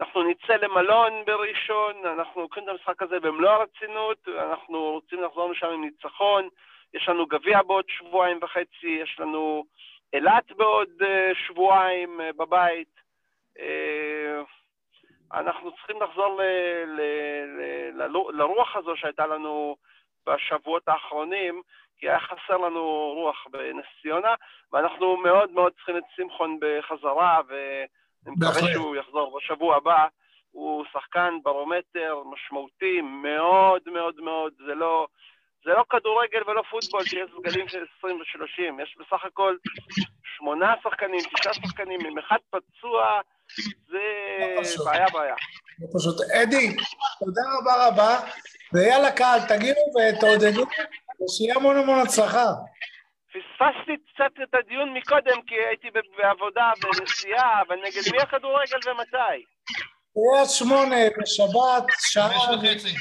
אנחנו נצא למלון בראשון, אנחנו לוקחים את המשחק הזה במלוא הרצינות, אנחנו רוצים לחזור משם עם ניצחון, יש לנו גביע בעוד שבועיים וחצי, יש לנו אילת בעוד אה, שבועיים אה, בבית. אה, אנחנו צריכים לחזור ל, ל, ל, לרוח הזו שהייתה לנו בשבועות האחרונים, כי היה חסר לנו רוח בנס ציונה, ואנחנו מאוד מאוד צריכים את שמחון בחזרה, ואני מקווה. שהוא יחזור בשבוע הבא. הוא שחקן ברומטר משמעותי מאוד מאוד מאוד, זה לא, זה לא כדורגל ולא פוטבול שיש סגלים של 20 ו-30, יש בסך הכל שמונה שחקנים, תשעה שחקנים, עם אחד פצוע, זה לא. בעיה בעיה. לא פשוט. אדי, תודה רבה רבה, ויאללה קהל, תגיעו ותעודדו, ושיהיה המון המון הצלחה. פספסתי קצת את הדיון מקודם, כי הייתי בעבודה ונסיעה, אבל נגד מי הכדורגל ומתי? קריית שמונה בשבת, שעה חמש וחצי.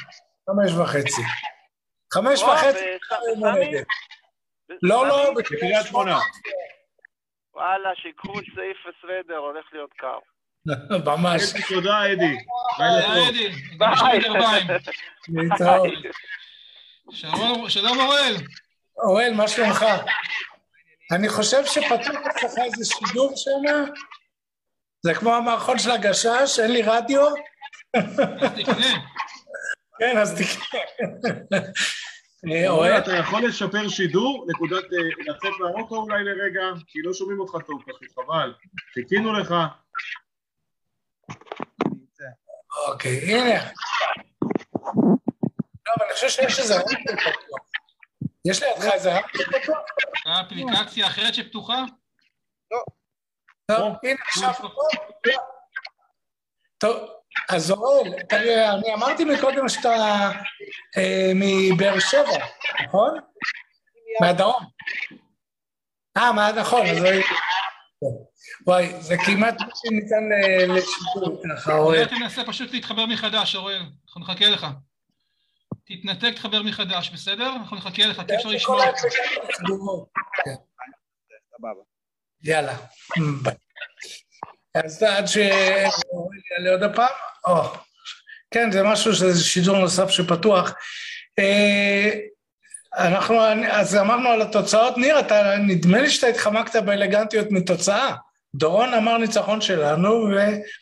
חמש וחצי. חמש וחצי. לא, לא? בקריית שמונה. וואלה, שיקחו את סעיף וסוודר, הולך להיות קר. ממש. תודה, אדי. ביי. להתראות. שלום, שלום אוראל. אוראל, מה שלומך? אני חושב שפתוח אצלך איזה שידור שם. זה כמו המערכון של הגשש, אין לי רדיו. תקנה. כן, אז תקרא. אה, אוראל, אתה יכול לשפר שידור, נקודת, אה, לצאת מהאוטו אולי לרגע, כי לא שומעים אותך טוב פשוט, חבל. חיכינו לך. אוקיי, הנה. לא, חושב שיש איזה רדיו פתוח. יש לידך איזה רדיו פתוח? האפליקציה אחרת שפתוחה? טוב, הנה עכשיו. טוב, אז תראה, אני אמרתי מקודם שאתה אה, מבאר שבע, נכון? מהדרום. אה, מה, נכון, אז... וואי, זה כמעט בלתי ניתן ל- לשידור ככה. אולי תנסה פשוט להתחבר מחדש, אוראל. אנחנו נחכה לך. תתנתק, תחבר מחדש, בסדר? אנחנו נחכה לך, כי אפשר לשמוע אותך. כן. סבבה. יאללה. אז עד שאוראל יעלה עוד הפעם, כן, זה משהו, זה שידור נוסף שפתוח. אה, אנחנו, אז אמרנו על התוצאות, ניר, אתה, נדמה לי שאתה התחמקת באלגנטיות מתוצאה. דורון אמר ניצחון שלנו,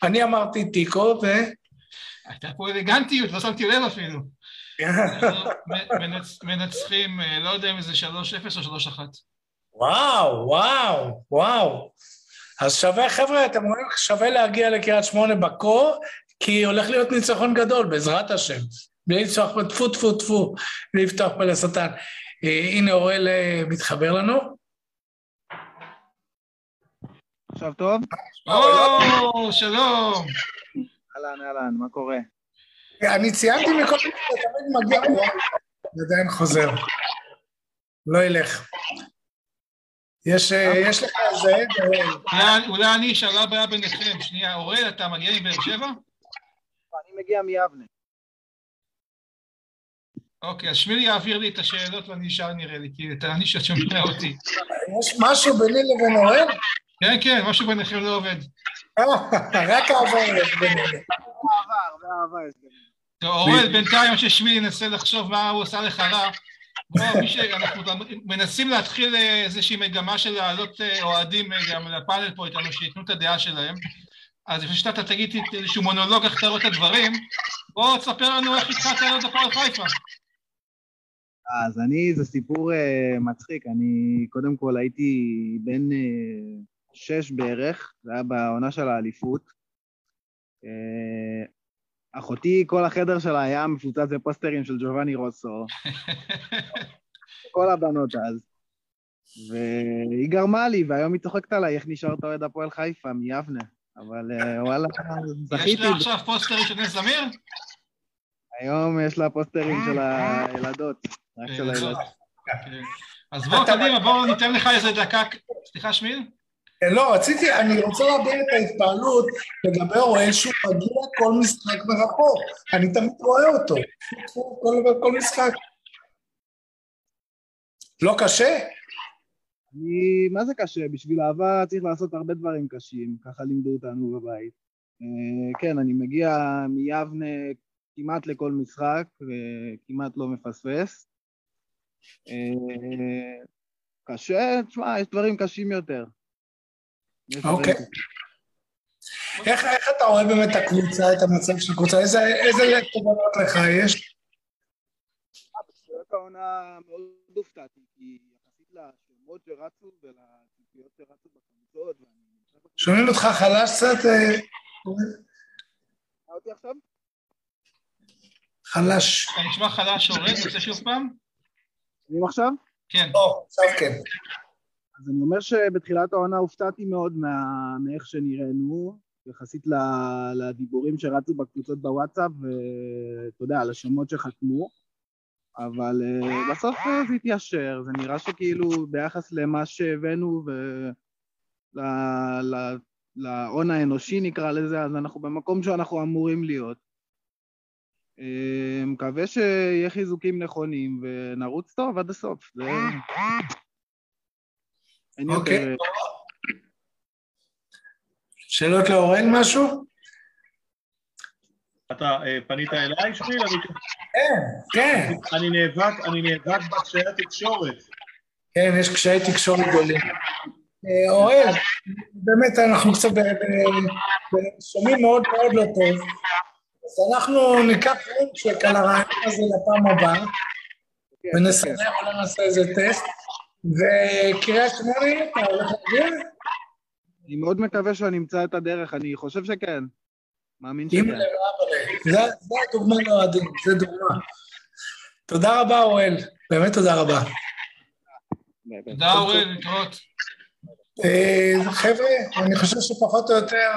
ואני אמרתי תיקו, ו... הייתה פה אלגנטיות, לא שמתי לב אפילו. מנצחים, אה, לא יודע אם זה 3-0 או 3-1. וואו, וואו, וואו. אז שווה, חבר'ה, אתם רואים, שווה להגיע לקריית שמונה בקור, כי הולך להיות ניצחון גדול, בעזרת השם. בלי לפתוח, טפו טפו טפו, בלי לפתוח פה לשטן. אה, הנה אוראל אה, מתחבר לנו. עכשיו טוב? או, שלום. אהלן, אהלן, מה קורה? אני ציינתי מקודם שאתה תמיד מגיע, ועדיין חוזר. לא ילך. יש, אה, יש לך איזה עד, אוראל. אולי- אני אשאלה הבעיה ביניכם. שנייה, אוראל, אתה מגיע מבאר שבע? אני מגיע מיבנה. אוקיי, אז שמילי יעביר לי את השאלות ואני אשאל נראה לי, כי אתה אני שומע אותי. יש משהו ביני לבין אוראל? כן, כן, משהו ביניכם לא עובד. רק אהבה יש. באהבה, הרבה אהבה יש. טוב, אוראל, בינתיים ששמילי ינסה לחשוב מה הוא עשה לך רע, גם מנסים להתחיל אה, איזושהי מגמה של להעלות אה, אוהדים אה, גם לפאנל פה איתנו, שייתנו את הדעה שלהם. אז לפני שאתה תגיד איזשהו מונולוג איך אתה רואה את הדברים, בוא תספר לנו איך התחלת להיות הפועל חיפה. אז אני, זה סיפור uh, מצחיק. אני קודם כל הייתי בן uh, שש בערך, זה היה בעונה של האליפות. Uh, אחותי, כל החדר שלה היה מפוצץ בפוסטרים של ג'ובאני רוסו. כל הבנות אז. והיא גרמה לי, והיום היא צוחקת עליי, איך נשארת אוהד הפועל חיפה, מיבנה. אבל uh, וואלה, זכיתי. יש לה עכשיו פוסטרים של נס זמיר? היום יש לה פוסטרים של הילדות. רק של הילדות. כן. אז בוא, קדימה, בואו ניתן לך איזה דקה. סליחה, שמיל? לא, רציתי, אני רוצה להביע את ההתפעלות לגבי אוהל שהוא מגיע כל משחק מרחוק. אני תמיד רואה אותו, כל, כל משחק. לא קשה? אני, מה זה קשה? בשביל אהבה צריך לעשות הרבה דברים קשים, ככה לימדו אותנו בבית. אה, כן, אני מגיע מיבנה כמעט לכל משחק, וכמעט לא מפספס. אה, קשה, תשמע, יש דברים קשים יותר. אוקיי. איך, איך אתה רואה באמת את הקבוצה, את המצב של הקבוצה? איזה, איזה תובנות לך יש? בתחילת העונה מאוד הופתעתי, כי יחסית לשמות שרצו ולציפיות שרצו בקבוצות, שומעים אותך חלש קצת? אה, אותי עכשיו? חלש. אתה נשמע חלש הורג, רוצה שוב פעם? שומעים עכשיו? כן. או, עכשיו כן. אז אני אומר שבתחילת העונה הופתעתי מאוד. מאיך שנראינו, יחסית לדיבורים שרצו בקבוצות בוואטסאפ, ואתה יודע, על השמות שחתמו, אבל uh, בסוף uh, זה התיישר, זה נראה שכאילו ביחס למה שהבאנו ולהון האנושי נקרא לזה, אז אנחנו במקום שאנחנו אמורים להיות. Uh, מקווה שיהיה חיזוקים נכונים ונרוץ טוב עד הסוף. זה... אוקיי. שאלות לאורן משהו? אתה פנית אליי, שמיל? כן, כן. אני נאבק, אני נאבק בקשיי התקשורת. כן, יש קשיי תקשורת גדולים. אוהל, באמת אנחנו קצת שומעים מאוד מאוד לא טוב, אז אנחנו ניקח רונצ'ק על הרעיון הזה לפעם הבאה, ונסדר אולי נעשה איזה טסט. וקריית שמונה, אתה הולך להגיע? אני מאוד מקווה שאני אמצא את הדרך, אני חושב שכן. מאמין שכן. זה הדוגמה לאוהדים, זה דוגמה. תודה רבה, אוראל. באמת תודה רבה. תודה, אוראל, להתראות. חבר'ה, אני חושב שפחות או יותר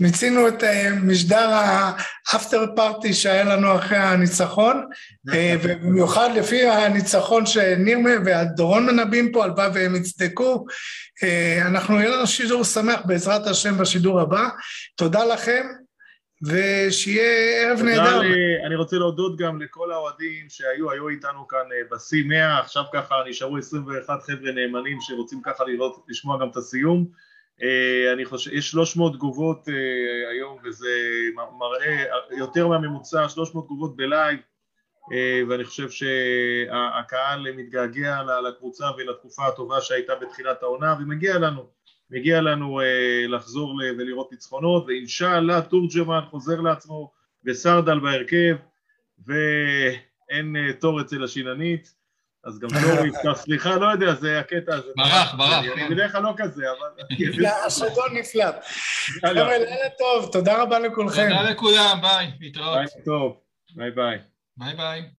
מיצינו את משדר האפטר פארטי שהיה לנו אחרי הניצחון, ובמיוחד לפי הניצחון שניר והדורון מנבאים פה, הלוואי והם יצדקו. אנחנו, יהיה לנו שידור שמח בעזרת השם בשידור הבא. תודה לכם, ושיהיה ערב נהדר. אני רוצה להודות גם לכל האוהדים שהיו, היו איתנו כאן בשיא 100, עכשיו ככה נשארו 21 חבר'ה נאמנים שרוצים ככה לראות, לשמוע גם את הסיום. אני חושב, יש 300 תגובות היום וזה מראה יותר מהממוצע, 300 תגובות בלייב ואני חושב שהקהל מתגעגע לקבוצה ולתקופה הטובה שהייתה בתחילת העונה ומגיע לנו, מגיע לנו לחזור ולראות ניצחונות ואינשאללה תורג'מן חוזר לעצמו וסרדל בהרכב ואין תור אצל השיננית אז גם לא יפתח, סליחה, לא יודע, זה הקטע הזה. ברח, ברח. אני בדרך כלל לא כזה, אבל... נפלא, השדון נפלא. חבר'ה, לילה טוב, תודה רבה לכולכם. תודה לכולם, ביי, להתראות. ביי טוב, ביי ביי. ביי ביי.